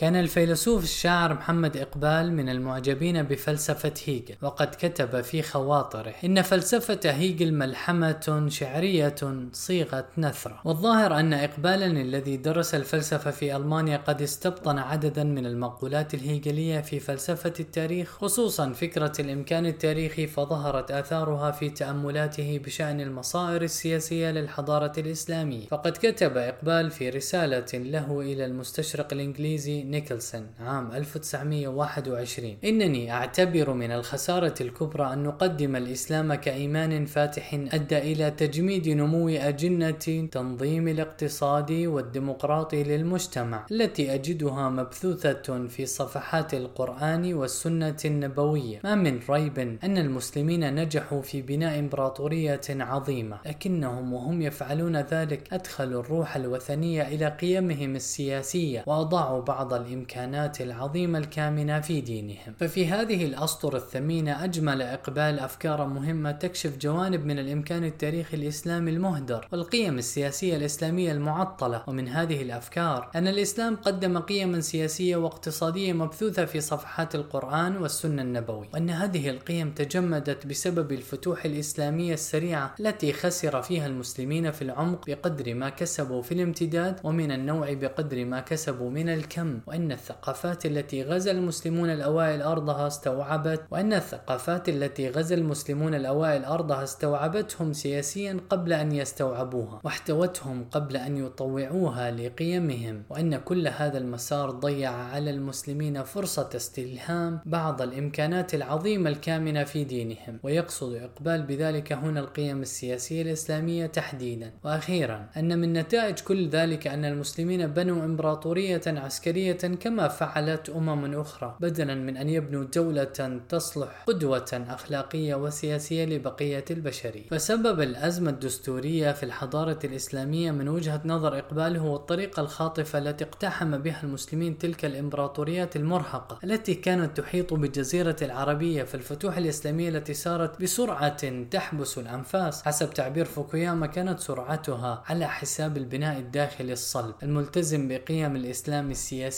كان الفيلسوف الشاعر محمد إقبال من المعجبين بفلسفة هيجل وقد كتب في خواطره إن فلسفة هيجل ملحمة شعرية صيغة نثرة والظاهر أن إقبالا الذي درس الفلسفة في ألمانيا قد استبطن عددا من المقولات الهيجلية في فلسفة التاريخ خصوصا فكرة الإمكان التاريخي فظهرت آثارها في تأملاته بشأن المصائر السياسية للحضارة الإسلامية فقد كتب إقبال في رسالة له إلى المستشرق الإنجليزي نيكلسون عام 1921 إنني أعتبر من الخسارة الكبرى أن نقدم الإسلام كإيمان فاتح أدى إلى تجميد نمو أجنة تنظيم الاقتصاد والديمقراطي للمجتمع التي أجدها مبثوثة في صفحات القرآن والسنة النبوية. ما من ريب أن المسلمين نجحوا في بناء إمبراطورية عظيمة لكنهم وهم يفعلون ذلك أدخلوا الروح الوثنية إلى قيمهم السياسية وأضاعوا بعض الإمكانات العظيمة الكامنة في دينهم. ففي هذه الأسطر الثمينة أجمل إقبال أفكار مهمة تكشف جوانب من الإمكان التاريخي الإسلامي المهدر والقيم السياسية الإسلامية المعطلة. ومن هذه الأفكار أن الإسلام قدم قيما سياسية واقتصادية مبثوثة في صفحات القرآن والسنة النبوي وأن هذه القيم تجمدت بسبب الفتوح الإسلامية السريعة التي خسر فيها المسلمين في العمق بقدر ما كسبوا في الامتداد ومن النوع بقدر ما كسبوا من الكم. وأن الثقافات التي غزا المسلمون الأوائل أرضها استوعبت وأن الثقافات التي غزا المسلمون الأوائل أرضها استوعبتهم سياسيا قبل أن يستوعبوها واحتوتهم قبل أن يطوعوها لقيمهم وأن كل هذا المسار ضيع على المسلمين فرصة استلهام بعض الإمكانات العظيمة الكامنة في دينهم ويقصد إقبال بذلك هنا القيم السياسية الإسلامية تحديدا. وأخيرا أن من نتائج كل ذلك أن المسلمين بنوا إمبراطورية عسكرية كما فعلت أمم أخرى بدلا من أن يبنوا دولة تصلح قدوة أخلاقية وسياسية لبقية البشرية فسبب الأزمة الدستورية في الحضارة الإسلامية من وجهة نظر إقبال هو الطريقة الخاطفة التي اقتحم بها المسلمين تلك الإمبراطوريات المرهقة التي كانت تحيط بالجزيرة العربية في الفتوح الإسلامية التي سارت بسرعة تحبس الأنفاس. حسب تعبير فوكوياما كانت سرعتها على حساب البناء الداخلي الصلب الملتزم بقيم الإسلام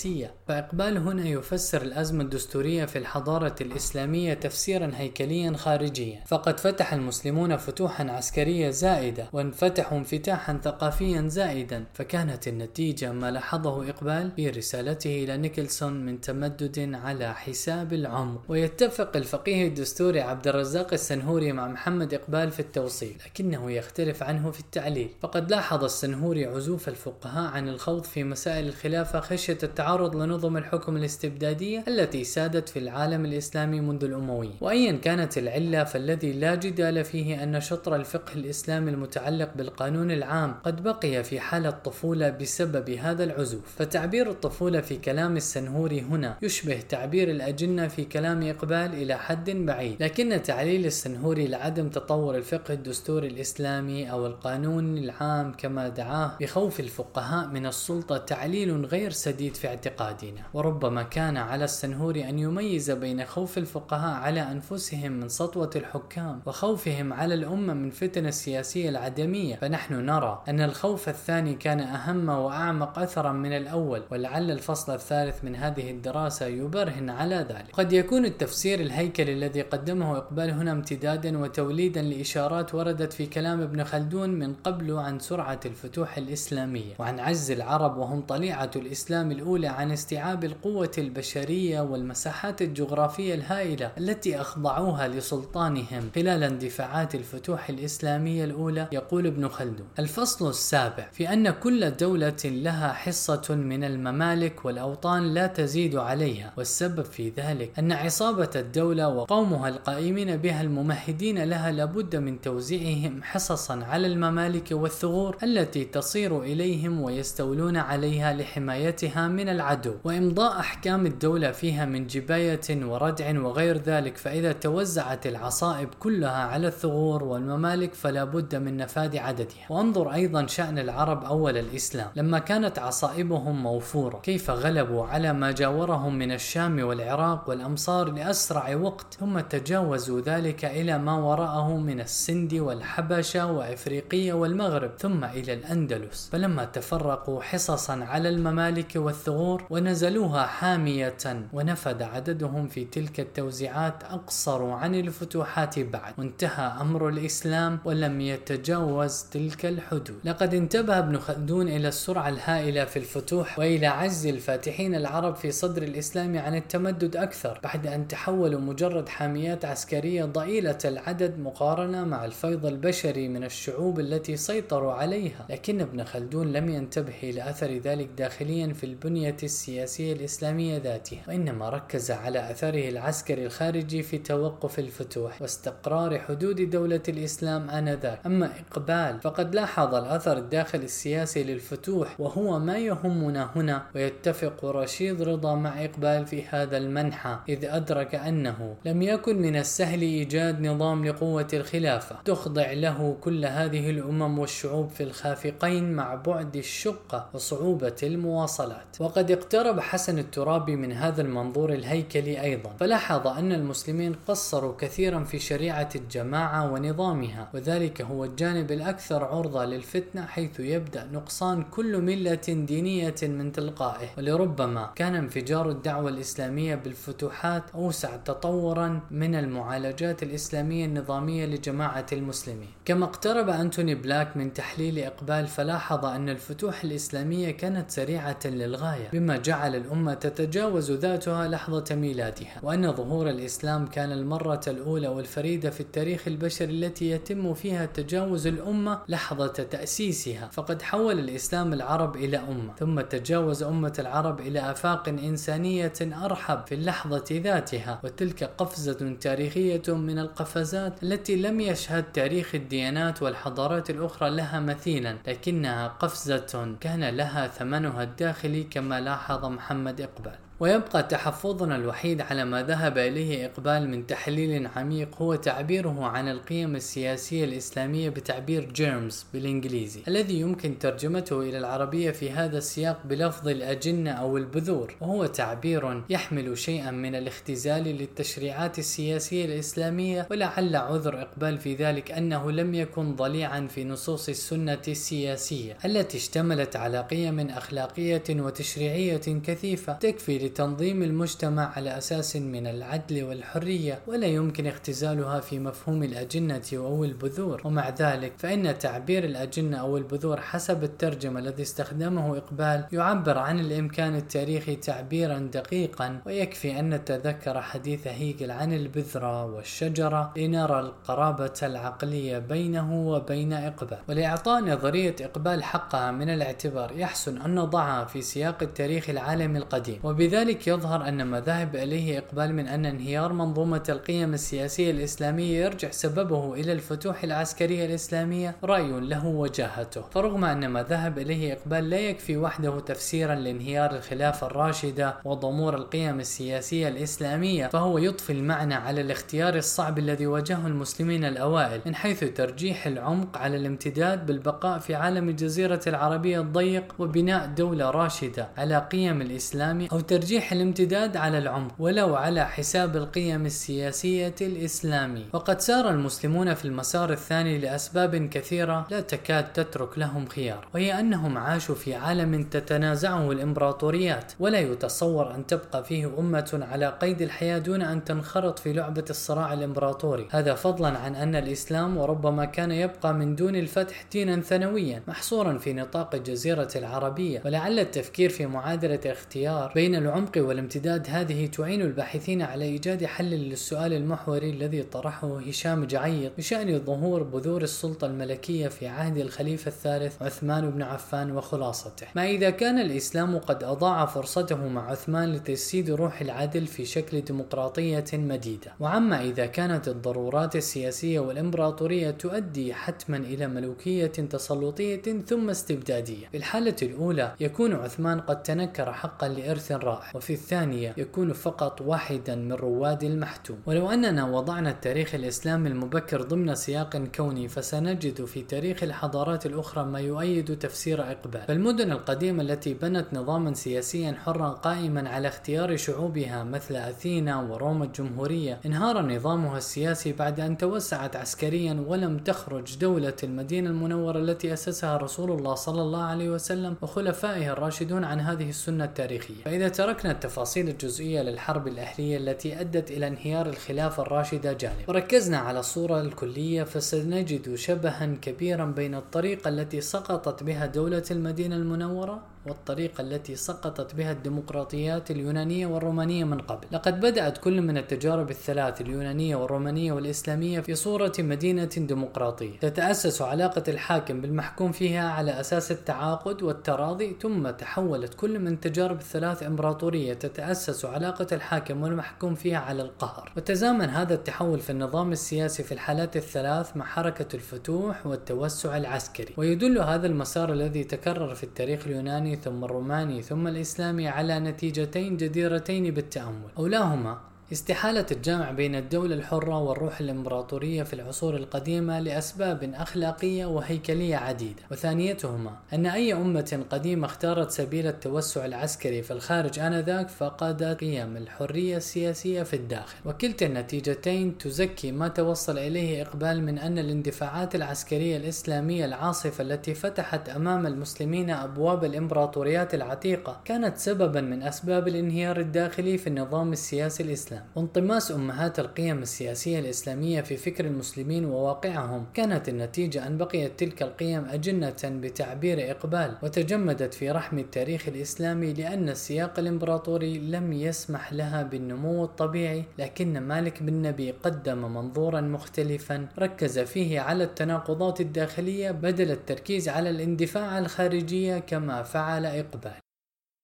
السياسية. فإقبال هنا يفسر الأزمة الدستورية في الحضارة الإسلامية تفسيرا هيكليا خارجيا. فقد فتح المسلمون فتوحا عسكرية زائدة وانفتحوا انفتاحا ثقافيا زائدا. فكانت النتيجة ما لاحظه إقبال في رسالته إلى نيكلسون من تمدد على حساب العمر. ويتفق الفقيه الدستوري عبد الرزاق السنهوري مع محمد إقبال في التوصيل لكنه يختلف عنه في التعليل. فقد لاحظ السنهوري عزوف الفقهاء عن الخوض في مسائل الخلافة خشية التعرض لنظم الحكم الاستبدادية التي سادت في العالم الإسلامي منذ الأموي وأيا كانت العلة فالذي لا جدال فيه أن شطر الفقه الإسلامي المتعلق بالقانون العام قد بقي في حالة طفولة بسبب هذا العزوف. فتعبير الطفولة في كلام السنهوري هنا يشبه تعبير الأجنة في كلام إقبال إلى حد بعيد. لكن تعليل السنهوري لعدم تطور الفقه الدستوري الإسلامي أو القانون العام كما دعاه بخوف الفقهاء من السلطة تعليل غير سديد في اعتقادنا وربما كان على السنهوري أن يميز بين خوف الفقهاء على أنفسهم من سطوة الحكام وخوفهم على الأمة من فتن السياسية العدمية. فنحن نرى أن الخوف الثاني كان أهم وأعمق أثرا من الأول ولعل الفصل الثالث من هذه الدراسة يبرهن على ذلك. قد يكون التفسير الهيكلي الذي قدمه إقبال هنا امتدادا وتوليدا لإشارات وردت في كلام ابن خلدون من قبل عن سرعة الفتوح الإسلامية وعن عجز العرب وهم طليعة الإسلام الأولى عن استيعاب القوة البشرية والمساحات الجغرافية الهائلة التي أخضعوها لسلطانهم خلال اندفاعات الفتوح الإسلامية الأولى يقول ابن خلدون. الفصل السابع في أن كل دولة لها حصة من الممالك والأوطان لا تزيد عليها والسبب في ذلك أن عصابة الدولة وقومها القائمين بها الممهدين لها لابد من توزيعهم حصصا على الممالك والثغور التي تصير إليهم ويستولون عليها لحمايتها من العدو وإمضاء أحكام الدولة فيها من جباية وردع وغير ذلك فإذا توزعت العصائب كلها على الثغور والممالك فلا بد من نفاذ عددها. وانظر أيضا شأن العرب أول الإسلام. لما كانت عصائبهم موفورة كيف غلبوا على ما جاورهم من الشام والعراق والأمصار لأسرع وقت ثم تجاوزوا ذلك إلى ما وراءه من السند والحبشة وإفريقية والمغرب ثم إلى الأندلس. فلما تفرقوا حصصا على الممالك والثغور ونزلوها حامية ونفد عددهم في تلك التوزيعات أقصر عن الفتوحات بعد. وانتهى أمر الإسلام ولم يتجاوز تلك الحدود. لقد انتبه ابن خلدون إلى السرعة الهائلة في الفتوح وإلى عجز الفاتحين العرب في صدر الإسلام عن التمدد أكثر بعد أن تحولوا مجرد حاميات عسكرية ضئيلة العدد مقارنة مع الفيض البشري من الشعوب التي سيطروا عليها. لكن ابن خلدون لم ينتبه إلى أثر ذلك داخليا في البنية السياسية الإسلامية ذاتها وإنما ركز على أثره العسكري الخارجي في توقف الفتوح واستقرار حدود دولة الإسلام آنذاك. أما إقبال فقد لاحظ الأثر الداخلي السياسي للفتوح وهو ما يهمنا هنا ويتفق رشيد رضا مع إقبال في هذا المنحى إذ أدرك أنه لم يكن من السهل إيجاد نظام لقوة الخلافة. تخضع له كل هذه الأمم والشعوب في الخافقين مع بعد الشقة وصعوبة المواصلات. وقد اقترب حسن الترابي من هذا المنظور الهيكلي أيضا. فلاحظ أن المسلمين قصروا كثيرا في شريعة الجماعة ونظامها وذلك هو الجانب الأكثر عرضة للفتنة حيث يبدأ نقصان كل ملة دينية من تلقائه. ولربما كان انفجار الدعوة الإسلامية بالفتوحات أوسع تطورا من المعالجات الإسلامية النظامية لجماعة المسلمين. كما اقترب أنتوني بلاك من تحليل إقبال فلاحظ أن الفتوح الإسلامية كانت سريعة للغاية. بما جعل الأمة تتجاوز ذاتها لحظة ميلادها وأن ظهور الإسلام كان المرة الأولى والفريدة في التاريخ البشري التي يتم فيها تجاوز الأمة لحظة تأسيسها. فقد حول الإسلام العرب إلى أمة ثم تجاوز أمة العرب إلى آفاق إنسانية أرحب في اللحظة ذاتها وتلك قفزة تاريخية من القفزات التي لم يشهد تاريخ الديانات والحضارات الأخرى لها مثيلا لكنها قفزة كان لها ثمنها الداخلي كما لاحظ محمد إقبال. ويبقى تحفظنا الوحيد على ما ذهب إليه إقبال من تحليل عميق هو تعبيره عن القيم السياسية الإسلامية بتعبير جيرمز بالإنجليزي الذي يمكن ترجمته إلى العربية في هذا السياق بلفظ الأجنة أو البذور وهو تعبير يحمل شيئا من الاختزال للتشريعات السياسية الإسلامية ولعل عذر إقبال في ذلك أنه لم يكن ضليعا في نصوص السنة السياسية التي اشتملت على قيم أخلاقية وتشريعية كثيفة تكفي لتنظيم المجتمع على أساس من العدل والحرية ولا يمكن اختزالها في مفهوم الأجنة أو البذور. ومع ذلك فإن تعبير الأجنة أو البذور حسب الترجمة الذي استخدمه إقبال يعبر عن الإمكان التاريخي تعبيرا دقيقا ويكفي أن نتذكر حديث هيجل عن البذرة والشجرة لنرى القرابة العقلية بينه وبين إقبال. ولإعطاء نظرية إقبال حقها من الاعتبار يحسن أن نضعها في سياق التاريخ العالمي القديم. وبذلك لذلك يظهر أن ما ذهب إليه إقبال من أن انهيار منظومة القيم السياسية الإسلامية يرجع سببه إلى الفتوح العسكرية الإسلامية رأي له وجاهته فرغم أن ما ذهب إليه إقبال لا يكفي وحده تفسيرا لانهيار الخلافة الراشدة وضمور القيم السياسية الإسلامية فهو يضفي المعنى على الاختيار الصعب الذي واجهه المسلمين الأوائل من حيث ترجيح العمق على الامتداد بالبقاء في عالم الجزيرة العربية الضيق وبناء دولة راشدة على قيم الإسلام أو ترجيح ترجيح الامتداد على العمق ولو على حساب القيم السياسية الإسلامية. وقد سار المسلمون في المسار الثاني لأسباب كثيرة لا تكاد تترك لهم خيار وهي أنهم عاشوا في عالم تتنازعه الإمبراطوريات ولا يتصور أن تبقى فيه أمة على قيد الحياة دون أن تنخرط في لعبة الصراع الإمبراطوري. هذا فضلا عن أن الإسلام وربما كان يبقى من دون الفتح دينا ثانويا محصورا في نطاق الجزيرة العربية. ولعل التفكير في معادلة اختيار بين العمق العمق والامتداد هذه تعين الباحثين على إيجاد حل للسؤال المحوري الذي طرحه هشام جعيط بشأن ظهور بذور السلطة الملكية في عهد الخليفة الثالث عثمان بن عفان وخلاصته. ما إذا كان الإسلام قد أضاع فرصته مع عثمان لتجسيد روح العدل في شكل ديمقراطية مديدة. وعما إذا كانت الضرورات السياسية والإمبراطورية تؤدي حتما إلى ملوكية تسلطية ثم استبدادية. في الحالة الأولى يكون عثمان قد تنكر حقا لإرث رائع. وفي الثانية يكون فقط واحدا من رواد المحتوم ولو أننا وضعنا التاريخ الإسلامي المبكر ضمن سياق كوني فسنجد في تاريخ الحضارات الأخرى ما يؤيد تفسير إقبال فالمدن القديمة التي بنت نظاما سياسيا حرا قائما على اختيار شعوبها مثل أثينا وروما الجمهورية انهار نظامها السياسي بعد أن توسعت عسكريا ولم تخرج دولة المدينة المنورة التي أسسها رسول الله صلى الله عليه وسلم وخلفائه الراشدون عن هذه السنة التاريخية. فإذا تركنا تركنا التفاصيل الجزئية للحرب الأهلية التي أدت إلى انهيار الخلافة الراشدة جانب وركزنا على الصورة الكلية فسنجد شبها كبيرا بين الطريقة التي سقطت بها دولة المدينة المنورة. والطريقة التي سقطت بها الديمقراطيات اليونانية والرومانية من قبل. لقد بدأت كل من التجارب الثلاث اليونانية والرومانية والإسلامية في صورة مدينة ديمقراطية. تتأسس علاقة الحاكم بالمحكوم فيها على أساس التعاقد والتراضي ثم تحولت كل من تجارب الثلاث إمبراطورية تتأسس علاقة الحاكم والمحكوم فيها على القهر. وتزامن هذا التحول في النظام السياسي في الحالات الثلاث مع حركة الفتوح والتوسع العسكري. ويدل هذا المسار الذي تكرر في التاريخ اليوناني ثم الروماني ثم الإسلامي على نتيجتين جديرتين بالتأمل. أولاهما استحالة الجمع بين الدولة الحرة والروح الإمبراطورية في العصور القديمة لأسباب أخلاقية وهيكلية عديدة، وثانيتهما أن أي أمة قديمة اختارت سبيل التوسع العسكري في الخارج آنذاك فقدت قيم الحرية السياسية في الداخل، وكلتا النتيجتين تزكي ما توصل إليه إقبال من أن الاندفاعات العسكرية الإسلامية العاصفة التي فتحت أمام المسلمين أبواب الإمبراطوريات العتيقة كانت سببا من أسباب الانهيار الداخلي في النظام السياسي الإسلامي. وانطماس أمهات القيم السياسية الإسلامية في فكر المسلمين وواقعهم. كانت النتيجة أن بقيت تلك القيم أجنة بتعبير إقبال وتجمدت في رحم التاريخ الإسلامي لأن السياق الإمبراطوري لم يسمح لها بالنمو الطبيعي لكن مالك بن نبي قدم منظورا مختلفا ركز فيه على التناقضات الداخلية بدل التركيز على الاندفاع الخارجية كما فعل إقبال.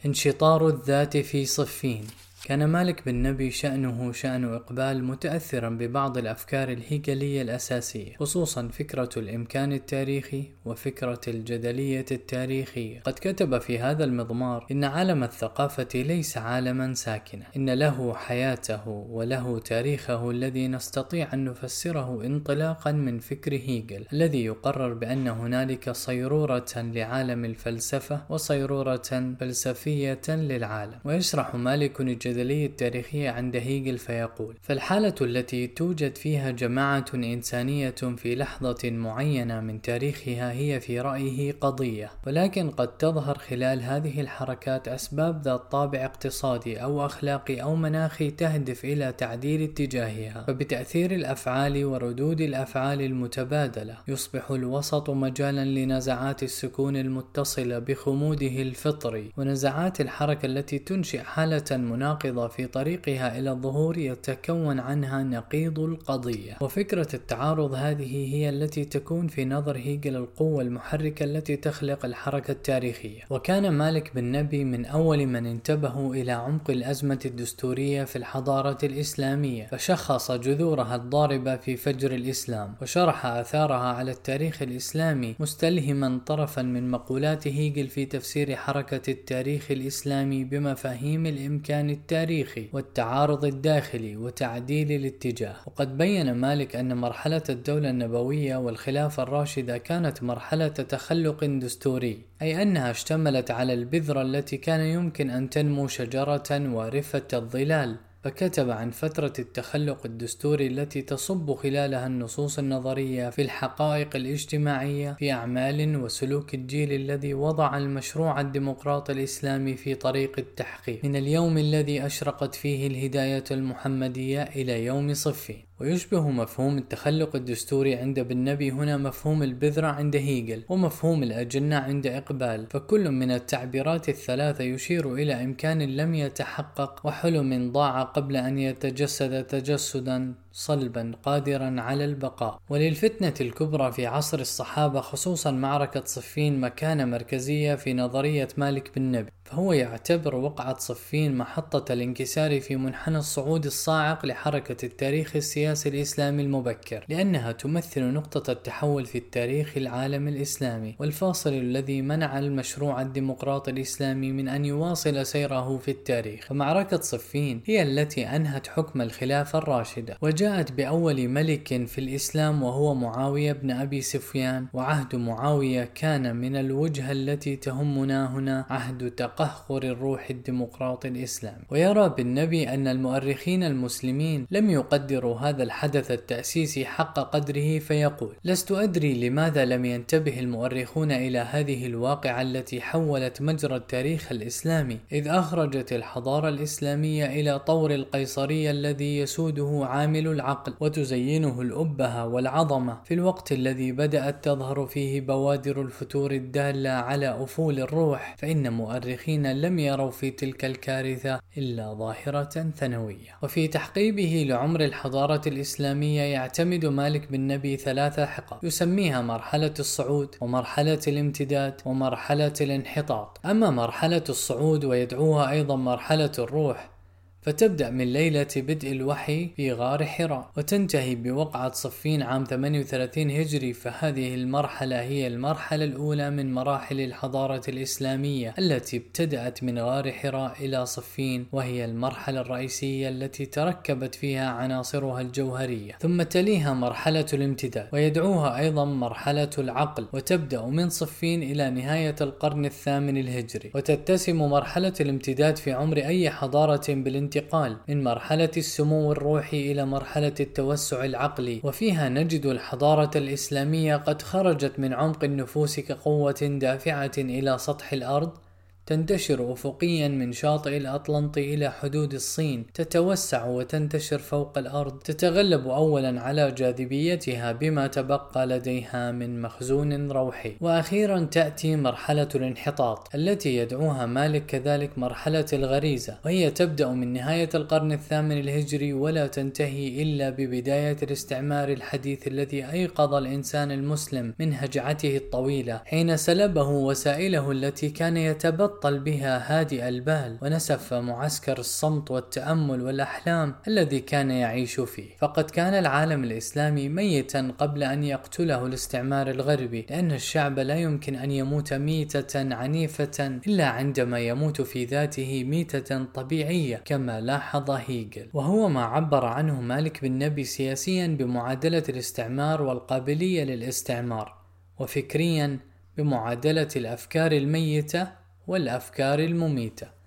انشطار الذات في صفين. كان مالك بن نبي شأنه شأن إقبال متأثرا ببعض الأفكار الهيكلية الأساسية خصوصا فكرة الإمكان التاريخي وفكرة الجدلية التاريخية. قد كتب في هذا المضمار إن عالم الثقافة ليس عالما ساكنا إن له حياته وله تاريخه الذي نستطيع أن نفسره انطلاقا من فكر هيجل الذي يقرر بأن هنالك صيرورة لعالم الفلسفة وصيرورة فلسفية للعالم. ويشرح مالك الجدلية التاريخية عند هيجل فيقول فالحالة التي توجد فيها جماعة إنسانية في لحظة معينة من تاريخها هي في رأيه قضية ولكن قد تظهر خلال هذه الحركات أسباب ذات طابع اقتصادي أو أخلاقي أو مناخي تهدف إلى تعديل اتجاهها فبتأثير الأفعال وردود الأفعال المتبادلة يصبح الوسط مجالا لنزعات السكون المتصلة بخموده الفطري ونزعات الحركة التي تنشئ حالة مناقضة ناقضة في طريقها إلى الظهور يتكون عنها نقيض القضية. وفكرة التعارض هذه هي التي تكون في نظر هيجل القوة المحركة التي تخلق الحركة التاريخية. وكان مالك بن نبي من أول من انتبهوا إلى عمق الأزمة الدستورية في الحضارة الإسلامية فشخص جذورها الضاربة في فجر الإسلام وشرح آثارها على التاريخ الإسلامي مستلهما طرفا من مقولات هيجل في تفسير حركة التاريخ الإسلامي بمفاهيم الإمكان التاريخي والتعارض الداخلي وتعديل الاتجاه. وقد بين مالك أن مرحلة الدولة النبوية والخلافة الراشدة كانت مرحلة تخلق دستوري أي أنها اشتملت على البذرة التي كان يمكن أن تنمو شجرة وارفة الظلال. فكتب عن فترة التخلق الدستوري التي تصب خلالها النصوص النظرية في الحقائق الاجتماعية في أعمال وسلوك الجيل الذي وضع المشروع الديمقراطي الإسلامي في طريق التحقيق. من اليوم الذي أشرقت فيه الهداية المحمدية إلى يوم صفين ويشبه مفهوم التخلق الدستوري عند بن نبي هنا مفهوم البذرة عند هيجل ومفهوم الأجنة عند إقبال. فكل من التعبيرات الثلاثة يشير إلى إمكان لم يتحقق وحلم ضاع قبل أن يتجسد تجسدا. صلبا قادرا على البقاء. وللفتنة الكبرى في عصر الصحابة خصوصا معركة صفين مكانة مركزية في نظرية مالك بن نبي. فهو يعتبر وقعة صفين محطة الانكسار في منحنى الصعود الصاعق لحركة التاريخ السياسي الإسلامي المبكر لأنها تمثل نقطة التحول في التاريخ العالم الإسلامي والفاصل الذي منع المشروع الديمقراطي الإسلامي من أن يواصل سيره في التاريخ. فمعركة صفين هي التي أنهت حكم الخلافة الراشدة وجاءت بأول ملك في الإسلام وهو معاوية بن أبي سفيان وعهد معاوية كان من الوجهة التي تهمنا هنا عهد تقهقر الروح الديمقراطي الإسلامي ويرى بالنبي أن المؤرخين المسلمين لم يقدروا هذا الحدث التأسيسي حق قدره فيقول لست أدري لماذا لم ينتبه المؤرخون إلى هذه الواقعة التي حولت مجرى التاريخ الإسلامي إذ أخرجت الحضارة الإسلامية إلى طور القيصرية الذي يسوده عامل العقل وتزينه الأبهة والعظمة. في الوقت الذي بدأت تظهر فيه بوادر الفتور الدالة على أفول الروح فإن مؤرخين لم يروا في تلك الكارثة إلا ظاهرة ثانوية. وفي تحقيبه لعمر الحضارة الإسلامية يعتمد مالك بن نبي ثلاثة حقب. يسميها مرحلة الصعود ومرحلة الامتداد ومرحلة الانحطاط. أما مرحلة الصعود ويدعوها أيضا مرحلة الروح فتبدأ من ليلة بدء الوحي في غار حراء وتنتهي بوقعة صفين عام 38 هجري فهذه المرحلة هي المرحلة الأولى من مراحل الحضارة الإسلامية التي ابتدأت من غار حراء إلى صفين وهي المرحلة الرئيسية التي تركبت فيها عناصرها الجوهرية. ثم تليها مرحلة الامتداد ويدعوها أيضا مرحلة العقل وتبدأ من صفين إلى نهاية القرن الثامن الهجري. وتتسم مرحلة الامتداد في عمر أي حضارة بالانتقال الانتقال من مرحلة السمو الروحي إلى مرحلة التوسع العقلي وفيها نجد الحضارة الإسلامية قد خرجت من عمق النفوس كقوة دافعة إلى سطح الأرض تنتشر أفقيا من شاطئ الأطلنطي إلى حدود الصين تتوسع وتنتشر فوق الأرض تتغلب أولا على جاذبيتها بما تبقى لديها من مخزون روحي. وأخيرا تأتي مرحلة الانحطاط التي يدعوها مالك كذلك مرحلة الغريزة. وهي تبدأ من نهاية القرن الثامن الهجري ولا تنتهي إلا ببداية الاستعمار الحديث الذي أيقظ الإنسان المسلم من هجعته الطويلة حين سلبه وسائله التي كان يتبطل بطل بها هادئ البال ونسف معسكر الصمت والتأمل والأحلام الذي كان يعيش فيه. فقد كان العالم الإسلامي ميتا قبل أن يقتله الاستعمار الغربي لأن الشعب لا يمكن أن يموت ميتة عنيفة إلا عندما يموت في ذاته ميتة طبيعية كما لاحظ هيجل. وهو ما عبر عنه مالك بن نبي سياسيا بمعادلة الاستعمار والقابلية للاستعمار وفكريا بمعادلة الأفكار الميتة والأفكار المميتة.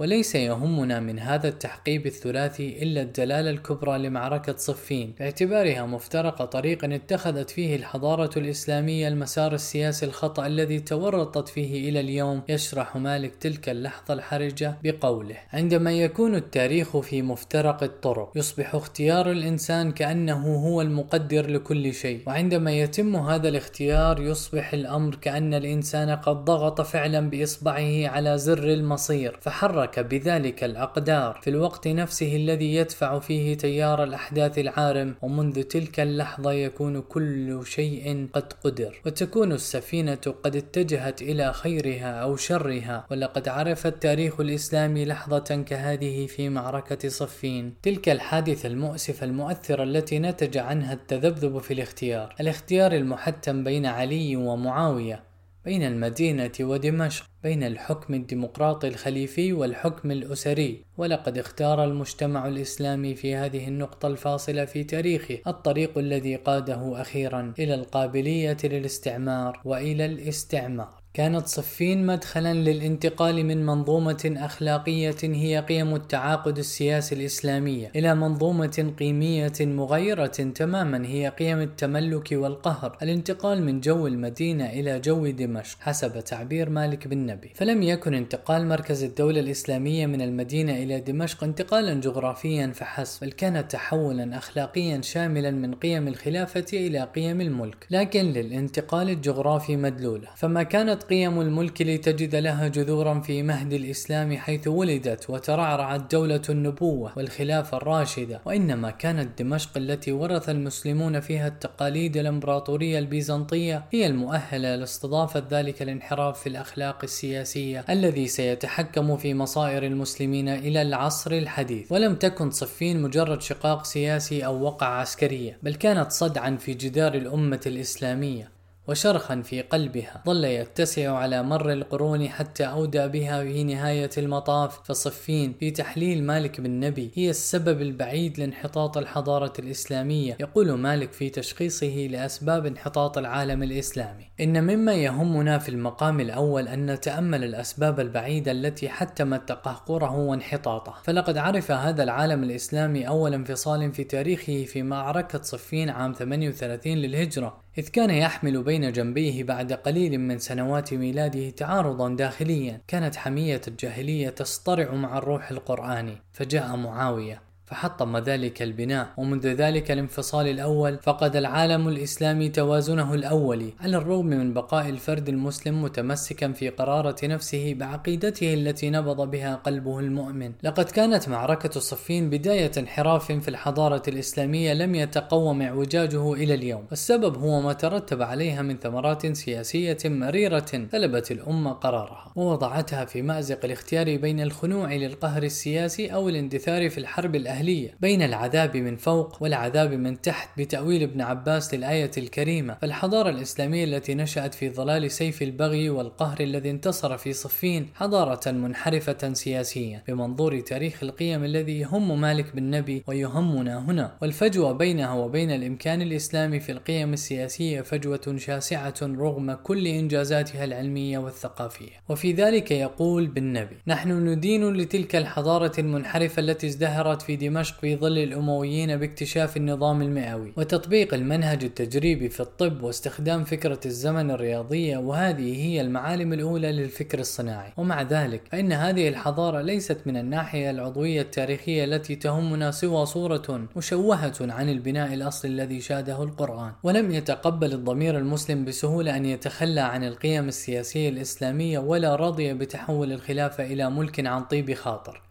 وليس يهمنا من هذا التحقيب الثلاثي إلا الدلالة الكبرى لمعركة صفين باعتبارها مفترق طريق اتخذت فيه الحضارة الإسلامية المسار السياسي الخطأ الذي تورطت فيه إلى اليوم يشرح مالك تلك اللحظة الحرجة بقوله عندما يكون التاريخ في مفترق الطرق يصبح اختيار الإنسان كأنه هو المقدر لكل شيء وعندما يتم هذا الاختيار يصبح الأمر كأن الإنسان قد ضغط فعلا بإصبعه على زر المصير فحرك حرك بذلك الأقدار في الوقت نفسه الذي يدفع فيه تيار الأحداث العارم ومنذ تلك اللحظة يكون كل شيء قد قدر. وتكون السفينة قد اتجهت إلى خيرها أو شرها. ولقد عرف التاريخ الإسلامي لحظة كهذه في معركة صفين. تلك الحادثة المؤسفة المؤثرة التي نتج عنها التذبذب في الاختيار. الاختيار المحتم بين علي ومعاوية. بين المدينة ودمشق بين الحكم الديمقراطي الخليفي والحكم الأسري. ولقد اختار المجتمع الإسلامي في هذه النقطة الفاصلة في تاريخه الطريق الذي قاده أخيرا إلى القابلية للاستعمار وإلى الاستعمار. كانت صفين مدخلا للانتقال من منظومة أخلاقية هي قيم التعاقد السياسي الإسلامية إلى منظومة قيمية مغيرة تماما هي قيم التملك والقهر الانتقال من جو المدينة إلى جو دمشق حسب تعبير مالك بن نبي. فلم يكن انتقال مركز الدولة الإسلامية من المدينة إلى دمشق انتقالا جغرافيا فحسب بل كان تحولا أخلاقيا شاملا من قيم الخلافة إلى قيم الملك. لكن للانتقال الجغرافي مدلولة فما كانت قيم الملك لتجد لها جذورا في مهد الإسلام حيث ولدت وترعرعت دولة النبوة والخلافة الراشدة. وإنما كانت دمشق التي ورث المسلمون فيها التقاليد الإمبراطورية البيزنطية هي المؤهلة لاستضافة ذلك الانحراف في الأخلاق السياسية الذي سيتحكم في مصائر المسلمين إلى العصر الحديث. ولم تكن صفين مجرد شقاق سياسي أو وقع عسكرية بل كانت صدعا في جدار الأمة الإسلامية. وشرخا في قلبها. ظل يتسع على مر القرون حتى أودى بها في نهاية المطاف فصفين في تحليل مالك بن نبي. هي السبب البعيد لانحطاط الحضارة الإسلامية. يقول مالك في تشخيصه لأسباب انحطاط العالم الإسلامي. إن مما يهمنا في المقام الأول أن نتأمل الأسباب البعيدة التي حتمت تقهقره وانحطاطه. فلقد عرف هذا العالم الإسلامي أول انفصال في تاريخه في معركة صفين عام 38 للهجرة. إذ كان يحمل بين جنبيه بعد قليل من سنوات ميلاده تعارضا داخليا. كانت حمية الجاهلية تصطرع مع الروح القرآني فجاء معاوية. فحطم ذلك البناء ومنذ ذلك الانفصال الأول فقد العالم الإسلامي توازنه الأولي على الرغم من بقاء الفرد المسلم متمسكا في قرارة نفسه بعقيدته التي نبض بها قلبه المؤمن. لقد كانت معركة صفين بداية انحراف في الحضارة الإسلامية لم يتقوم اعوجاجه إلى اليوم. والسبب هو ما ترتب عليها من ثمرات سياسية مريرة غلبت الأمة قرارها ووضعتها في مأزق الاختيار بين الخنوع للقهر السياسي أو الاندثار في الحرب الأهلية. بين العذاب من فوق والعذاب من تحت بتأويل ابن عباس للآية الكريمة. فالحضارة الإسلامية التي نشأت في ظلال سيف البغي والقهر الذي انتصر في صفين حضارة منحرفة سياسيا بمنظور تاريخ القيم الذي يهم مالك بن نبي ويهمنا هنا. والفجوة بينها وبين الإمكان الإسلامي في القيم السياسية فجوة شاسعة رغم كل إنجازاتها العلمية والثقافية. وفي ذلك يقول بالنبي نحن ندين لتلك الحضارة المنحرفة التي ازدهرت في دمشق في ظل الأمويين باكتشاف النظام المئوي وتطبيق المنهج التجريبي في الطب واستخدام فكرة الزمن الرياضية وهذه هي المعالم الأولى للفكر الصناعي. ومع ذلك فإن هذه الحضارة ليست من الناحية العضوية التاريخية التي تهمنا سوى صورة مشوهة عن البناء الأصلي الذي شاده القرآن. ولم يتقبل الضمير المسلم بسهولة أن يتخلى عن القيم السياسية الإسلامية ولا رضي بتحول الخلافة إلى ملك عن طيب خاطر.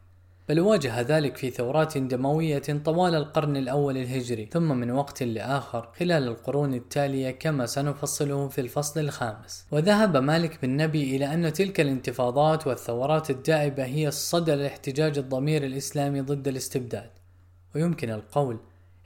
بل واجه ذلك في ثورات دموية طوال القرن الأول الهجري ثم من وقت لآخر خلال القرون التالية كما سنفصله في الفصل الخامس. وذهب مالك بن نبي إلى أن تلك الانتفاضات والثورات الدائبة هي الصدى لاحتجاج الضمير الإسلامي ضد الاستبداد. ويمكن القول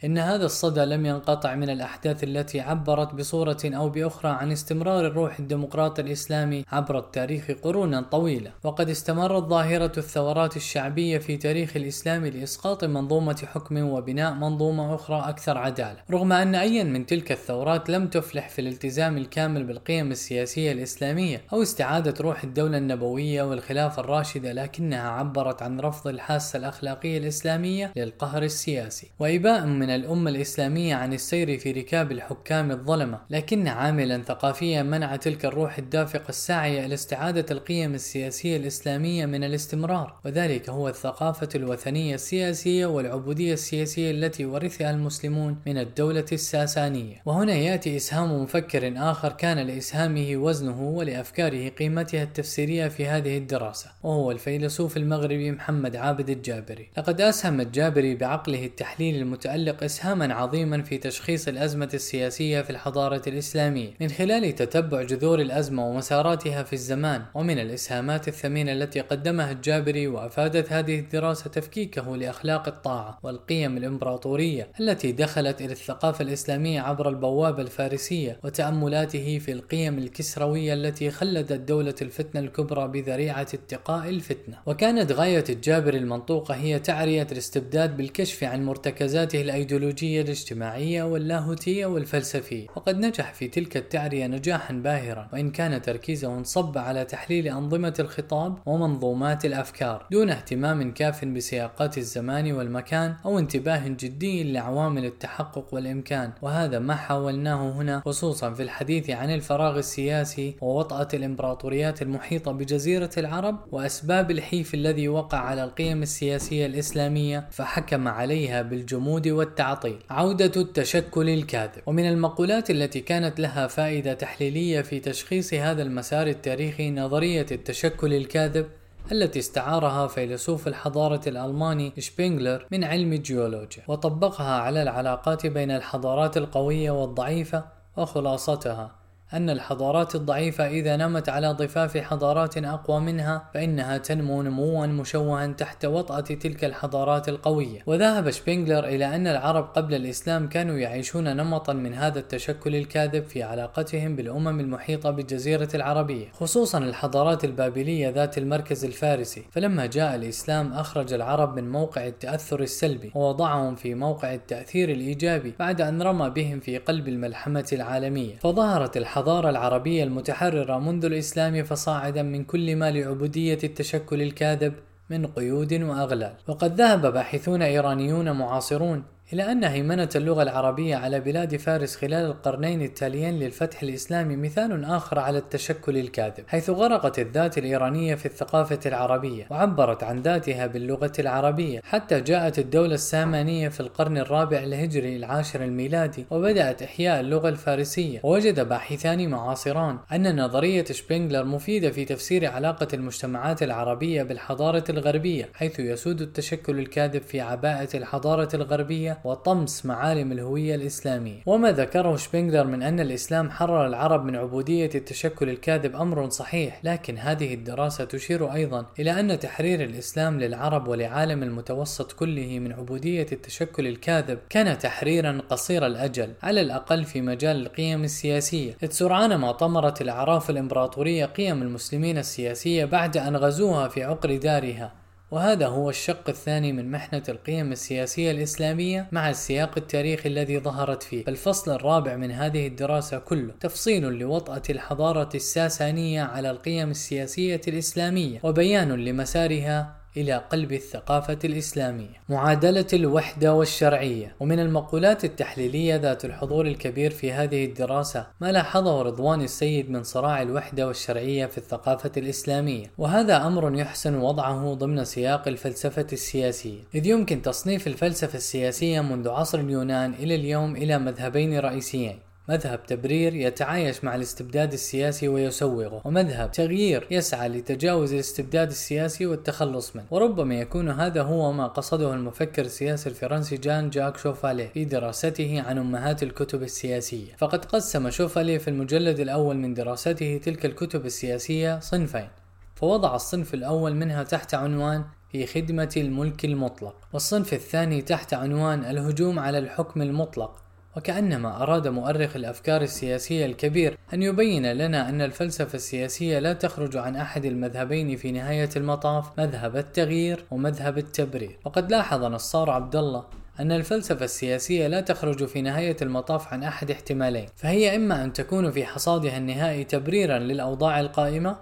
إن هذا الصدى لم ينقطع من الأحداث التي عبرت بصورة أو بأخرى عن استمرار الروح الديمقراطي الإسلامي عبر التاريخ قرونا طويلة، وقد استمرت ظاهرة الثورات الشعبية في تاريخ الإسلام لإسقاط منظومة حكم وبناء منظومة أخرى أكثر عدالة، رغم أن أي من تلك الثورات لم تفلح في الالتزام الكامل بالقيم السياسية الإسلامية أو استعادة روح الدولة النبوية والخلافة الراشدة، لكنها عبرت عن رفض الحاسة الأخلاقية الإسلامية للقهر السياسي، وإباء من الأمة الإسلامية عن السير في ركاب الحكام الظلمة لكن عاملا ثقافيا منع تلك الروح الدافقة الساعية إلى استعادة القيم السياسية الإسلامية من الاستمرار وذلك هو الثقافة الوثنية السياسية والعبودية السياسية التي ورثها المسلمون من الدولة الساسانية. وهنا يأتي إسهام مفكر آخر كان لإسهامه وزنه ولأفكاره قيمتها التفسيرية في هذه الدراسة وهو الفيلسوف المغربي محمد عابد الجابري. لقد أسهم الجابري بعقله التحليل المتألق إسهاما عظيما في تشخيص الأزمة السياسية في الحضارة الإسلامية من خلال تتبع جذور الأزمة ومساراتها في الزمان ومن الإسهامات الثمينة التي قدمها الجابري وأفادت هذه الدراسة تفكيكه لأخلاق الطاعة والقيم الإمبراطورية التي دخلت إلى الثقافة الإسلامية عبر البوابة الفارسية وتأملاته في القيم الكسروية التي خلدت دولة الفتنة الكبرى بذريعة اتقاء الفتنة. وكانت غاية الجابري المنطوقة هي تعرية الاستبداد بالكشف عن مرتكزاته الأيديولوجية الأيديولوجية الاجتماعية واللاهوتية والفلسفية. وقد نجح في تلك التعرية نجاحا باهرا وإن كان تركيزه انصب على تحليل أنظمة الخطاب ومنظومات الأفكار دون اهتمام كاف بسياقات الزمان والمكان أو انتباه جدي لعوامل التحقق والإمكان. وهذا ما حاولناه هنا خصوصا في الحديث عن الفراغ السياسي ووطأة الإمبراطوريات المحيطة بجزيرة العرب وأسباب الحيف الذي وقع على القيم السياسية الإسلامية فحكم عليها بالجمود والتعليم التعطيل عودة التشكل الكاذب. ومن المقولات التي كانت لها فائدة تحليلية في تشخيص هذا المسار التاريخي نظرية التشكل الكاذب التي استعارها فيلسوف الحضارة الألماني شبينغلر من علم الجيولوجيا وطبقها على العلاقات بين الحضارات القوية والضعيفة وخلاصتها. أن الحضارات الضعيفة إذا نمت على ضفاف حضارات أقوى منها فإنها تنمو نموا مشوها تحت وطأة تلك الحضارات القوية. وذهب شبينغلر إلى أن العرب قبل الإسلام كانوا يعيشون نمطا من هذا التشكل الكاذب في علاقتهم بالأمم المحيطة بالجزيرة العربية خصوصا الحضارات البابلية ذات المركز الفارسي. فلما جاء الإسلام أخرج العرب من موقع التأثر السلبي ووضعهم في موقع التأثير الإيجابي بعد أن رمى بهم في قلب الملحمة العالمية. فظهرت الحضارة الحضارة العربية المتحررة منذ الإسلام فصاعدا من كل ما لعبودية التشكل الكاذب من قيود وأغلال. وقد ذهب باحثون إيرانيون معاصرون إلى أن هيمنة اللغة العربية على بلاد فارس خلال القرنين التاليين للفتح الإسلامي مثال آخر على التشكل الكاذب حيث غرقت الذات الإيرانية في الثقافة العربية وعبرت عن ذاتها باللغة العربية حتى جاءت الدولة السامانية في القرن الرابع الهجري العاشر الميلادي وبدأت إحياء اللغة الفارسية ووجد باحثان معاصران أن نظرية شبينغلر مفيدة في تفسير علاقة المجتمعات العربية بالحضارة الغربية حيث يسود التشكل الكاذب في عباءة الحضارة الغربية وطمس معالم الهوية الإسلامية. وما ذكره شبينغلر من أن الإسلام حرر العرب من عبودية التشكل الكاذب أمر صحيح لكن هذه الدراسة تشير أيضا إلى أن تحرير الإسلام للعرب ولعالم المتوسط كله من عبودية التشكل الكاذب كان تحريرا قصير الأجل على الأقل في مجال القيم السياسية. إذ سرعان ما طمرت الأعراف الإمبراطورية قيم المسلمين السياسية بعد أن غزوها في عقر دارها. وهذا هو الشق الثاني من محنة القيم السياسية الإسلامية مع السياق التاريخي الذي ظهرت فيه. الفصل الرابع من هذه الدراسة كله تفصيل لوطأة الحضارة الساسانية على القيم السياسية الإسلامية وبيان لمسارها إلى قلب الثقافة الإسلامية. معادلة الوحدة والشرعية، ومن المقولات التحليلية ذات الحضور الكبير في هذه الدراسة ما لاحظه رضوان السيد من صراع الوحدة والشرعية في الثقافة الإسلامية، وهذا أمر يحسن وضعه ضمن سياق الفلسفة السياسية، إذ يمكن تصنيف الفلسفة السياسية منذ عصر اليونان إلى اليوم إلى مذهبين رئيسيين، مذهب تبرير يتعايش مع الاستبداد السياسي ويسوغه ومذهب تغيير يسعى لتجاوز الاستبداد السياسي والتخلص منه. وربما يكون هذا هو ما قصده المفكر السياسي الفرنسي جان جاك شوفاليه في دراسته عن أمهات الكتب السياسية. فقد قسم شوفاليه في المجلد الأول من دراسته تلك الكتب السياسية صنفين. فوضع الصنف الأول منها تحت عنوان في خدمة الملك المطلق والصنف الثاني تحت عنوان الهجوم على الحكم المطلق وكأنما أراد مؤرخ الأفكار السياسية الكبير أن يبين لنا أن الفلسفة السياسية لا تخرج عن أحد المذهبين في نهاية المطاف مذهب التغيير ومذهب التبرير. وقد لاحظ نصار عبد الله أن الفلسفة السياسية لا تخرج في نهاية المطاف عن أحد احتمالين فهي إما أن تكون في حصادها النهائي تبريرا للأوضاع القائمة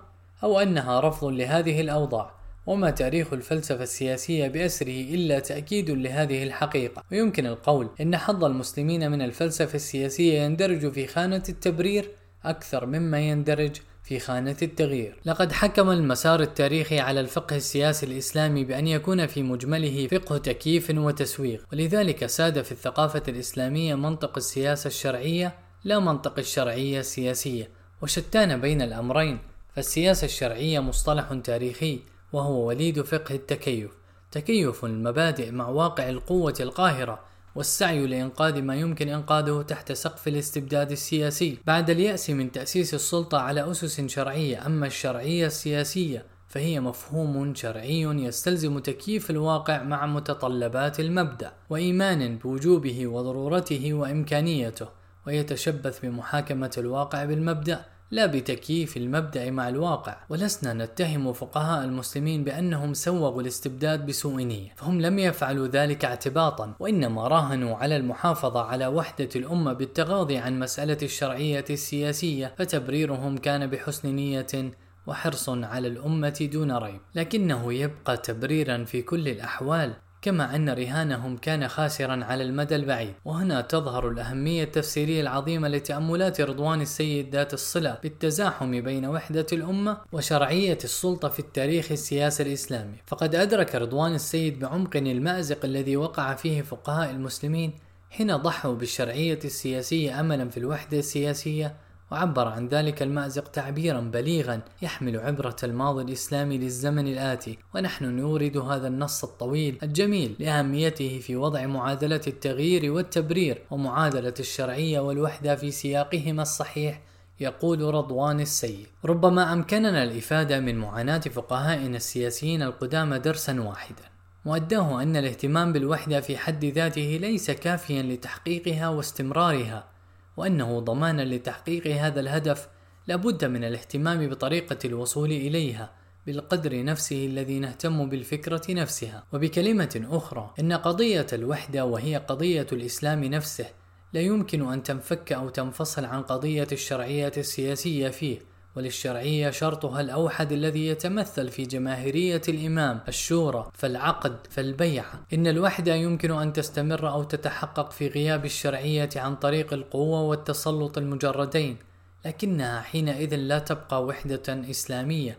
أو أنها رفض لهذه الأوضاع. وما تاريخ الفلسفة السياسية بأسره إلا تأكيد لهذه الحقيقة. ويمكن القول إن حظ المسلمين من الفلسفة السياسية يندرج في خانة التبرير أكثر مما يندرج في خانة التغيير. لقد حكم المسار التاريخي على الفقه السياسي الإسلامي بأن يكون في مجمله فقه تكييف وتسويغ، ولذلك ساد في الثقافة الإسلامية منطق السياسة الشرعية لا منطق الشرعية السياسية، وشتان بين الأمرين، فالسياسة الشرعية مصطلح تاريخي وهو وليد فقه التكيف. تكيف المبادئ مع واقع القوة القاهرة والسعي لإنقاذ ما يمكن إنقاذه تحت سقف الاستبداد السياسي. بعد اليأس من تأسيس السلطة على أسس شرعية أما الشرعية السياسية فهي مفهوم شرعي يستلزم تكييف الواقع مع متطلبات المبدأ وإيمان بوجوبه وضرورته وإمكانيته ويتشبث بمحاكمة الواقع بالمبدأ. لا بتكييف المبدأ مع الواقع ولسنا نتهم فقهاء المسلمين بأنهم سوغوا الاستبداد بسوء نية فهم لم يفعلوا ذلك اعتباطا وإنما راهنوا على المحافظة على وحدة الأمة بالتغاضي عن مسألة الشرعية السياسية فتبريرهم كان بحسن نية وحرص على الأمة دون ريب. لكنه يبقى تبريرا في كل الأحوال كما أن رهانهم كان خاسرا على المدى البعيد. وهنا تظهر الأهمية التفسيرية العظيمة لتأملات رضوان السيد ذات الصلة بالتزاحم بين وحدة الأمة وشرعية السلطة في التاريخ السياسي الإسلامي. فقد أدرك رضوان السيد بعمق المأزق الذي وقع فيه فقهاء المسلمين حين ضحوا بالشرعية السياسية أملا في الوحدة السياسية وعبر عن ذلك المأزق تعبيرا بليغا يحمل عبرة الماضي الإسلامي للزمن الآتي. ونحن نورد هذا النص الطويل الجميل لأهميته في وضع معادلة التغيير والتبرير ومعادلة الشرعية والوحدة في سياقهما الصحيح يقول رضوان السيد. ربما أمكننا الإفادة من معاناة فقهائنا السياسيين القدامى درسا واحدا. مؤداه أن الاهتمام بالوحدة في حد ذاته ليس كافيا لتحقيقها واستمرارها. وأنه ضمانا لتحقيق هذا الهدف لابد من الاهتمام بطريقة الوصول إليها بالقدر نفسه الذي نهتم بالفكرة نفسها. وبكلمة أخرى إن قضية الوحدة وهي قضية الإسلام نفسه لا يمكن أن تنفك أو تنفصل عن قضية الشرعية السياسية فيه. وللشرعية شرطها الأوحد الذي يتمثل في جماهيرية الإمام الشورى فالعقد فالبيعة. إن الوحدة يمكن أن تستمر أو تتحقق في غياب الشرعية عن طريق القوة والتسلط المجردين لكنها حينئذ لا تبقى وحدة إسلامية.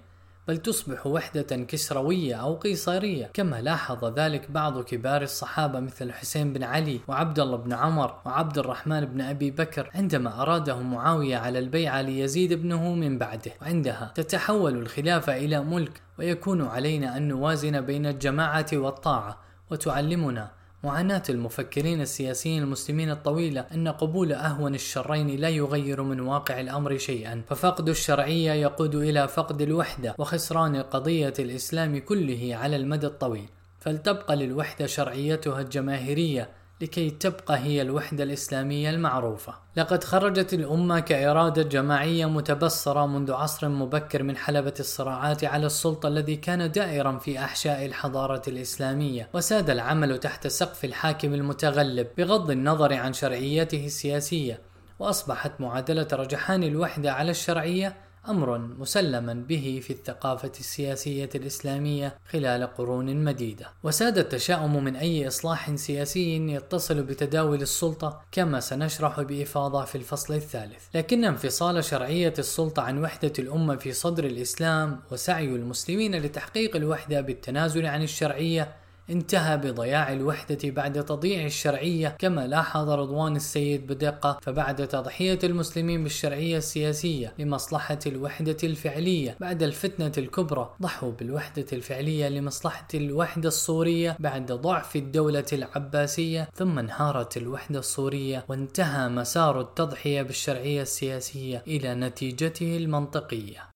بل تصبح وحدة كسروية أو قيصرية. كما لاحظ ذلك بعض كبار الصحابة مثل الحسين بن علي وعبد الله بن عمر وعبد الرحمن بن أبي بكر عندما أراده معاوية على البيعة ليزيد ابنه من بعده. وعندها تتحول الخلافة إلى ملك ويكون علينا أن نوازن بين الجماعة والطاعة وتعلمنا معاناة المفكرين السياسيين المسلمين الطويلة أن قبول أهون الشرين لا يغير من واقع الأمر شيئا. ففقد الشرعية يقود إلى فقد الوحدة وخسران قضية الإسلام كله على المدى الطويل. فلتبقى للوحدة شرعيتها الجماهيرية لكي تبقى هي الوحدة الإسلامية المعروفة. لقد خرجت الأمة كإرادة جماعية متبصرة منذ عصر مبكر من حلبة الصراعات على السلطة الذي كان دائرا في أحشاء الحضارة الإسلامية، وساد العمل تحت سقف الحاكم المتغلب بغض النظر عن شرعيته السياسية، وأصبحت معادلة رجحان الوحدة على الشرعية أمر مسلما به في الثقافة السياسية الإسلامية خلال قرون مديدة. وساد التشاؤم من أي إصلاح سياسي يتصل بتداول السلطة كما سنشرح بإفاضة في الفصل الثالث. لكن انفصال شرعية السلطة عن وحدة الأمة في صدر الإسلام وسعي المسلمين لتحقيق الوحدة بالتنازل عن الشرعية انتهى بضياع الوحدة بعد تضييع الشرعية كما لاحظ رضوان السيد بدقة. فبعد تضحية المسلمين بالشرعية السياسية لمصلحة الوحدة الفعلية بعد الفتنة الكبرى ضحوا بالوحدة الفعلية لمصلحة الوحدة الصورية بعد ضعف الدولة العباسية. ثم انهارت الوحدة الصورية وانتهى مسار التضحية بالشرعية السياسية إلى نتيجته المنطقية.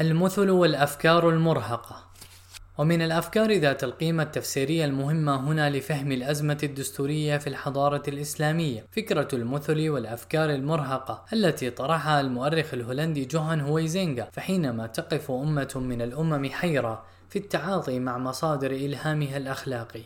المثل والأفكار المرهقة. ومن الأفكار ذات القيمة التفسيرية المهمة هنا لفهم الأزمة الدستورية في الحضارة الإسلامية فكرة المثل والأفكار المرهقة التي طرحها المؤرخ الهولندي جوهان هويزينغا فحينما تقف أمة من الأمم حيرة في التعاطي مع مصادر إلهامها الأخلاقي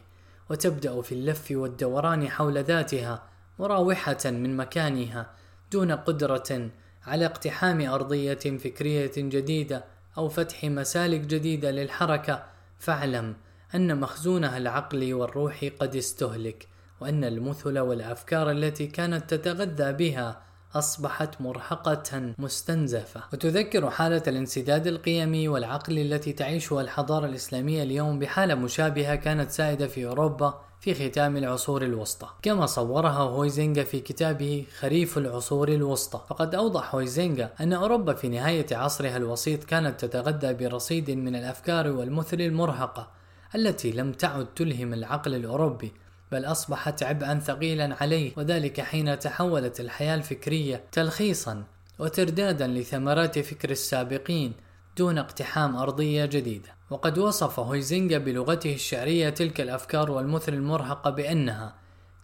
وتبدأ في اللف والدوران حول ذاتها مراوحة من مكانها دون قدرة على اقتحام أرضية فكرية جديدة أو فتح مسالك جديدة للحركة فاعلم أن مخزونها العقلي والروحي قد استهلك وأن المثل والأفكار التي كانت تتغذى بها أصبحت مرهقة مستنزفة. وتذكر حالة الانسداد القيمي والعقلي التي تعيشها الحضارة الإسلامية اليوم بحالة مشابهة كانت سائدة في أوروبا في ختام العصور الوسطى. كما صورها هويزينغا في كتابه خريف العصور الوسطى. فقد أوضح هويزينغا أن أوروبا في نهاية عصرها الوسيط كانت تتغذى برصيد من الأفكار والمثل المرهقة التي لم تعد تلهم العقل الأوروبي. بل أصبحت عبئا ثقيلا عليه وذلك حين تحولت الحياة الفكرية تلخيصا وتردادا لثمرات فكر السابقين دون اقتحام أرضية جديدة. وقد وصف هويزينغا بلغته الشعرية تلك الأفكار والمثل المرهقة بأنها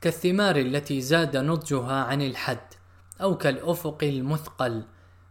كالثمار التي زاد نضجها عن الحد أو كالأفق المثقل.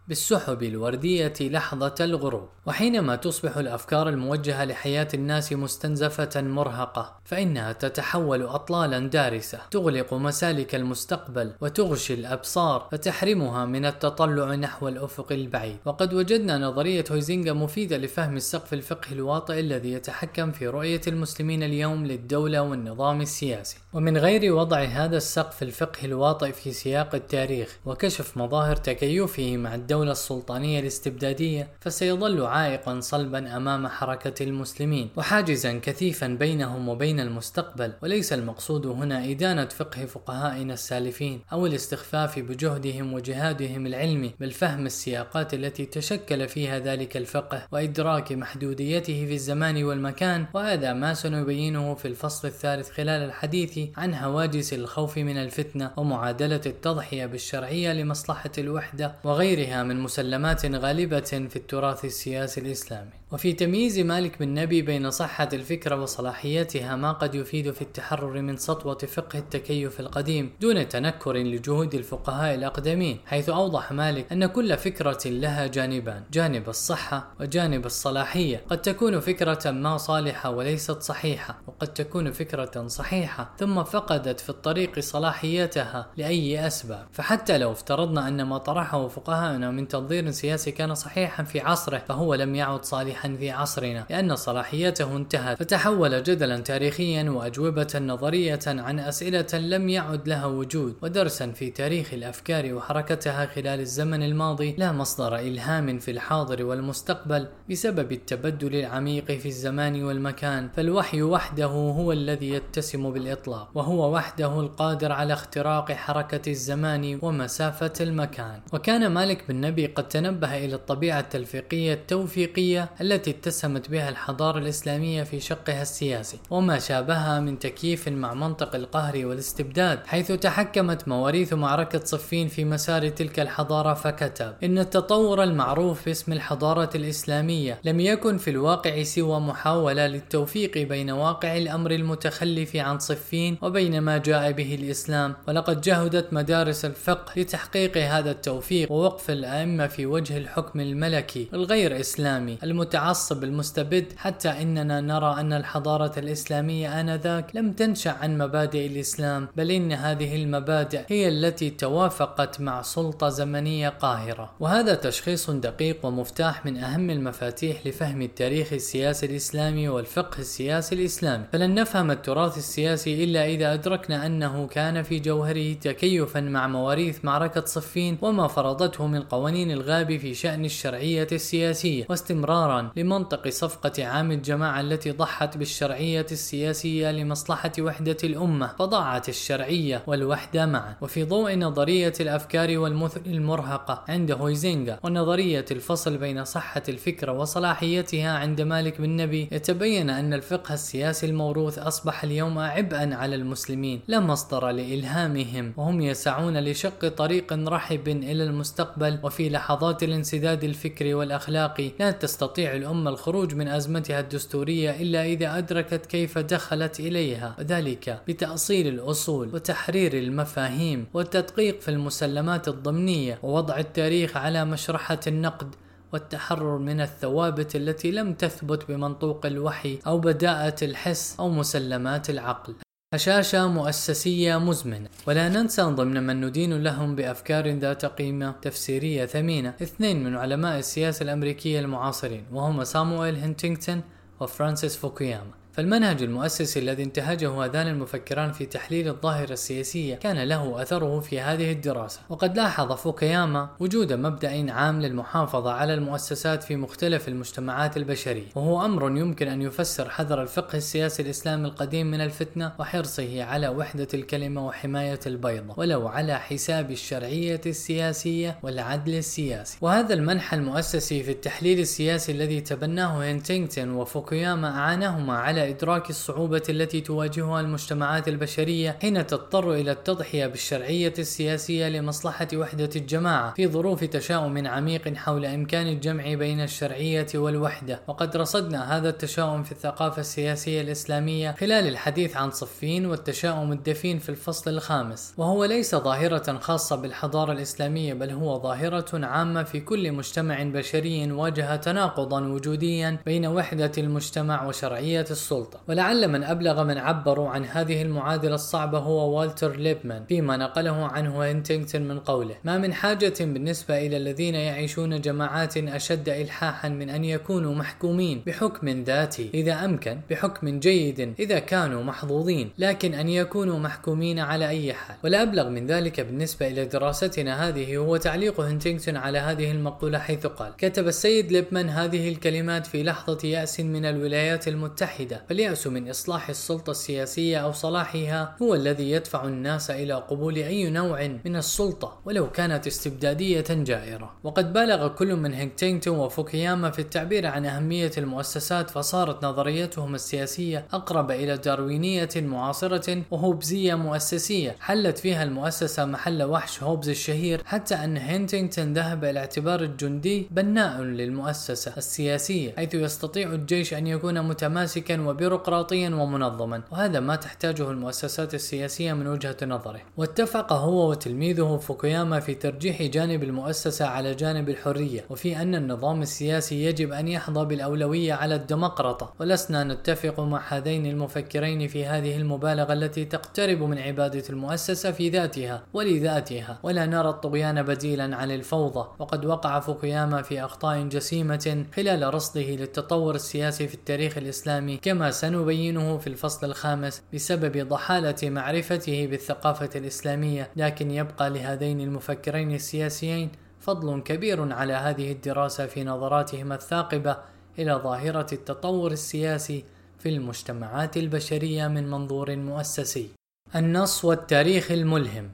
بالسحب الوردية لحظة الغروب. وحينما تصبح الأفكار الموجهة لحياة الناس مستنزفة مرهقة فإنها تتحول أطلالا دارسة. تغلق مسالك المستقبل وتغشي الأبصار فتحرمها من التطلع نحو الأفق البعيد. وقد وجدنا نظرية هويزينغا مفيدة لفهم السقف الفقهي الواطئ الذي يتحكم في رؤية المسلمين اليوم للدولة والنظام السياسي. ومن غير وضع هذا السقف الفقهي الواطئ في سياق التاريخ وكشف مظاهر تكيفه مع الدولة الدولة السلطانية الاستبدادية فسيظل عائقا صلبا أمام حركة المسلمين وحاجزا كثيفا بينهم وبين المستقبل. وليس المقصود هنا إدانة فقه فقهائنا السالفين أو الاستخفاف بجهدهم وجهادهم العلمي بل فهم السياقات التي تشكل فيها ذلك الفقه وإدراك محدوديته في الزمان والمكان. وهذا ما سنبينه في الفصل الثالث خلال الحديث عن هواجس الخوف من الفتنة ومعادلة التضحية بالشرعية لمصلحة الوحدة وغيرها من مسلمات غالبة في التراث السياسي الإسلامي. وفي تمييز مالك بن نبي بين صحة الفكرة وصلاحيتها ما قد يفيد في التحرر من سطوة فقه التكيف القديم دون تنكر لجهود الفقهاء الأقدمين حيث أوضح مالك أن كل فكرة لها جانبان جانب الصحة وجانب الصلاحية. قد تكون فكرة ما صالحة وليست صحيحة وقد تكون فكرة صحيحة ثم فقدت في الطريق صلاحيتها لأي أسباب. فحتى لو افترضنا أن ما طرحه فقهاؤنا من تنظير سياسي كان صحيحا في عصره فهو لم يعد صالحا. في عصرنا لأن صلاحيته انتهت. فتحول جدلا تاريخيا وأجوبة نظرية عن أسئلة لم يعد لها وجود. ودرسا في تاريخ الأفكار وحركتها خلال الزمن الماضي لا مصدر إلهام في الحاضر والمستقبل بسبب التبدل العميق في الزمان والمكان. فالوحي وحده هو الذي يتسم بالإطلاق وهو وحده القادر على اختراق حركة الزمان ومسافة المكان. وكان مالك بن نبي قد تنبه إلى الطبيعة التلفيقية التوفيقية التي اتسمت بها الحضارة الإسلامية في شقها السياسي وما شابهها من تكييف مع منطق القهر والاستبداد حيث تحكمت مواريث معركة صفين في مسار تلك الحضارة فكتب إن التطور المعروف باسم الحضارة الإسلامية لم يكن في الواقع سوى محاولة للتوفيق بين واقع الأمر المتخلف عن صفين وبين ما جاء به الإسلام ولقد جهدت مدارس الفقه لتحقيق هذا التوفيق ووقف الأئمة في وجه الحكم الملكي الغير إسلامي المتعصب المستبد حتى إننا نرى أن الحضارة الإسلامية آنذاك لم تنشأ عن مبادئ الإسلام بل إن هذه المبادئ هي التي توافقت مع سلطة زمنية قاهرة. وهذا تشخيص دقيق ومفتاح من أهم المفاتيح لفهم التاريخ السياسي الإسلامي والفقه السياسي الإسلامي. فلن نفهم التراث السياسي إلا إذا أدركنا أنه كان في جوهره تكيفا مع مواريث معركة صفين وما فرضته من قوانين الغاب في شأن الشرعية السياسية واستمرارا لمنطق صفقة عام الجماعة التي ضحت بالشرعية السياسية لمصلحة وحدة الأمة فضاعت الشرعية والوحدة معا. وفي ضوء نظرية الأفكار والمثل المرهقة عند هويزينغا ونظرية الفصل بين صحة الفكرة وصلاحيتها عند مالك بن نبي يتبين أن الفقه السياسي الموروث أصبح اليوم عبئا على المسلمين لا مصدر لإلهامهم وهم يسعون لشق طريق رحب إلى المستقبل. وفي لحظات الانسداد الفكري والأخلاقي لا تستطيع الأمة الخروج من أزمتها الدستورية إلا إذا أدركت كيف دخلت إليها وذلك بتأصيل الأصول وتحرير المفاهيم والتدقيق في المسلمات الضمنية ووضع التاريخ على مشرحة النقد والتحرر من الثوابت التي لم تثبت بمنطوق الوحي أو بداءة الحس أو مسلمات العقل. هشاشة مؤسسية مزمنة. ولا ننسى ضمن من ندين لهم بأفكار ذات قيمة تفسيرية ثمينة. اثنين من علماء السياسة الأمريكية المعاصرين وهما سامويل هنتينغتون وفرانسيس فوكوياما. فالمنهج المؤسسي الذي انتهجه هذان المفكران في تحليل الظاهرة السياسية كان له أثره في هذه الدراسة. وقد لاحظ فوكياما وجود مبدأ عام للمحافظة على المؤسسات في مختلف المجتمعات البشرية وهو أمر يمكن أن يفسر حذر الفقه السياسي الإسلامي القديم من الفتنة وحرصه على وحدة الكلمة وحماية البيضة ولو على حساب الشرعية السياسية والعدل السياسي. وهذا المنحى المؤسسي في التحليل السياسي الذي تبناه هنتينغتون وفوكياما أعانهما على إدراك الصعوبة التي تواجهها المجتمعات البشرية حين تضطر إلى التضحية بالشرعية السياسية لمصلحة وحدة الجماعة في ظروف تشاؤم عميق حول إمكان الجمع بين الشرعية والوحدة. وقد رصدنا هذا التشاؤم في الثقافة السياسية الإسلامية خلال الحديث عن صفين والتشاؤم الدفين في الفصل الخامس. وهو ليس ظاهرة خاصة بالحضارة الإسلامية بل هو ظاهرة عامة في كل مجتمع بشري واجه تناقضا وجوديا بين وحدة المجتمع وشرعية السلطة. السلطة. ولعل من أبلغ من عبروا عن هذه المعادلة الصعبة هو والتر ليبمان فيما نقله عنه هنتينغتون من قوله ما من حاجة بالنسبة إلى الذين يعيشون جماعات أشد إلحاحا من أن يكونوا محكومين بحكم ذاتي إذا أمكن بحكم جيد إذا كانوا محظوظين لكن أن يكونوا محكومين على أي حال. ولا أبلغ من ذلك بالنسبة إلى دراستنا هذه هو تعليق هنتينغتون على هذه المقولة حيث قال كتب السيد ليبمان هذه الكلمات في لحظة يأس من الولايات المتحدة فاليأس من إصلاح السلطة السياسية أو صلاحها هو الذي يدفع الناس إلى قبول أي نوع من السلطة ولو كانت استبدادية جائرة. وقد بالغ كل من هينكتينغتون وفوكياما في التعبير عن أهمية المؤسسات فصارت نظريتهم السياسية أقرب إلى داروينية معاصرة وهوبزية مؤسسية. حلت فيها المؤسسة محل وحش هوبز الشهير حتى أن هينتينغتون ذهب إلى اعتبار الجندي بناء للمؤسسة السياسية حيث يستطيع الجيش أن يكون متماسكا وبيروقراطيا ومنظما وهذا ما تحتاجه المؤسسات السياسية من وجهة نظره. واتفق هو وتلميذه فوكوياما في ترجيح جانب المؤسسة على جانب الحرية وفي أن النظام السياسي يجب أن يحظى بالأولوية على الديمقراطة. ولسنا نتفق مع هذين المفكرين في هذه المبالغة التي تقترب من عبادة المؤسسة في ذاتها ولذاتها. ولا نرى الطغيان بديلا عن الفوضى. وقد وقع فوكوياما في أخطاء جسيمة خلال رصده للتطور السياسي في التاريخ الإسلامي كما سنبينه في الفصل الخامس بسبب ضحالة معرفته بالثقافة الإسلامية لكن يبقى لهذين المفكرين السياسيين فضل كبير على هذه الدراسة في نظراتهما الثاقبة إلى ظاهرة التطور السياسي في المجتمعات البشرية من منظور مؤسسي. النص والتاريخ الملهم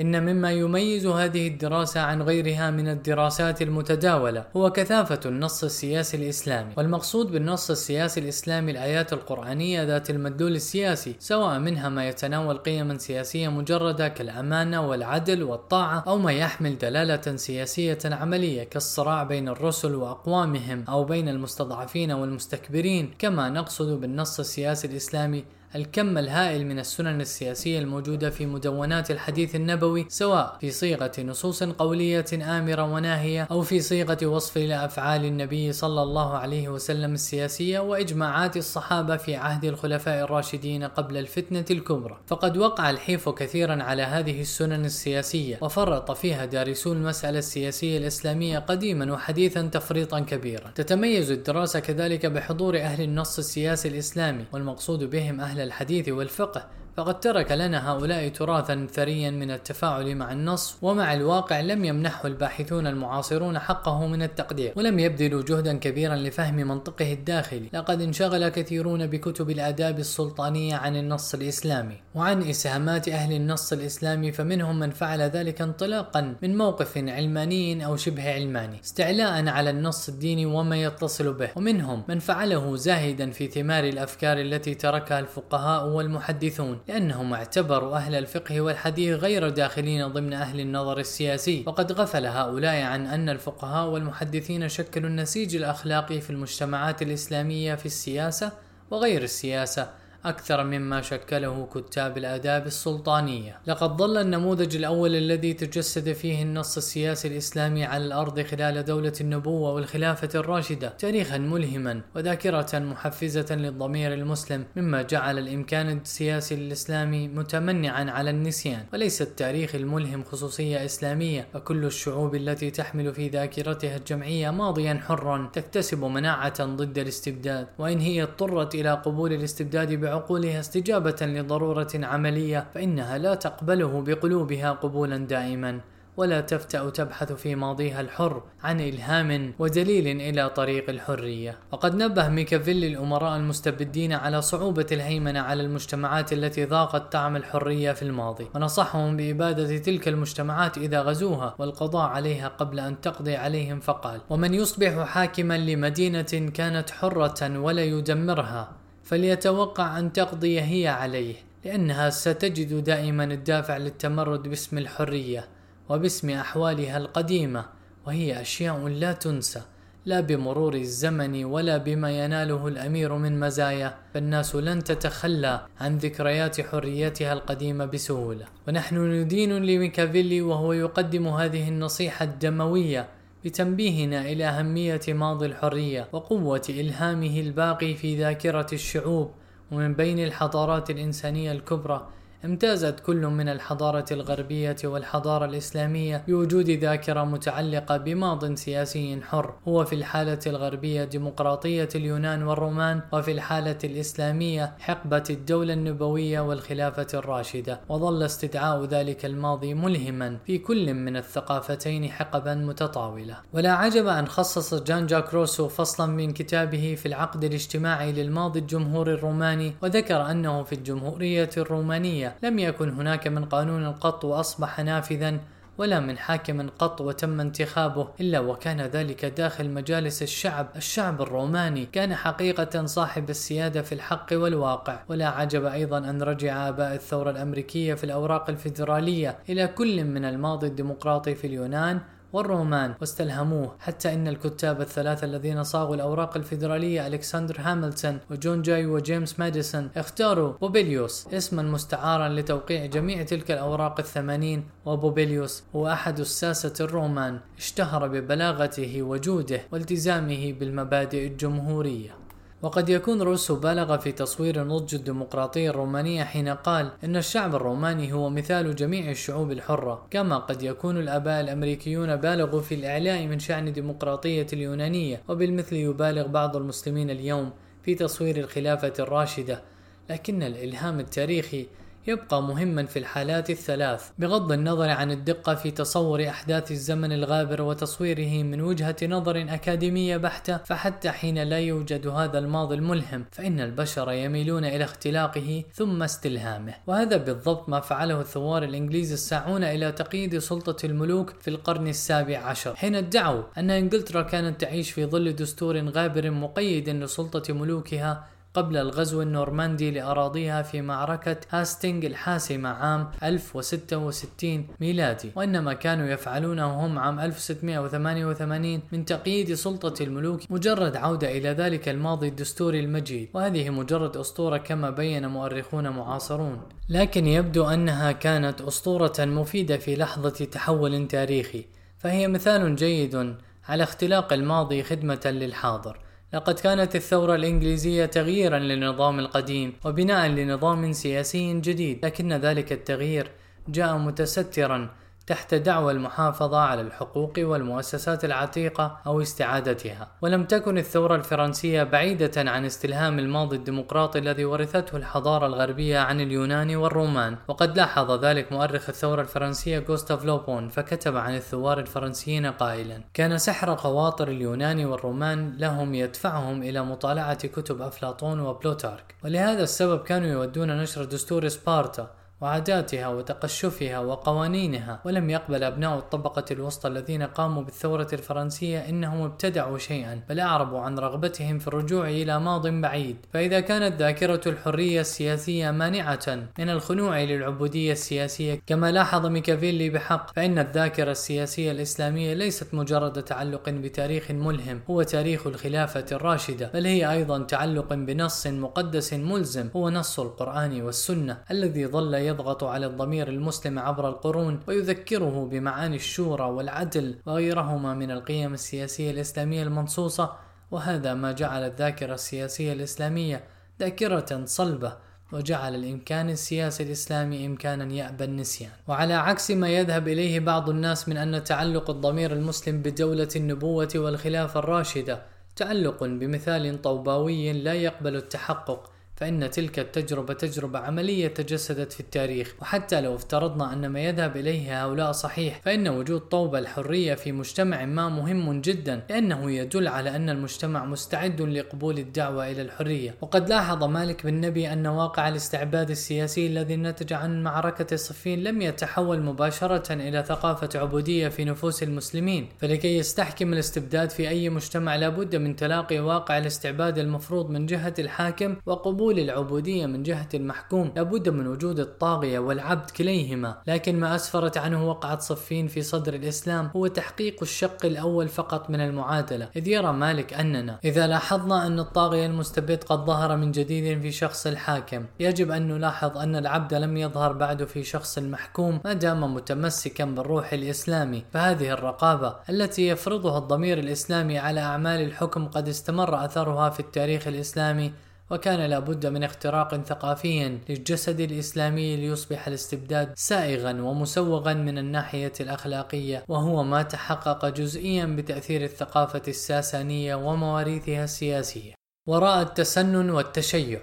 إن مما يميز هذه الدراسة عن غيرها من الدراسات المتداولة هو كثافة النص السياسي الإسلامي، والمقصود بالنص السياسي الإسلامي الآيات القرآنية ذات المدلول السياسي، سواء منها ما يتناول قيما سياسية مجردة كالأمانة والعدل والطاعة، أو ما يحمل دلالة سياسية عملية كالصراع بين الرسل وأقوامهم، أو بين المستضعفين والمستكبرين، كما نقصد بالنص السياسي الإسلامي الكم الهائل من السنن السياسية الموجودة في مدونات الحديث النبوي سواء في صيغة نصوص قولية آمرة وناهية أو في صيغة وصف لأفعال النبي صلى الله عليه وسلم السياسية وإجماعات الصحابة في عهد الخلفاء الراشدين قبل الفتنة الكبرى. فقد وقع الحيف كثيرا على هذه السنن السياسية وفرط فيها دارسو المسألة السياسية الإسلامية قديما وحديثا تفريطا كبيرا. تتميز الدراسة كذلك بحضور أهل النص السياسي الإسلامي والمقصود بهم أهل الحديث والفقه فقد ترك لنا هؤلاء تراثا ثريا من التفاعل مع النص ومع الواقع لم يمنحه الباحثون المعاصرون حقه من التقدير ولم يبذلوا جهدا كبيرا لفهم منطقه الداخلي. لقد انشغل كثيرون بكتب الآداب السلطانية عن النص الإسلامي. وعن إسهامات أهل النص الإسلامي فمنهم من فعل ذلك انطلاقا من موقف علماني أو شبه علماني استعلاء على النص الديني وما يتصل به. ومنهم من فعله زاهدا في ثمار الأفكار التي تركها الفقهاء والمحدثون لأنهم اعتبروا أهل الفقه والحديث غير داخلين ضمن أهل النظر السياسي. وقد غفل هؤلاء عن أن الفقهاء والمحدثين شكلوا النسيج الأخلاقي في المجتمعات الإسلامية في السياسة وغير السياسة. أكثر مما شكله كتاب الآداب السلطانية. لقد ظل النموذج الأول الذي تجسد فيه النص السياسي الإسلامي على الأرض خلال دولة النبوة والخلافة الراشدة تاريخا ملهما وذاكرة محفزة للضمير المسلم مما جعل الإمكان السياسي الإسلامي متمنعا على النسيان وليس التاريخ الملهم خصوصية إسلامية فكل الشعوب التي تحمل في ذاكرتها الجمعية ماضيا حرا تكتسب مناعة ضد الاستبداد وإن هي اضطرت إلى قبول الاستبداد بعقولها استجابة لضرورة عملية فإنها لا تقبله بقلوبها قبولا دائما ولا تفتأ تبحث في ماضيها الحر عن إلهام ودليل إلى طريق الحرية. وقد نبه ميكافيلي الأمراء المستبدين على صعوبة الهيمنة على المجتمعات التي ذاقت طعم الحرية في الماضي. ونصحهم بإبادة تلك المجتمعات إذا غزوها والقضاء عليها قبل أن تقضي عليهم فقال ومن يصبح حاكما لمدينة كانت حرة ولا يدمرها؟ فليتوقع أن تقضي هي عليه لأنها ستجد دائما الدافع للتمرد باسم الحرية وباسم أحوالها القديمة وهي أشياء لا تنسى لا بمرور الزمن ولا بما يناله الأمير من مزايا فالناس لن تتخلى عن ذكريات حريتها القديمة بسهولة. ونحن ندين لميكافيلي وهو يقدم هذه النصيحة الدموية بتنبيهنا إلى أهمية ماضي الحرية وقوة إلهامه الباقي في ذاكرة الشعوب ومن بين الحضارات الإنسانية الكبرى امتازت كل من الحضارة الغربية والحضارة الإسلامية بوجود ذاكرة متعلقة بماض سياسي حر. هو في الحالة الغربية ديمقراطية اليونان والرومان وفي الحالة الإسلامية حقبة الدولة النبوية والخلافة الراشدة. وظل استدعاء ذلك الماضي ملهما في كل من الثقافتين حقبا متطاولة. ولا عجب أن خصص جان جاك روسو فصلا من كتابه في العقد الاجتماعي للماضي الجمهوري الروماني وذكر أنه في الجمهورية الرومانية لم يكن هناك من قانون قط وأصبح نافذا ولا من حاكم قط وتم انتخابه إلا وكان ذلك داخل مجالس الشعب. الشعب الروماني كان حقيقة صاحب السيادة في الحق والواقع. ولا عجب أيضا أن رجع آباء الثورة الأمريكية في الأوراق الفيدرالية إلى كل من الماضي الديمقراطي في اليونان والرومان واستلهموه. حتى إن الكتاب الثلاثة الذين صاغوا الأوراق الفيدرالية ألكسندر هاملتون وجون جاي وجيمس ماديسون اختاروا بوبيليوس اسما مستعارا لتوقيع جميع تلك الأوراق الثمانين وبوبيليوس هو أحد الساسة الرومان اشتهر ببلاغته وجوده والتزامه بالمبادئ الجمهورية. وقد يكون روسو بالغ في تصوير نضج الديمقراطية الرومانية حين قال إن الشعب الروماني هو مثال جميع الشعوب الحرة كما قد يكون الآباء الأمريكيون بالغوا في الإعلاء من شأن الديمقراطية اليونانية وبالمثل يبالغ بعض المسلمين اليوم في تصوير الخلافة الراشدة لكن الإلهام التاريخي يبقى مهما في الحالات الثلاث بغض النظر عن الدقة في تصور أحداث الزمن الغابر وتصويره من وجهة نظر أكاديمية بحتة فحتى حين لا يوجد هذا الماضي الملهم فإن البشر يميلون إلى اختلاقه ثم استلهامه. وهذا بالضبط ما فعله الثوار الإنجليز الساعون إلى تقييد سلطة الملوك في القرن السابع عشر. حين ادعوا أن إنجلترا كانت تعيش في ظل دستور غابر مقيد لسلطة ملوكها قبل الغزو النورماندي لأراضيها في معركة هاستينغ الحاسمة عام 1066 ميلادي. وإن ما كانوا يفعلونه هم عام 1688 من تقييد سلطة الملوك مجرد عودة إلى ذلك الماضي الدستوري المجيد. وهذه مجرد أسطورة كما بين مؤرخون معاصرون. لكن يبدو أنها كانت أسطورة مفيدة في لحظة تحول تاريخي. فهي مثال جيد على اختلاق الماضي خدمة للحاضر. لقد كانت الثورة الإنجليزية تغييرا للنظام القديم وبناء لنظام سياسي جديد لكن ذلك التغيير جاء متسترا تحت دعوى المحافظة على الحقوق والمؤسسات العتيقة أو استعادتها، ولم تكن الثورة الفرنسية بعيدة عن استلهام الماضي الديمقراطي الذي ورثته الحضارة الغربية عن اليونان والرومان، وقد لاحظ ذلك مؤرخ الثورة الفرنسية غوستاف لوبون فكتب عن الثوار الفرنسيين قائلا: كان سحر خواطر اليونان والرومان لهم يدفعهم إلى مطالعة كتب أفلاطون وبلوتارك، ولهذا السبب كانوا يودون نشر دستور سبارتا وعاداتها وتقشفها وقوانينها ولم يقبل أبناء الطبقة الوسطى الذين قاموا بالثورة الفرنسية إنهم ابتدعوا شيئا بل أعربوا عن رغبتهم في الرجوع إلى ماض بعيد. فإذا كانت ذاكرة الحرية السياسية مانعة من الخنوع للعبودية السياسية كما لاحظ ميكافيلي بحق فإن الذاكرة السياسية الإسلامية ليست مجرد تعلق بتاريخ ملهم هو تاريخ الخلافة الراشدة بل هي أيضا تعلق بنص مقدس ملزم هو نص القرآن والسنة الذي ظل يضغط على الضمير المسلم عبر القرون ويذكره بمعاني الشورى والعدل وغيرهما من القيم السياسية الإسلامية المنصوصة وهذا ما جعل الذاكرة السياسية الإسلامية ذاكرة صلبة وجعل الإمكان السياسي الإسلامي إمكانا يأبى النسيان. وعلى عكس ما يذهب إليه بعض الناس من أن تعلق الضمير المسلم بدولة النبوة والخلافة الراشدة تعلق بمثال طوباوي لا يقبل التحقق فإن تلك التجربة تجربة عملية تجسدت في التاريخ وحتى لو افترضنا أن ما يذهب إليه هؤلاء صحيح فإن وجود طوبة الحرية في مجتمع ما مهم جدا لأنه يدل على أن المجتمع مستعد لقبول الدعوة إلى الحرية. وقد لاحظ مالك بن نبي أن واقع الاستعباد السياسي الذي نتج عن معركة صفين لم يتحول مباشرة إلى ثقافة عبودية في نفوس المسلمين. فلكي يستحكم الاستبداد في أي مجتمع لابد من تلاقي واقع الاستعباد المفروض من جهة الحاكم وقبول قبول العبودية من جهة المحكوم لابد من وجود الطاغية والعبد كليهما. لكن ما أسفرت عنه وقعة صفين في صدر الإسلام هو تحقيق الشق الأول فقط من المعادلة. إذ يرى مالك أننا إذا لاحظنا أن الطاغية المستبد قد ظهر من جديد في شخص الحاكم يجب أن نلاحظ أن العبد لم يظهر بعد في شخص المحكوم ما دام متمسكا بالروح الإسلامي. فهذه الرقابة التي يفرضها الضمير الإسلامي على أعمال الحكم قد استمر أثرها في التاريخ الإسلامي وكان لابد من اختراق ثقافي للجسد الإسلامي ليصبح الاستبداد سائغا ومسوغا من الناحية الأخلاقية وهو ما تحقق جزئيا بتأثير الثقافة الساسانية ومواريثها السياسية. وراء التسنن والتشيع.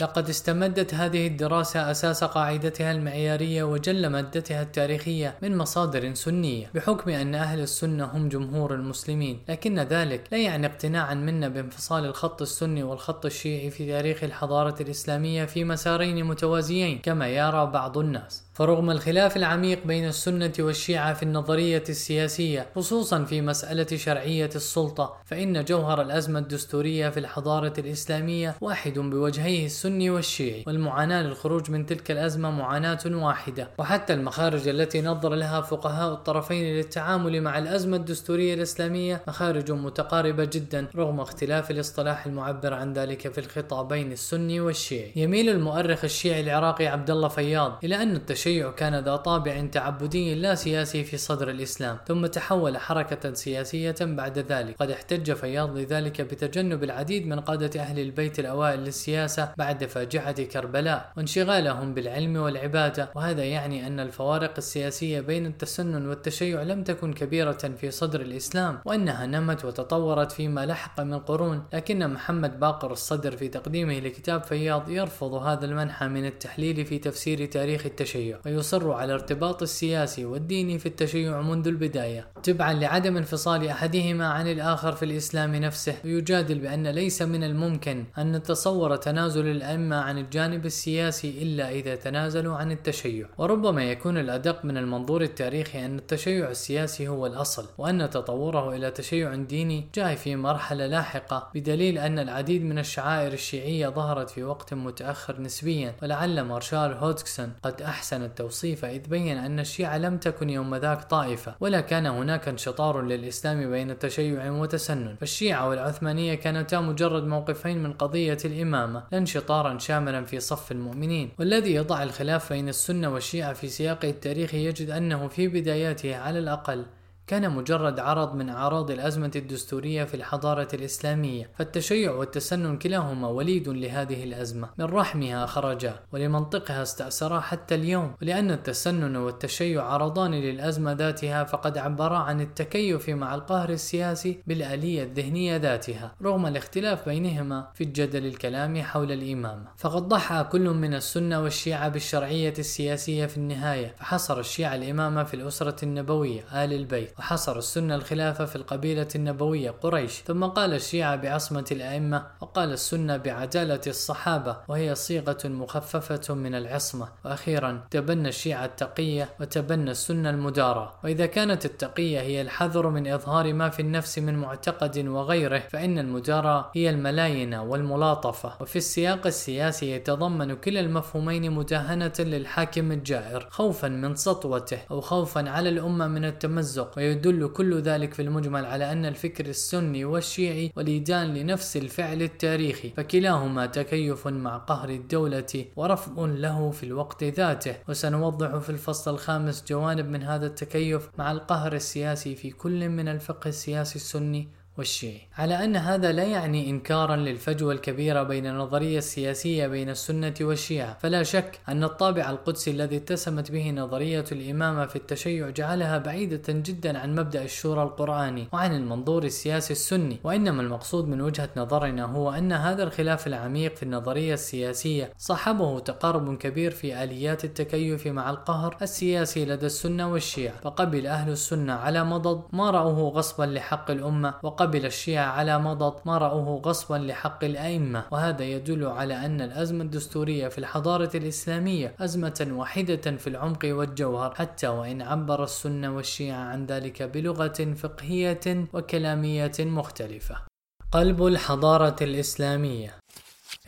لقد استمدت هذه الدراسة أساس قاعدتها المعيارية وجل مادتها التاريخية من مصادر سنية بحكم أن أهل السنة هم جمهور المسلمين لكن ذلك لا يعني اقتناعا منا بانفصال الخط السني والخط الشيعي في تاريخ الحضارة الإسلامية في مسارين متوازيين كما يرى بعض الناس. فرغم الخلاف العميق بين السنة والشيعة في النظرية السياسية خصوصا في مسألة شرعية السلطة فإن جوهر الأزمة الدستورية في الحضارة الإسلامية واحد بوجهيه السني والشيعي والمعاناة للخروج من تلك الأزمة معاناة واحدة. وحتى المخارج التي نظر لها فقهاء الطرفين للتعامل مع الأزمة الدستورية الإسلامية مخارج متقاربة جدا رغم اختلاف الاصطلاح المعبر عن ذلك في الخطابين السني والشيعي. يميل المؤرخ الشيعي العراقي عبد الله فياض إلى أن التشيع التشيع كان ذا طابع تعبدي لا سياسي في صدر الإسلام ثم تحول حركة سياسية بعد ذلك. قد احتج فياض لذلك بتجنب العديد من قادة أهل البيت الأوائل للسياسة بعد فاجعة كربلاء وانشغالهم بالعلم والعبادة. وهذا يعني أن الفوارق السياسية بين التسنن والتشيع لم تكن كبيرة في صدر الإسلام وأنها نمت وتطورت فيما لحق من قرون. لكن محمد باقر الصدر في تقديمه لكتاب فياض يرفض هذا المنحى من التحليل في تفسير تاريخ التشيع. ويصر على ارتباط السياسي والديني في التشيع منذ البداية تبعا لعدم انفصال أحدهما عن الآخر في الإسلام نفسه. ويجادل بأن ليس من الممكن أن نتصور تنازل الأئمة عن الجانب السياسي إلا إذا تنازلوا عن التشيع. وربما يكون الأدق من المنظور التاريخي أن التشيع السياسي هو الأصل وأن تطوره إلى تشيع ديني جاء في مرحلة لاحقة بدليل أن العديد من الشعائر الشيعية ظهرت في وقت متأخر نسبيا. ولعل مارشال هودكسون قد أحسن التوصيف إذ بين أن الشيعة لم تكن يوم ذاك طائفة ولا كان هناك انشطار للإسلام بين تشيع وتسنن فالشيعة والعثمانية كانتا مجرد موقفين من قضية الإمامة لا انشطارا شاملا في صف المؤمنين. والذي يضع الخلاف بين السنة والشيعة في سياقه التاريخي يجد أنه في بداياته على الأقل. كان مجرد عرض من أعراض الأزمة الدستورية في الحضارة الإسلامية فالتشيع والتسنن كلاهما وليد لهذه الأزمة. من رحمها خرجا ولمنطقها استأثرا حتى اليوم. ولأن التسنن والتشيع عرضان للأزمة ذاتها فقد عبرا عن التكيف مع القهر السياسي بالآلية الذهنية ذاتها رغم الاختلاف بينهما في الجدل الكلامي حول الإمامة. فقد ضحى كل من السنة والشيعة بالشرعية السياسية في النهاية فحصر الشيعة الإمامة في الأسرة النبوية آل البيت. وحصر السنة الخلافة في القبيلة النبوية قريش. ثم قال الشيعة بعصمة الأئمة وقال السنة بعدالة الصحابة وهي صيغة مخففة من العصمة. وأخيرا تبنى الشيعة التقية وتبنى السنة المدارة وإذا كانت التقية هي الحذر من إظهار ما في النفس من معتقد وغيره فإن المدارة هي الملاينة والملاطفة. وفي السياق السياسي يتضمن كلا المفهومين مداهنة للحاكم الجائر خوفا من سطوته أو خوفا على الأمة من التمزق. ويدل كل ذلك في المجمل على أن الفكر السني والشيعي وليدان لنفس الفعل التاريخي فكلاهما تكيف مع قهر الدولة ورفض له في الوقت ذاته. وسنوضح في الفصل الخامس جوانب من هذا التكيف مع القهر السياسي في كل من الفقه السياسي السني والشيعي على أن هذا لا يعني إنكارا للفجوة الكبيرة بين النظرية السياسية بين السنة والشيعة. فلا شك أن الطابع القدسي الذي اتسمت به نظرية الإمامة في التشيع جعلها بعيدة جدا عن مبدأ الشورى القرآني وعن المنظور السياسي السني. وإنما المقصود من وجهة نظرنا هو أن هذا الخلاف العميق في النظرية السياسية صاحبه تقارب كبير في آليات التكيف مع القهر السياسي لدى السنة والشيعة. فقبل أهل السنة على مضض ما رأوه غصبا لحق الأمة وقبل وقبل الشيعة على مضض ما رأوه غصبا لحق الأئمة وهذا يدل على أن الأزمة الدستورية في الحضارة الإسلامية أزمة واحدة في العمق والجوهر حتى وإن عبر السنة والشيعة عن ذلك بلغة فقهية وكلامية مختلفة. قلب الحضارة الإسلامية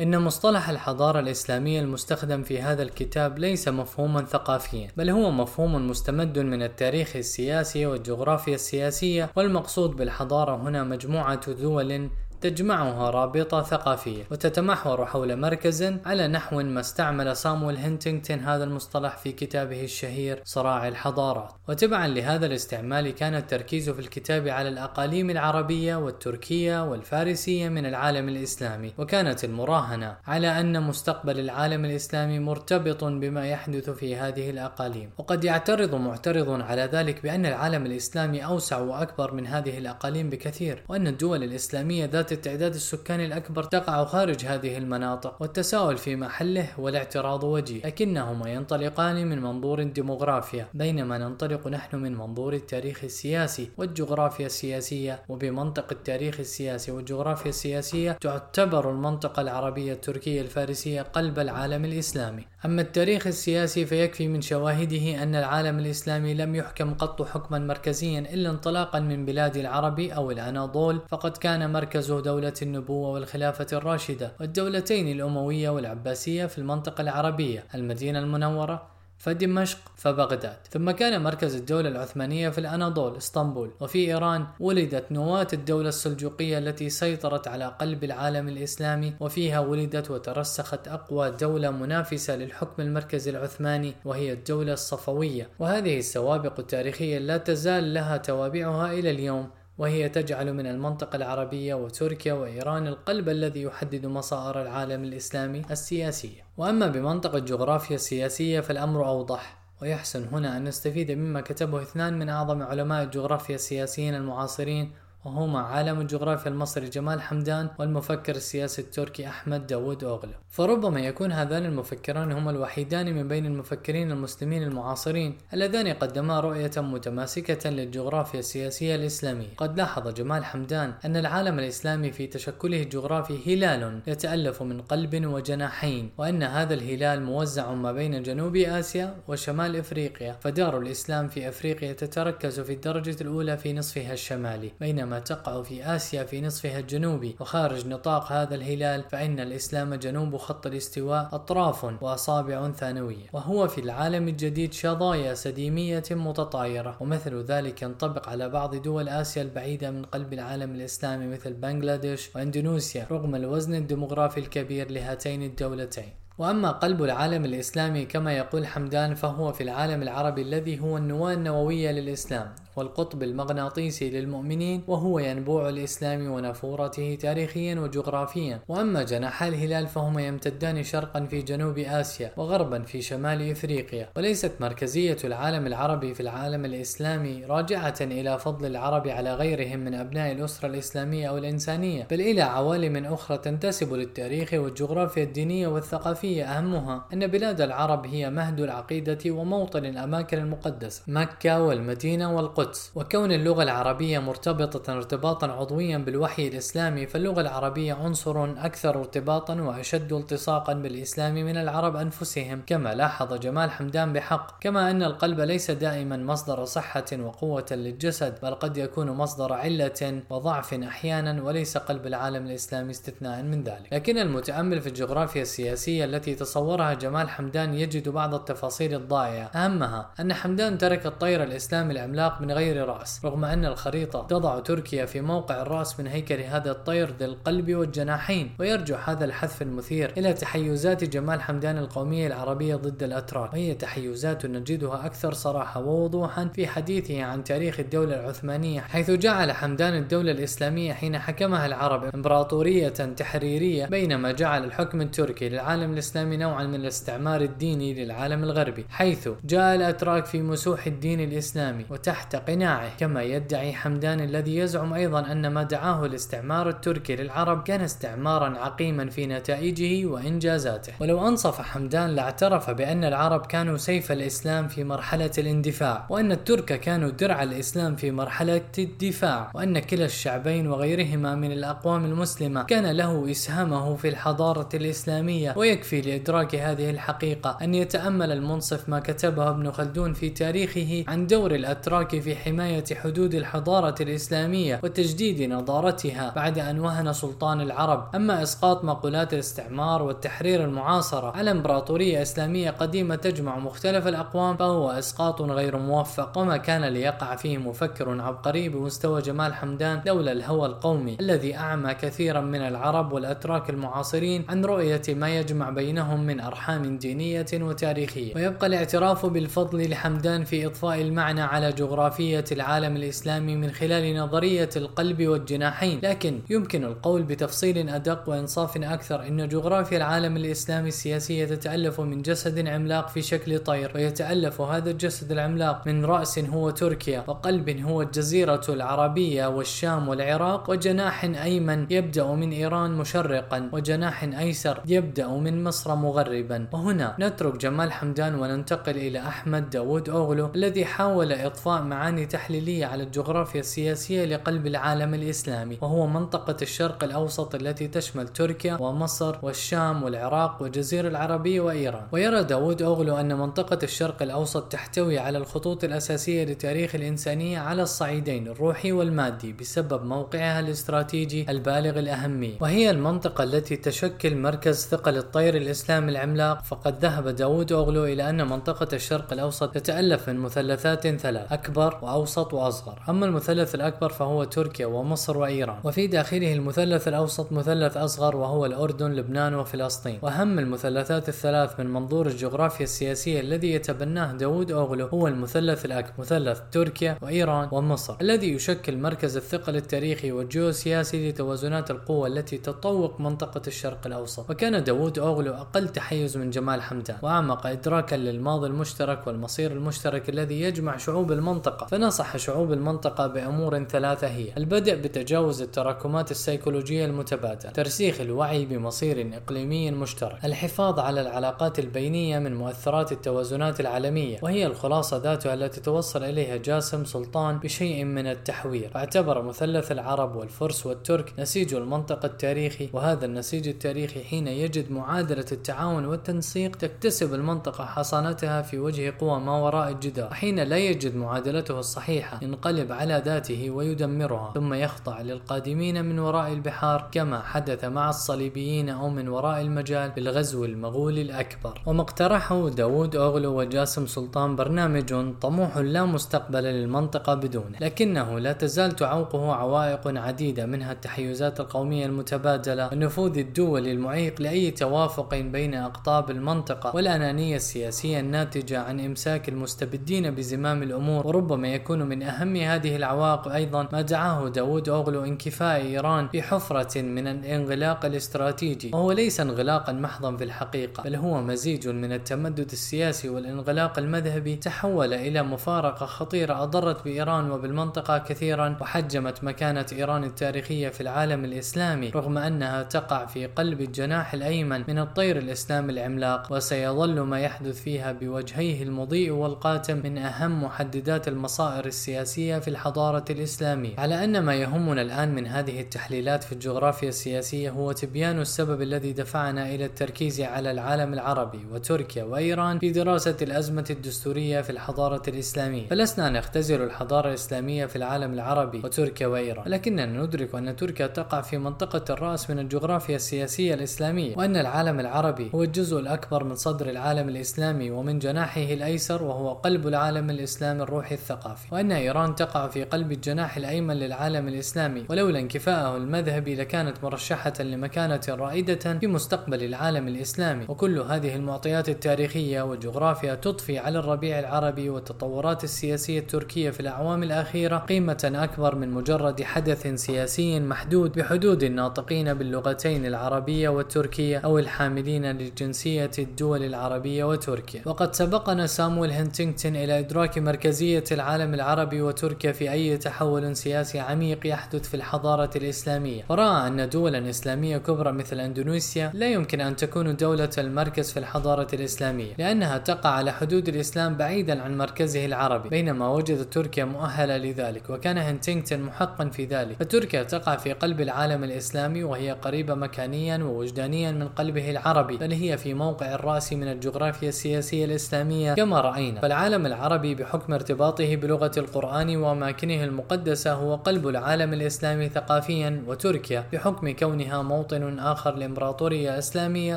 إن مصطلح الحضارة الإسلامية المستخدم في هذا الكتاب ليس مفهوما ثقافيا بل هو مفهوم مستمد من التاريخ السياسي والجغرافيا السياسية والمقصود بالحضارة هنا مجموعة دول تجمعها رابطة ثقافية وتتمحور حول مركز على نحو ما استعمل صامويل هنتنغتون هذا المصطلح في كتابه الشهير صراع الحضارات. وتبعا لهذا الاستعمال كان التركيز في الكتاب على الأقاليم العربية والتركية والفارسية من العالم الإسلامي. وكانت المراهنة على أن مستقبل العالم الإسلامي مرتبط بما يحدث في هذه الأقاليم. وقد يعترض معترض على ذلك بأن العالم الإسلامي أوسع وأكبر من هذه الأقاليم بكثير وأن الدول الإسلامية ذات التعداد السكاني الأكبر تقع خارج هذه المناطق والتساؤل في محله والاعتراض وجيه. لكنهما ينطلقان من منظور الديموغرافيا بينما ننطلق نحن من منظور التاريخ السياسي والجغرافيا السياسية. وبمنطق التاريخ السياسي والجغرافيا السياسية تعتبر المنطقة العربية التركية الفارسية قلب العالم الإسلامي. أما التاريخ السياسي فيكفي من شواهده أن العالم الإسلامي لم يحكم قط حكما مركزيا إلا انطلاقا من بلاد العرب أو الأناضول. فقد كان مركزه دولة النبوة والخلافة الراشدة والدولتين الأموية والعباسية في المنطقة العربية المدينة المنورة فدمشق فبغداد ثم كان مركز الدولة العثمانية في الأناضول إسطنبول. وفي إيران ولدت نواة الدولة السلجوقية التي سيطرت على قلب العالم الإسلامي وفيها ولدت وترسخت أقوى دولة منافسة للحكم المركزي العثماني وهي الدولة الصفوية. وهذه السوابق التاريخية لا تزال لها توابعها إلى اليوم. وهي تجعل من المنطقة العربية وتركيا وإيران القلب الذي يحدد مسار العالم الإسلامي السياسية وأما بمنطقة الجغرافيا السياسية فالأمر أوضح ويحسن هنا أن نستفيد مما كتبه اثنان من أعظم علماء الجغرافيا السياسيين المعاصرين وهما عالم الجغرافيا المصري جمال حمدان والمفكر السياسي التركي أحمد داود أوغلو فربما يكون هذان المفكران هما الوحيدان من بين المفكرين المسلمين المعاصرين اللذان قدما رؤية متماسكة للجغرافيا السياسية الإسلامية. قد لاحظ جمال حمدان أن العالم الإسلامي في تشكله الجغرافي هلال يتألف من قلب وجناحين وأن هذا الهلال موزع ما بين جنوب آسيا وشمال إفريقيا فدار الإسلام في أفريقيا تتركز في الدرجة الأولى في نصفها الشمالي بينما تقع في آسيا في نصفها الجنوبي وخارج نطاق هذا الهلال فإن الإسلام جنوب خط الاستواء أطراف وأصابع ثانوية. وهو في العالم الجديد شظايا سديمية متطايرة. ومثل ذلك ينطبق على بعض دول آسيا البعيدة من قلب العالم الإسلامي مثل بنغلاديش وإندونيسيا رغم الوزن الديمغرافي الكبير لهاتين الدولتين. وأما قلب العالم الإسلامي كما يقول حمدان فهو في العالم العربي الذي هو النواة النووية للإسلام. والقطب المغناطيسي للمؤمنين وهو ينبوع الإسلام ونافورته تاريخيا وجغرافيا. وأما جناح الهلال فهما يمتدان شرقا في جنوب آسيا وغربا في شمال إفريقيا. وليست مركزية العالم العربي في العالم الإسلامي راجعة إلى فضل العرب على غيرهم من أبناء الأسرة الإسلامية أو الإنسانية بل إلى عوالم أخرى تنتسب للتاريخ والجغرافيا الدينية والثقافية. أهمها أن بلاد العرب هي مهد العقيدة وموطن الأماكن المقدسة مكة والمدينة والقدس. القدس وكون اللغة العربية مرتبطة ارتباطا عضويا بالوحي الإسلامي فاللغة العربية عنصر أكثر ارتباطا وأشد التصاقا بالإسلام من العرب أنفسهم. كما لاحظ جمال حمدان بحق كما أن القلب ليس دائما مصدر صحة وقوة للجسد بل قد يكون مصدر علة وضعف أحيانا وليس قلب العالم الإسلامي استثناء من ذلك. لكن المتأمل في الجغرافيا السياسية التي تصورها جمال حمدان يجد بعض التفاصيل الضائعة. أهمها أن حمدان ترك الطير الإسلامي العملاق من غير رأس رغم أن الخريطة تضع تركيا في موقع الرأس من هيكل هذا الطير ذي القلب والجناحين ويرجع هذا الحذف المثير إلى تحيزات جمال حمدان القومية العربية ضد الأتراك. وهي تحيزات نجدها أكثر صراحة ووضوحا في حديثه عن تاريخ الدولة العثمانية حيث جعل حمدان الدولة الإسلامية حين حكمها العرب إمبراطورية تحريرية بينما جعل الحكم التركي للعالم الإسلامي نوعا من الاستعمار الديني للعالم الغربي حيث جاء الأتراك في مسوح الدين الإسلامي وتحت قناعه. كما يدعي حمدان الذي يزعم أيضا أن ما دعاه الاستعمار التركي للعرب كان استعمارا عقيما في نتائجه وإنجازاته. ولو أنصف حمدان لاعترف بأن العرب كانوا سيف الإسلام في مرحلة الاندفاع وأن الترك كانوا درع الإسلام في مرحلة الدفاع وأن كلا الشعبين وغيرهما من الأقوام المسلمة كان له إسهامه في الحضارة الإسلامية. ويكفي لإدراك هذه الحقيقة أن يتأمل المنصف ما كتبه ابن خلدون في تاريخه عن دور الأتراك في في حماية حدود الحضارة الإسلامية وتجديد نضارتها بعد أن وهن سلطان العرب. أما إسقاط مقولات الاستعمار والتحرير المعاصرة على إمبراطورية إسلامية قديمة تجمع مختلف الأقوام فهو إسقاط غير موفق. وما كان ليقع فيه مفكر عبقري بمستوى جمال حمدان لولا الهوى القومي الذي أعمى كثيرا من العرب والأتراك المعاصرين عن رؤية ما يجمع بينهم من أرحام دينية وتاريخية. ويبقى الاعتراف بالفضل لحمدان في إضفاء المعنى على جغرافية العالم الإسلامي من خلال نظرية القلب والجناحين لكن يمكن القول بتفصيل أدق وإنصاف أكثر أن جغرافيا العالم الإسلامي السياسية تتألف من جسد عملاق في شكل طير ويتألف هذا الجسد العملاق من رأس هو تركيا وقلب هو الجزيرة العربية والشام والعراق وجناح أيمن يبدأ من إيران مشرقا وجناح أيسر يبدأ من مصر مغربا. وهنا نترك جمال حمدان وننتقل إلى أحمد داود أوغلو الذي حاول إضفاء معاني تحليلية على الجغرافيا السياسية لقلب العالم الإسلامي وهو منطقة الشرق الأوسط التي تشمل تركيا ومصر والشام والعراق والجزيرة العربية وإيران. ويرى داود أوغلو أن منطقة الشرق الأوسط تحتوي على الخطوط الأساسية لتاريخ الإنسانية على الصعيدين الروحي والمادي بسبب موقعها الاستراتيجي البالغ الأهمية. وهي المنطقة التي تشكل مركز ثقل الطير الإسلامي العملاق. فقد ذهب داود أوغلو إلى أن منطقة الشرق الأوسط تتألف من مثلثات ثلاث أكبر وأوسط وأصغر. أما المثلث الأكبر فهو تركيا ومصر وإيران. وفي داخله المثلث الأوسط مثلث أصغر وهو الأردن لبنان وفلسطين. وأهم المثلثات الثلاث من منظور الجغرافيا السياسية الذي يتبناه داود أوغلو هو المثلث الأكبر مثلث تركيا وإيران ومصر. الذي يشكل مركز الثقل التاريخي والجيوسياسي لتوازنات القوة التي تطوق منطقة الشرق الأوسط. وكان داود أوغلو أقل تحيز من جمال حمدان. وأعمق إدراكا للماضي المشترك والمصير المشترك الذي يجمع شعوب المنطقة. فنصح شعوب المنطقة بأمور ثلاثة هي البدء بتجاوز التراكمات السيكولوجية المتبادلة ترسيخ الوعي بمصير إقليمي مشترك الحفاظ على العلاقات البينية من مؤثرات التوازنات العالمية وهي الخلاصة ذاتها التي توصل إليها جاسم سلطان بشيء من التحوير. فاعتبر مثلث العرب والفرس والترك نسيج المنطقة التاريخي وهذا النسيج التاريخي حين يجد معادلة التعاون والتنسيق تكتسب المنطقة حصانتها في وجه قوى ما وراء الجدار وحين لا يجد معادلته الصحيحة ينقلب على ذاته ويدمرها ثم يخضع للقادمين من وراء البحار كما حدث مع الصليبيين أو من وراء المجال بالغزو المغولي الأكبر. وما اقترحه داود أوغلو وجاسم سلطان برنامج طموح لا مستقبل للمنطقة بدونه. لكنه لا تزال تعوقه عوائق عديدة منها التحيزات القومية المتبادلة ونفوذ الدول المعيق لأي توافق بين أقطاب المنطقة والأنانية السياسية الناتجة عن إمساك المستبدين بزمام الأمور وربما يكون من أهم هذه العوائق أيضا ما دعاه داود أوغلو انكفاء إيران في حفرة من الانغلاق الاستراتيجي. وهو ليس انغلاقا محضا في الحقيقة بل هو مزيج من التمدد السياسي والانغلاق المذهبي. تحول إلى مفارقة خطيرة أضرت بإيران وبالمنطقة كثيرا وحجمت مكانة إيران التاريخية في العالم الإسلامي رغم أنها تقع في قلب الجناح الأيمن من الطير الإسلامي العملاق. وسيظل ما يحدث فيها بوجهيه المضيء والقاتم من أهم محددات المصائر السياسية في الحضارة الإسلامية. على أن ما يهمنا الآن من هذه التحليلات في الجغرافيا السياسية هو تبيان السبب الذي دفعنا إلى التركيز على العالم العربي وتركيا وإيران في دراسة الأزمة الدستورية في الحضارة الإسلامية. فلسنا نختزل الحضارة الإسلامية في العالم العربي وتركيا وإيران. لكننا ندرك أن تركيا تقع في منطقة الرأس من الجغرافيا السياسية الإسلامية وأن العالم العربي هو الجزء الأكبر من صدر العالم الإسلامي ومن جناحه الأيسر وهو قلب العالم الإسلامي الروحي الثقافي. وأن إيران تقع في قلب الجناح الأيمن للعالم الإسلامي ولولا انكفاءه المذهبي لكانت مرشحة لمكانة رائدة في مستقبل العالم الإسلامي. وكل هذه المعطيات التاريخية والجغرافيا تضفي على الربيع العربي والتطورات السياسية التركية في الأعوام الأخيرة قيمة أكبر من مجرد حدث سياسي محدود بحدود الناطقين باللغتين العربية والتركية أو الحاملين لجنسية الدول العربية وتركيا. وقد سبقنا سامويل هنتينغتون إلى إدراك مركزية العالم العربي وتركيا في أي تحول سياسي عميق يحدث في الحضارة الإسلامية. ورأى أن دولا إسلامية كبرى مثل أندونيسيا لا يمكن أن تكون دولة المركز في الحضارة الإسلامية لأنها تقع على حدود الإسلام بعيدا عن مركزه العربي بينما وجدت تركيا مؤهلة لذلك وكان هنتينغتون محقا في ذلك. فتركيا تقع في قلب العالم الإسلامي وهي قريبة مكانيا ووجدانيا من قلبه العربي بل هي في موقع الرأس من الجغرافيا السياسية الإسلامية كما رأينا. فالعالم العربي بحكم ارتباطه بلغة القرآن وأماكنه المقدسة هو قلب العالم الإسلامي ثقافيا وتركيا بحكم كونها موطن آخر لإمبراطورية إسلامية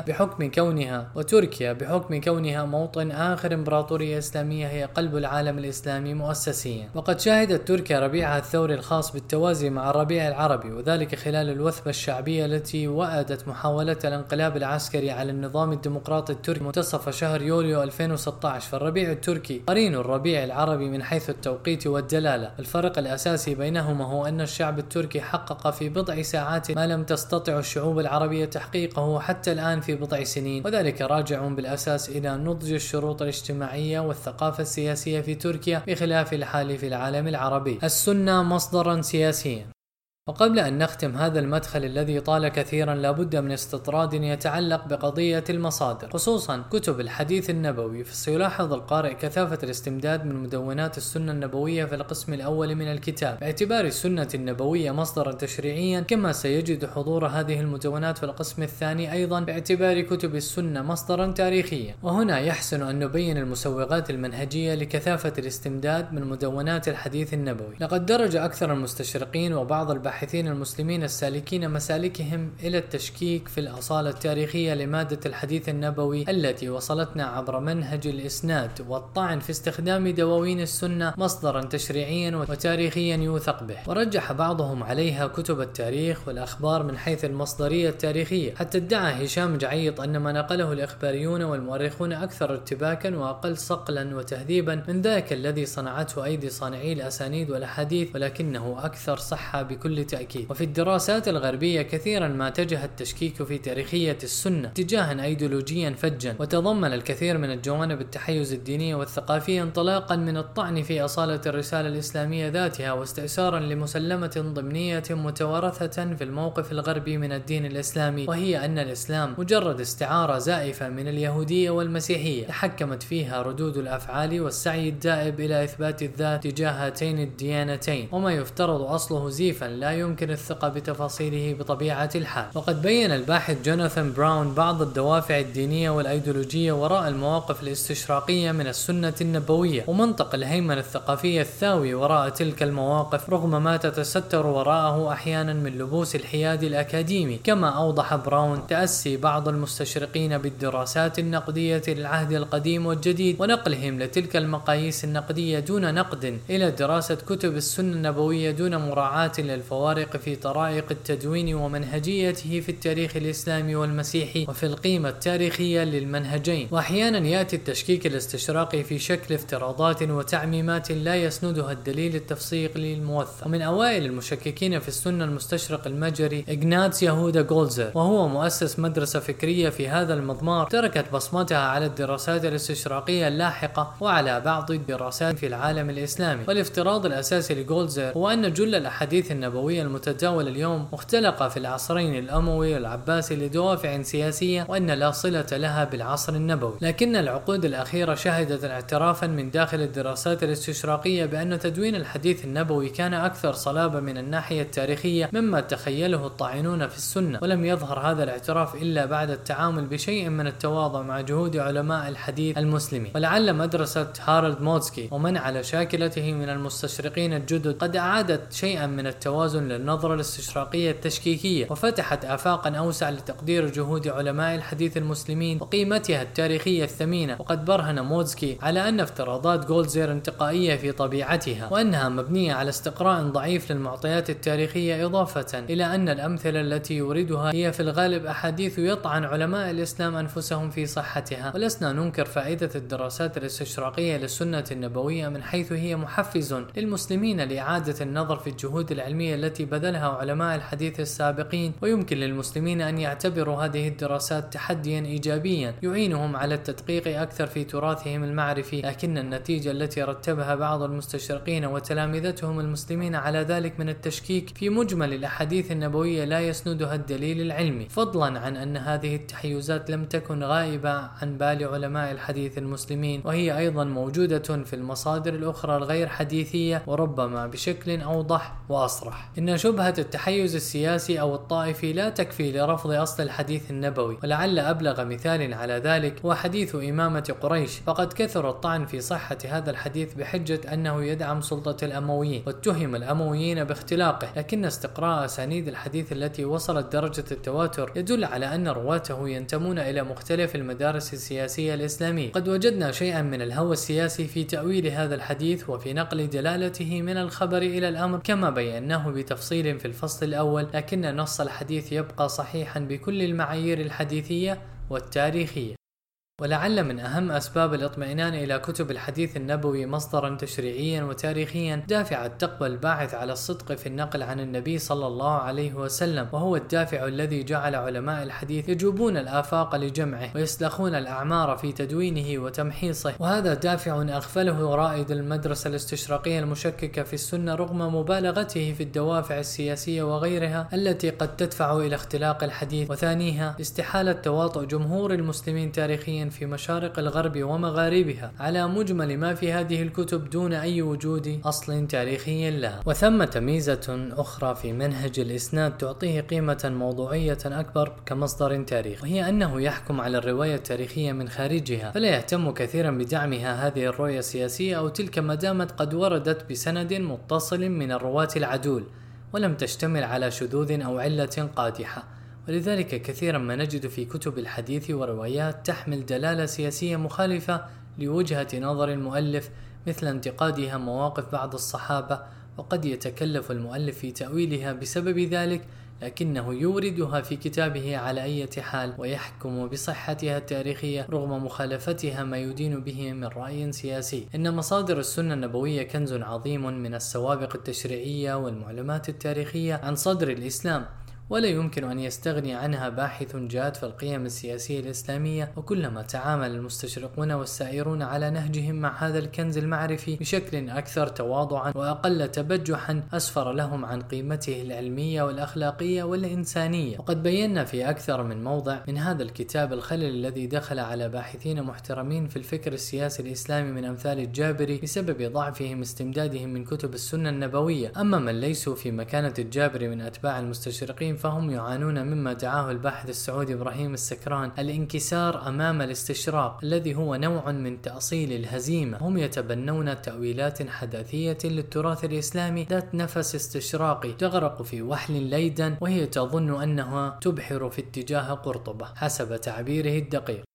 بحكم كونها وتركيا بحكم كونها موطن آخر إمبراطورية إسلامية هي قلب العالم الإسلامي مؤسسيا. وقد شهدت تركيا ربيعها الثوري الخاص بالتوازي مع الربيع العربي وذلك خلال الوثبة الشعبية التي وأدت محاولة الانقلاب العسكري على النظام الديمقراطي التركي منتصف شهر يوليو 2016 فالربيع التركي قرين الربيع العربي من حيث التوقيت والدلالة. الفرق الأساسي بينهما هو أن الشعب التركي حقق في بضع ساعات ما لم تستطع الشعوب العربية تحقيقه حتى الآن في بضع سنين. وذلك راجع بالأساس إلى نضج الشروط الاجتماعية والثقافة السياسية في تركيا بخلاف الحال في العالم العربي. السنة مصدرا سياسيا. وقبل أن نختم هذا المدخل الذي طال كثيرا لابد من استطراد يتعلق بقضية المصادر خصوصا كتب الحديث النبوي. فسيلاحظ القارئ كثافة الاستمداد من مدونات السنة النبوية في القسم الأول من الكتاب. باعتبار السنة النبوية مصدرا تشريعيا كما سيجد حضور هذه المدونات في القسم الثاني أيضا باعتبار كتب السنة مصدرا تاريخيا. وهنا يحسن أن نبين المسوغات المنهجية لكثافة الاستمداد من مدونات الحديث النبوي. لقد درج أكثر المستشرقين وبعض الباحثين الباحثين المسلمين السالكين مسالكهم إلى التشكيك في الأصالة التاريخية لمادة الحديث النبوي التي وصلتنا عبر منهج الإسناد والطعن في استخدام دواوين السنة مصدرا تشريعيا وتاريخيا يوثق به. ورجح بعضهم عليها كتب التاريخ والأخبار من حيث المصدرية التاريخية. حتى ادعى هشام جعيط أن ما نقله الإخباريون والمؤرخون أكثر ارتباكا وأقل صقلا وتهذيبا من ذاك الذي صنعته أيدي صانعي الأسانيد والأحاديث ولكنه أكثر صحة بكل تأكيد وفي الدراسات الغربية كثيرا ما اتجه التشكيك في تاريخية السنة اتجاها أيديولوجيا فجا. وتضمن الكثير من الجوانب التحيز الدينية والثقافية انطلاقا من الطعن في أصالة الرسالة الإسلامية ذاتها واستئثارا لمسلمة ضمنية متوارثة في الموقف الغربي من الدين الإسلامي. وهي أن الإسلام مجرد استعارة زائفة من اليهودية والمسيحية. تحكمت فيها ردود الأفعال والسعي الدائب إلى إثبات الذات تجاه هاتين الديانتين. وما يفترض أصله زيفا لا يمكن الثقة بتفاصيله بطبيعة الحال. وقد بين الباحث جوناثان براون بعض الدوافع الدينية والأيديولوجية وراء المواقف الاستشراقية من السنة النبوية ومنطق الهيمنة الثقافية الثاوي وراء تلك المواقف رغم ما تتستر وراءه أحيانا من لبوس الحياد الأكاديمي. كما أوضح براون تأسي بعض المستشرقين بالدراسات النقدية للعهد القديم والجديد ونقلهم لتلك المقاييس النقدية دون نقد إلى دراسة كتب السنة النبوية دون مراعاة للفوارق الفوارق في طرائق التدوين ومنهجيته في التاريخ الإسلامي والمسيحي وفي القيمة التاريخية للمنهجين. وأحيانا يأتي التشكيك الاستشراقي في شكل افتراضات وتعميمات لا يسندها الدليل التفصيلي الموثق ومن أوائل المشككين في السنة المستشرق المجري إغناتس يهودا جولزر وهو مؤسس مدرسة فكرية في هذا المضمار تركت بصمتها على الدراسات الاستشراقية اللاحقة وعلى بعض الدراسات في العالم الإسلامي. والافتراض الأساسي لجولزر هو أن جل الأحاديث النبوية النبوية المتداولة اليوم مختلقة في العصرين الأموي والعباسي لدوافع سياسية وأن لا صلة لها بالعصر النبوي. لكن العقود الأخيرة شهدت اعترافا من داخل الدراسات الاستشراقية بأن تدوين الحديث النبوي كان أكثر صلابة من الناحية التاريخية مما تخيله الطاعنون في السنة ولم يظهر هذا الاعتراف إلا بعد التعامل بشيء من التواضع مع جهود علماء الحديث المسلمين. ولعل مدرسة هارولد موتسكي ومن على شاكلته من المستشرقين الجدد قد أعادت شيئا من التوازن للنظرة الاستشراقية التشكيكية وفتحت آفاقا أوسع لتقدير جهود علماء الحديث المسلمين وقيمتها التاريخية الثمينة. وقد برهن موتسكي على أن افتراضات جولدزيهر انتقائية في طبيعتها وأنها مبنية على استقراء ضعيف للمعطيات التاريخية إضافة إلى أن الأمثلة التي يوردها هي في الغالب أحاديث يطعن علماء الإسلام أنفسهم في صحتها. ولسنا ننكر فائدة الدراسات الاستشراقية للسنة النبوية من حيث هي محفز للمسلمين لإعادة النظر في الجهود العلمية التي التي بذلها علماء الحديث السابقين ويمكن للمسلمين أن يعتبروا هذه الدراسات تحديا إيجابيا يعينهم على التدقيق أكثر في تراثهم المعرفي. لكن النتيجة التي رتبها بعض المستشرقين وتلامذتهم المسلمين على ذلك من التشكيك في مجمل الأحاديث النبوية لا يسندها الدليل العلمي. فضلا عن أن هذه التحيزات لم تكن غائبة عن بال علماء الحديث المسلمين وهي أيضا موجودة في المصادر الأخرى الغير حديثية وربما بشكل أوضح وأصرح. إن شبهة التحيز السياسي أو الطائفي لا تكفي لرفض أصل الحديث النبوي ولعل أبلغ مثال على ذلك هو حديث إمامة قريش. فقد كثر الطعن في صحة هذا الحديث بحجة أنه يدعم سلطة الأمويين واتهم الأمويين باختلاقه. لكن استقراء أسانيد الحديث التي وصلت درجة التواتر يدل على أن رواته ينتمون إلى مختلف المدارس السياسية الإسلامية. قد وجدنا شيئا من الهوى السياسي في تأويل هذا الحديث وفي نقل دلالته من الخبر إلى الأمر كما بيناه بتفصيل في الفصل الأول لكن نص الحديث يبقى صحيحا بكل المعايير الحديثية والتاريخية. ولعل من أهم أسباب الاطمئنان إلى كتب الحديث النبوي مصدرا تشريعيا وتاريخيا دافع التقوى الباعث على الصدق في النقل عن النبي صلى الله عليه وسلم وهو الدافع الذي جعل علماء الحديث يجوبون الآفاق لجمعه ويسلخون الأعمار في تدوينه وتمحيصه. وهذا دافع أغفله رائد المدرسة الاستشراقية المشككة في السنة رغم مبالغته في الدوافع السياسية وغيرها التي قد تدفع إلى اختلاق الحديث وثانيها استحالة تواطؤ جمهور المسلمين تاريخيا في مشارق الغرب ومغاربها على مجمل ما في هذه الكتب دون أي وجود أصل تاريخي لها وثمة ميزة أخرى في منهج الإسناد تعطيه قيمة موضوعية أكبر كمصدر تاريخي وهي أنه يحكم على الرواية التاريخية من خارجها. فلا يهتم كثيرا بدعمها هذه الرؤية السياسية أو تلك ما دامت قد وردت بسند متصل من الرواة العدول ولم تشتمل على شذوذ أو علة قادحة. ولذلك كثيرا ما نجد في كتب الحديث وروايات تحمل دلالة سياسية مخالفة لوجهة نظر المؤلف مثل انتقادها مواقف بعض الصحابة وقد يتكلف المؤلف في تأويلها بسبب ذلك لكنه يوردها في كتابه على أي حال ويحكم بصحتها التاريخية رغم مخالفتها ما يدين به من رأي سياسي. إن مصادر السنة النبوية كنز عظيم من السوابق التشريعية والمعلومات التاريخية عن صدر الإسلام. ولا يمكن أن يستغني عنها باحث جاد في القيم السياسية الإسلامية وكلما تعامل المستشرقون والسائرون على نهجهم مع هذا الكنز المعرفي بشكل أكثر تواضعا وأقل تبجحا أسفر لهم عن قيمته العلمية والأخلاقية والإنسانية. وقد بينا في أكثر من موضع من هذا الكتاب الخلل الذي دخل على باحثين محترمين في الفكر السياسي الإسلامي من أمثال الجابري بسبب ضعفهم استمدادهم من كتب السنة النبوية. أما من ليسوا في مكانة الجابري من أتباع المستشرقين فهم يعانون مما دعاه الباحث السعودي إبراهيم السكران الانكسار أمام الاستشراق الذي هو نوع من تأصيل الهزيمة. هم يتبنون تأويلات حداثية للتراث الإسلامي ذات نفس استشراقي تغرق في وحل ليدا وهي تظن أنها تبحر في اتجاه قرطبة حسب تعبيره الدقيق.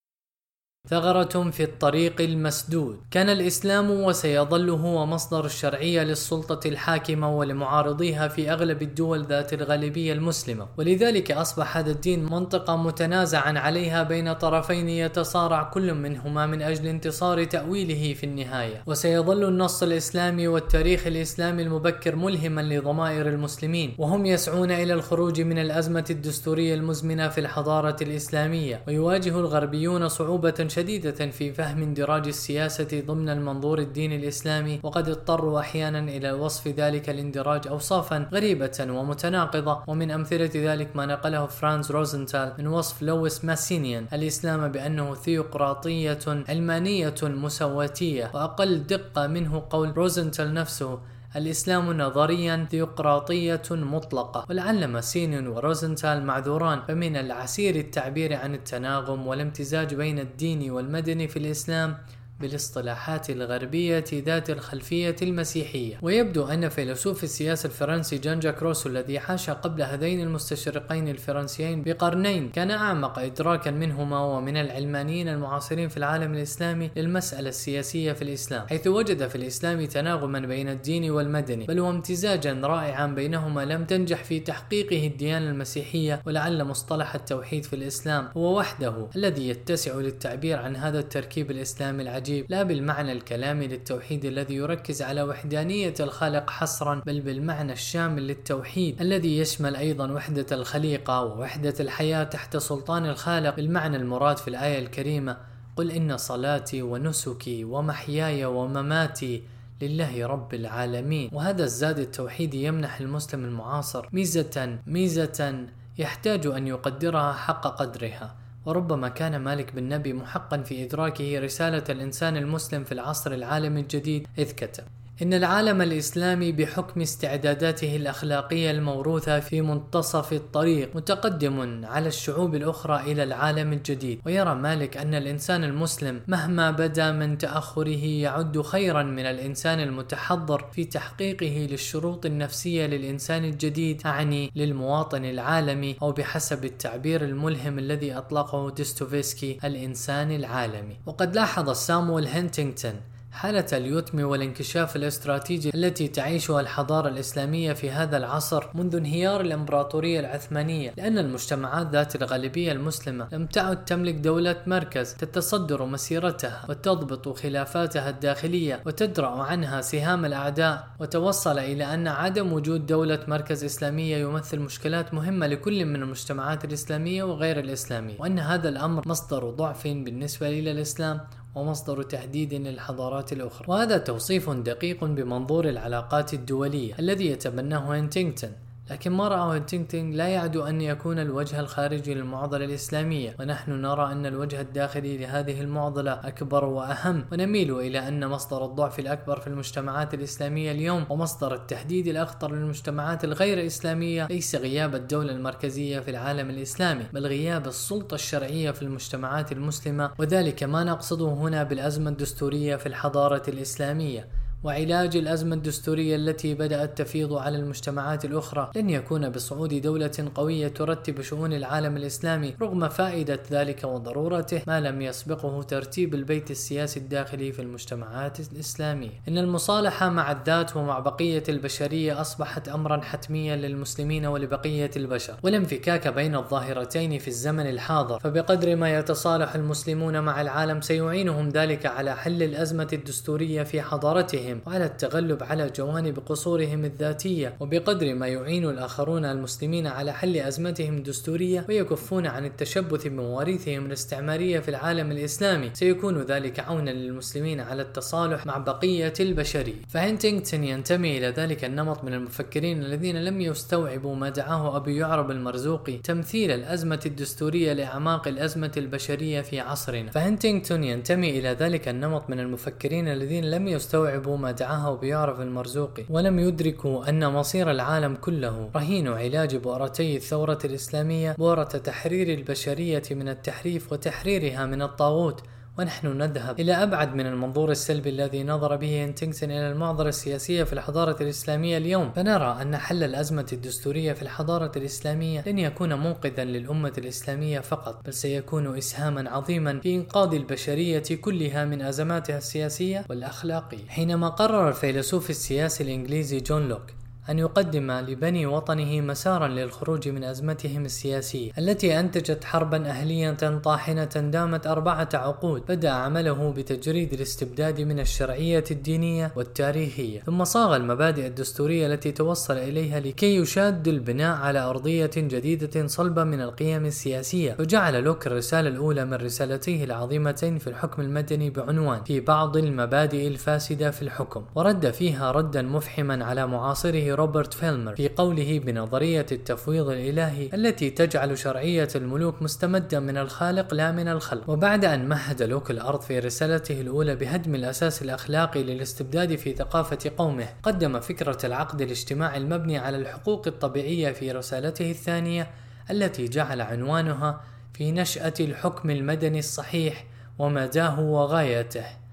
ثغرة في الطريق المسدود. كان الإسلام وسيظل هو مصدر الشرعية للسلطة الحاكمة ولمعارضيها في أغلب الدول ذات الغالبية المسلمة. ولذلك أصبح هذا الدين منطقة متنازعا عليها بين طرفين يتصارع كل منهما من أجل انتصار تأويله في النهاية. وسيظل النص الإسلامي والتاريخ الإسلامي المبكر ملهما لضمائر المسلمين. وهم يسعون إلى الخروج من الأزمة الدستورية المزمنة في الحضارة الإسلامية. ويواجه الغربيون صعوبة شديدة في فهم اندراج السياسة ضمن المنظور الديني الإسلامي وقد اضطروا أحيانا إلى وصف ذلك الاندراج أوصافا غريبة ومتناقضة. ومن أمثلة ذلك ما نقله فرانز روزنتال من وصف لويس ماسينيون الإسلام بأنه ثيوقراطية علمانية مساواتية وأقل دقة منه قول روزنتال نفسه. الإسلام نظريا ثيوقراطية مطلقة ولعل ماسينيون وروزنتال معذوران فمن العسير التعبير عن التناغم والامتزاج بين الدين والمدني في الإسلام بالاصطلاحات الغربية ذات الخلفية المسيحية. ويبدو أن فيلسوف السياسة الفرنسي جان جاك روسو الذي عاش قبل هذين المستشرقين الفرنسيين بقرنين كان أعمق إدراكا منهما ومن العلمانيين المعاصرين في العالم الإسلامي للمسألة السياسية في الإسلام حيث وجد في الإسلام تناغما بين الدين والمدني بل وامتزاجا رائعا بينهما لم تنجح في تحقيقه الديانة المسيحية ولعل مصطلح التوحيد في الإسلام هو وحده الذي يتسع للتعبير عن هذا التركيب الإسلامي العجيب. العجيب لا بالمعنى الكلامي للتوحيد الذي يركز على وحدانية الخالق حصرا بل بالمعنى الشامل للتوحيد الذي يشمل أيضا وحدة الخليقة ووحدة الحياة تحت سلطان الخالق. بالمعنى المراد في الآية الكريمة قل إن صلاتي ونسكي ومحياي ومماتي لله رب العالمين. وهذا الزاد التوحيدي يمنح المسلم المعاصر ميزة ميزة يحتاج أن يقدرها حق قدرها. وربما كان مالك بن نبي محقا في إدراكه رسالة الإنسان المسلم في العصر العالمي الجديد إذ كتب. إن العالم الإسلامي بحكم استعداداته الأخلاقية الموروثة في منتصف الطريق متقدم على الشعوب الأخرى إلى العالم الجديد ويرى مالك أن الإنسان المسلم مهما بدا من تأخره يعد خيرا من الإنسان المتحضر في تحقيقه للشروط النفسية للإنسان الجديد أعني للمواطن العالمي أو بحسب التعبير الملهم الذي أطلقه ديستوفيسكي الإنسان العالمي. وقد لاحظ سامويل هنتينغتون حالة اليتم والانكشاف الاستراتيجي التي تعيشها الحضارة الإسلامية في هذا العصر منذ انهيار الإمبراطورية العثمانية لأن المجتمعات ذات الغالبية المسلمة لم تعد تملك دولة مركز تتصدر مسيرتها وتضبط خلافاتها الداخلية وتدرأ عنها سهام الأعداء. وتوصل إلى أن عدم وجود دولة مركز إسلامية يمثل مشكلات مهمة لكل من المجتمعات الإسلامية وغير الإسلامية وأن هذا الأمر مصدر ضعف بالنسبة إلى الإسلام ومصدر تهديد للحضارات الأخرى. وهذا توصيف دقيق بمنظور العلاقات الدولية الذي يتبناه هنتينغتون لكن ما رأى هنتينغتون لا يعد أن يكون الوجه الخارجي للمعضلة الإسلامية. ونحن نرى أن الوجه الداخلي لهذه المعضلة أكبر وأهم. ونميل إلى أن مصدر الضعف الأكبر في المجتمعات الإسلامية اليوم ومصدر التهديد الأخطر للمجتمعات الغير إسلامية ليس غياب الدولة المركزية في العالم الإسلامي بل غياب السلطة الشرعية في المجتمعات المسلمة. وذلك ما نقصده هنا بالأزمة الدستورية في الحضارة الإسلامية. وعلاج الأزمة الدستورية التي بدأت تفيض على المجتمعات الأخرى لن يكون بصعود دولة قوية ترتب شؤون العالم الإسلامي رغم فائدة ذلك وضرورته ما لم يسبقه ترتيب البيت السياسي الداخلي في المجتمعات الإسلامية. إن المصالحة مع الذات ومع بقية البشرية أصبحت أمرا حتميا للمسلمين ولبقية البشر. والانفكاك بين الظاهرتين في الزمن الحاضر. فبقدر ما يتصالح المسلمون مع العالم سيعينهم ذلك على حل الأزمة الدستورية في حضارتهم. أنفسهم وعلى التغلب على جوانب قصورهم الذاتية وبقدر ما يعين الآخرون المسلمين على حل أزمتهم الدستورية ويكفون عن التشبث بمواريثهم الاستعمارية في العالم الإسلامي. سيكون ذلك عونا للمسلمين على التصالح مع بقية البشرية. فهنتينغتون ينتمي إلى ذلك النمط من المفكرين الذين لم يستوعبوا ما دعاه أبي يعرب المرزوقي تمثيل الأزمة الدستورية لأعماق الأزمة البشرية في عصرنا. فهنتينغتون ينتمي إلى ذلك النمط من المفكرين الذين لم يستوعبوا ما دعاه بيعرف المرزوقي ولم يدركوا أن مصير العالم كله رهين علاج بؤرتي الثورة الإسلامية بؤرة تحرير البشرية من التحريف وتحريرها من الطاغوت. ونحن نذهب إلى أبعد من المنظور السلبي الذي نظر به هنتينغسون إلى المعضلة السياسية في الحضارة الإسلامية اليوم. فنرى أن حل الأزمة الدستورية في الحضارة الإسلامية لن يكون منقذا للأمة الإسلامية فقط بل سيكون إسهاما عظيما في إنقاذ البشرية كلها من أزماتها السياسية والأخلاقية. حينما قرر الفيلسوف السياسي الإنجليزي جون لوك أن يقدم لبني وطنه مسارا للخروج من أزمتهم السياسية التي أنتجت حربا أهلية طاحنة دامت أربعة عقود. بدأ عمله بتجريد الاستبداد من الشرعية الدينية والتاريخية. ثم صاغ المبادئ الدستورية التي توصل إليها لكي يشاد البناء على أرضية جديدة صلبة من القيم السياسية. وجعل لوك الرسالة الأولى من رسالتيه العظيمتين في الحكم المدني بعنوان في بعض المبادئ الفاسدة في الحكم. ورد فيها ردا مفحما على معاصره روبرت فيلمر في قوله بنظرية التفويض الإلهي التي تجعل شرعية الملوك مستمدة من الخالق لا من الخلق. وبعد أن مهد لوك الأرض في رسالته الأولى بهدم الأساس الأخلاقي للاستبداد في ثقافة قومه قدم فكرة العقد الاجتماعي المبني على الحقوق الطبيعية في رسالته الثانية التي جعل عنوانها في نشأة الحكم المدني الصحيح ومداه وغايته.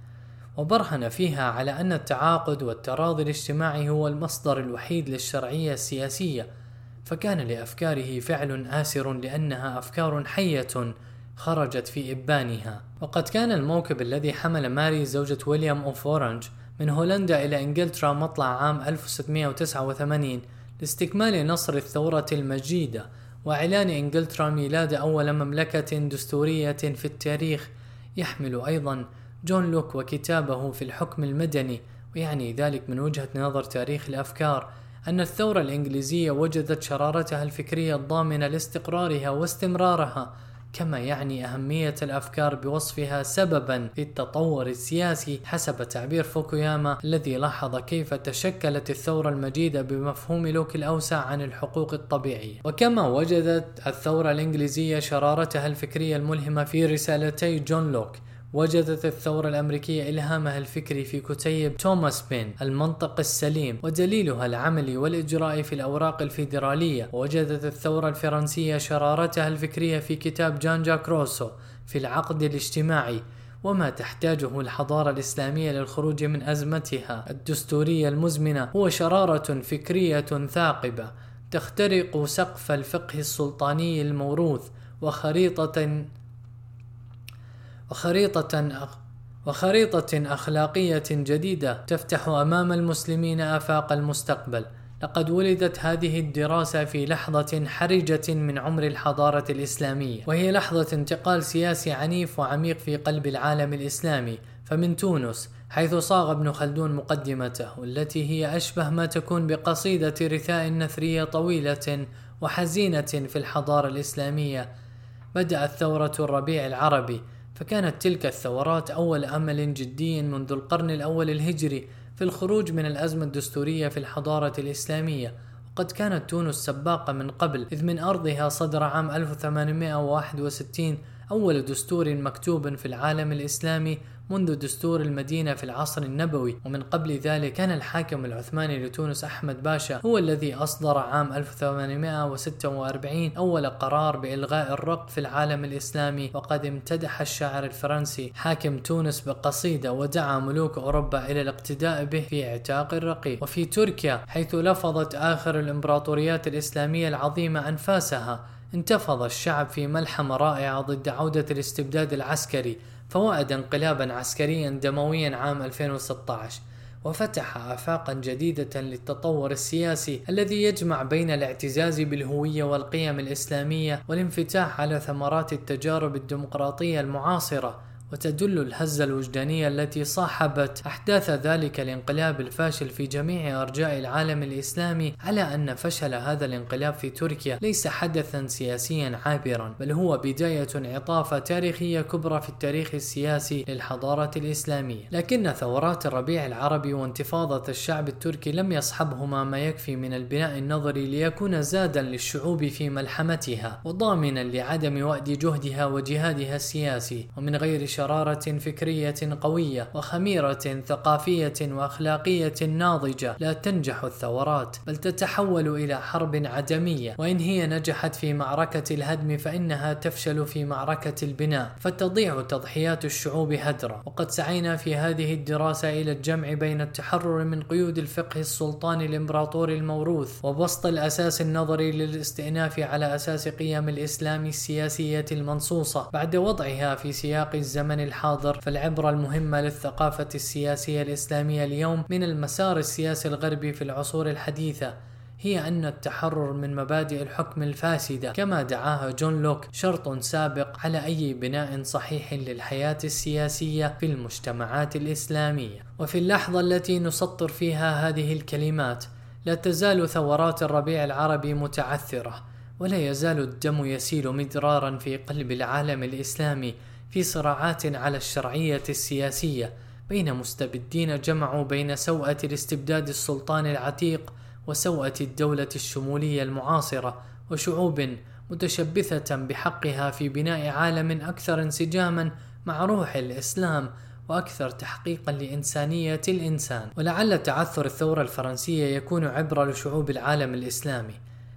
وبرهن فيها على أن التعاقد والتراضي الاجتماعي هو المصدر الوحيد للشرعية السياسية فكان لأفكاره فعل آسر لأنها أفكار حية خرجت في إبانها. وقد كان الموكب الذي حمل ماري زوجة ويليام أوف أورنج من هولندا إلى إنجلترا مطلع عام 1689 لاستكمال نصر الثورة المجيدة وإعلان إنجلترا ميلاد أول مملكة دستورية في التاريخ يحمل أيضا جون لوك وكتابه في الحكم المدني ويعني ذلك من وجهة نظر تاريخ الأفكار أن الثورة الإنجليزية وجدت شرارتها الفكرية الضامنة لاستقرارها واستمرارها كما يعني أهمية الأفكار بوصفها سببا في التطور السياسي حسب تعبير فوكوياما الذي لاحظ كيف تشكلت الثورة المجيدة بمفهوم لوك الأوسع عن الحقوق الطبيعية. وكما وجدت الثورة الإنجليزية شرارتها الفكرية الملهمة في رسالتي جون لوك. وجدت الثورة الأمريكية إلهامها الفكري في كتيب توماس بين المنطق السليم ودليلها العملي والإجرائي في الأوراق الفيدرالية. ووجدت الثورة الفرنسية شرارتها الفكرية في كتاب جان جاك روسو في العقد الاجتماعي وما تحتاجه الحضارة الإسلامية للخروج من أزمتها. الدستورية المزمنة هو شرارة فكرية ثاقبة تخترق سقف الفقه السلطاني الموروث وخريطة وخريطة وخريطة أخلاقية جديدة تفتح أمام المسلمين آفاق المستقبل. لقد ولدت هذه الدراسة في لحظة حرجة من عمر الحضارة الإسلامية وهي لحظة انتقال سياسي عنيف وعميق في قلب العالم الإسلامي. فمن تونس حيث صاغ ابن خلدون مقدمته التي هي أشبه ما تكون بقصيدة رثاء نثرية طويلة وحزينة في الحضارة الإسلامية بدأت ثورة الربيع العربي. فكانت تلك الثورات أول أمل جدي منذ القرن الأول الهجري في الخروج من الأزمة الدستورية في الحضارة الإسلامية. وقد كانت تونس سباقة من قبل إذ من أرضها صدر عام 1861 أول دستور مكتوب في العالم الإسلامي منذ دستور المدينة في العصر النبوي. ومن قبل ذلك كان الحاكم العثماني لتونس أحمد باشا هو الذي أصدر عام 1846 أول قرار بإلغاء الرق في العالم الإسلامي وقد امتدح الشاعر الفرنسي حاكم تونس بقصيدة ودعا ملوك أوروبا إلى الاقتداء به في اعتاق الرقيق وفي تركيا حيث لفظت آخر الإمبراطوريات الإسلامية العظيمة أنفاسها انتفض الشعب في ملحمة رائعة ضد عودة الاستبداد العسكري. فوأد انقلابا عسكريا دمويا عام 2016 وفتح آفاقا جديدة للتطور السياسي الذي يجمع بين الاعتزاز بالهوية والقيم الإسلامية والانفتاح على ثمرات التجارب الديمقراطية المعاصرة. وتدل الهزة الوجدانية التي صاحبت أحداث ذلك الانقلاب الفاشل في جميع أرجاء العالم الإسلامي على أن فشل هذا الانقلاب في تركيا ليس حدثا سياسيا عابرا بل هو بداية انعطافة تاريخية كبرى في التاريخ السياسي للحضارة الإسلامية. لكن ثورات الربيع العربي وانتفاضة الشعب التركي لم يصحبهما ما يكفي من البناء النظري ليكون زادا للشعوب في ملحمتها وضامنا لعدم وأد جهدها وجهادها السياسي. ومن غير شر شرارة فكرية قوية وخميرة ثقافية وأخلاقية ناضجة لا تنجح الثورات بل تتحول إلى حرب عدمية. وإن هي نجحت في معركة الهدم فإنها تفشل في معركة البناء فتضيع تضحيات الشعوب هدرا. وقد سعينا في هذه الدراسة إلى الجمع بين التحرر من قيود الفقه السلطاني الامبراطوري الموروث وبسط الأساس النظري للاستئناف على أساس قيم الإسلام السياسية المنصوصة بعد وضعها في سياق الزمن الزمن الحاضر فالعبرة المهمة للثقافة السياسية الإسلامية اليوم من المسار السياسي الغربي في العصور الحديثة هي أن التحرر من مبادئ الحكم الفاسدة كما دعاها جون لوك شرط سابق على أي بناء صحيح للحياة السياسية في المجتمعات الإسلامية. وفي اللحظة التي نسطر فيها هذه الكلمات لا تزال ثورات الربيع العربي متعثرة ولا يزال الدم يسيل مدرارا في قلب العالم الإسلامي في صراعات على الشرعية السياسية بين مستبدين جمعوا بين سوءة الاستبداد السلطاني العتيق وسوءة الدولة الشمولية المعاصرة وشعوب متشبثة بحقها في بناء عالم أكثر انسجاما مع روح الإسلام وأكثر تحقيقا لإنسانية الإنسان. ولعل تعثر الثورة الفرنسية يكون عبرة لشعوب العالم الإسلامي.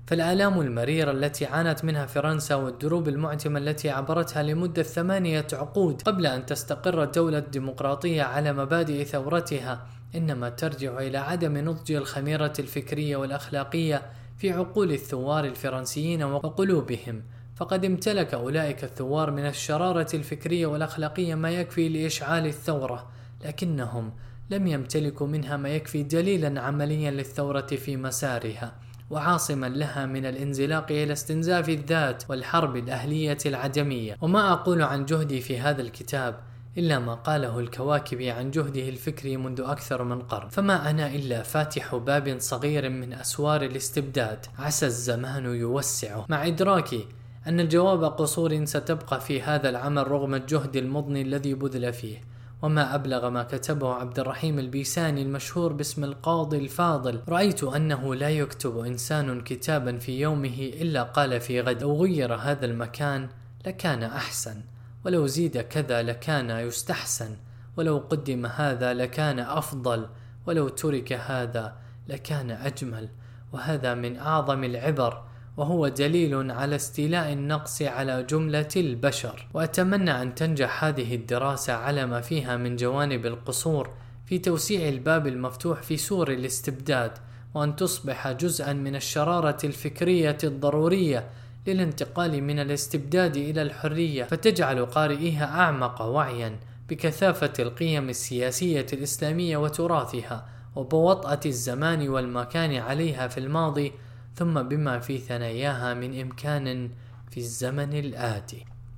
فالآلام المريرة التي عانت منها فرنسا والدروب المعتمة التي عبرتها لمدة ثمانية عقود قبل أن تستقر الدولة الديمقراطية على مبادئ ثورتها إنما ترجع إلى عدم نضج الخميرة الفكرية والأخلاقية في عقول الثوار الفرنسيين وقلوبهم. فقد امتلك أولئك الثوار من الشرارة الفكرية والأخلاقية ما يكفي لإشعال الثورة لكنهم لم يمتلكوا منها ما يكفي دليلا عمليا للثورة في مسارها. وعاصما لها من الانزلاق إلى استنزاف الذات والحرب الأهلية العدمية وما أقول عن جهدي في هذا الكتاب إلا ما قاله الكواكبي عن جهده الفكري منذ أكثر من قرن. فما أنا إلا فاتح باب صغير من أسوار الاستبداد. عسى الزمان يوسعه. مع إدراكي أن جواب قصور ستبقى في هذا العمل رغم الجهد المضني الذي بذل فيه. وما أبلغ ما كتبه عبد الرحيم البيساني المشهور باسم القاضي الفاضل. رأيت أنه لا يكتب إنسان كتابا في يومه إلا قال في غد. لو غير هذا المكان لكان أحسن ولو زيد كذا لكان يستحسن ولو قدم هذا لكان أفضل ولو ترك هذا لكان أجمل. وهذا من أعظم العبر وهو دليل على استيلاء النقص على جملة البشر. وأتمنى أن تنجح هذه الدراسة على ما فيها من جوانب القصور في توسيع الباب المفتوح في سور الاستبداد وأن تصبح جزءا من الشرارة الفكرية الضرورية للانتقال من الاستبداد إلى الحرية فتجعل قارئيها أعمق وعيا بكثافة القيم السياسية الإسلامية وتراثها وبوطأة الزمان والمكان عليها في الماضي ثم بما في ثناياها من إمكان في الزمن الآتي.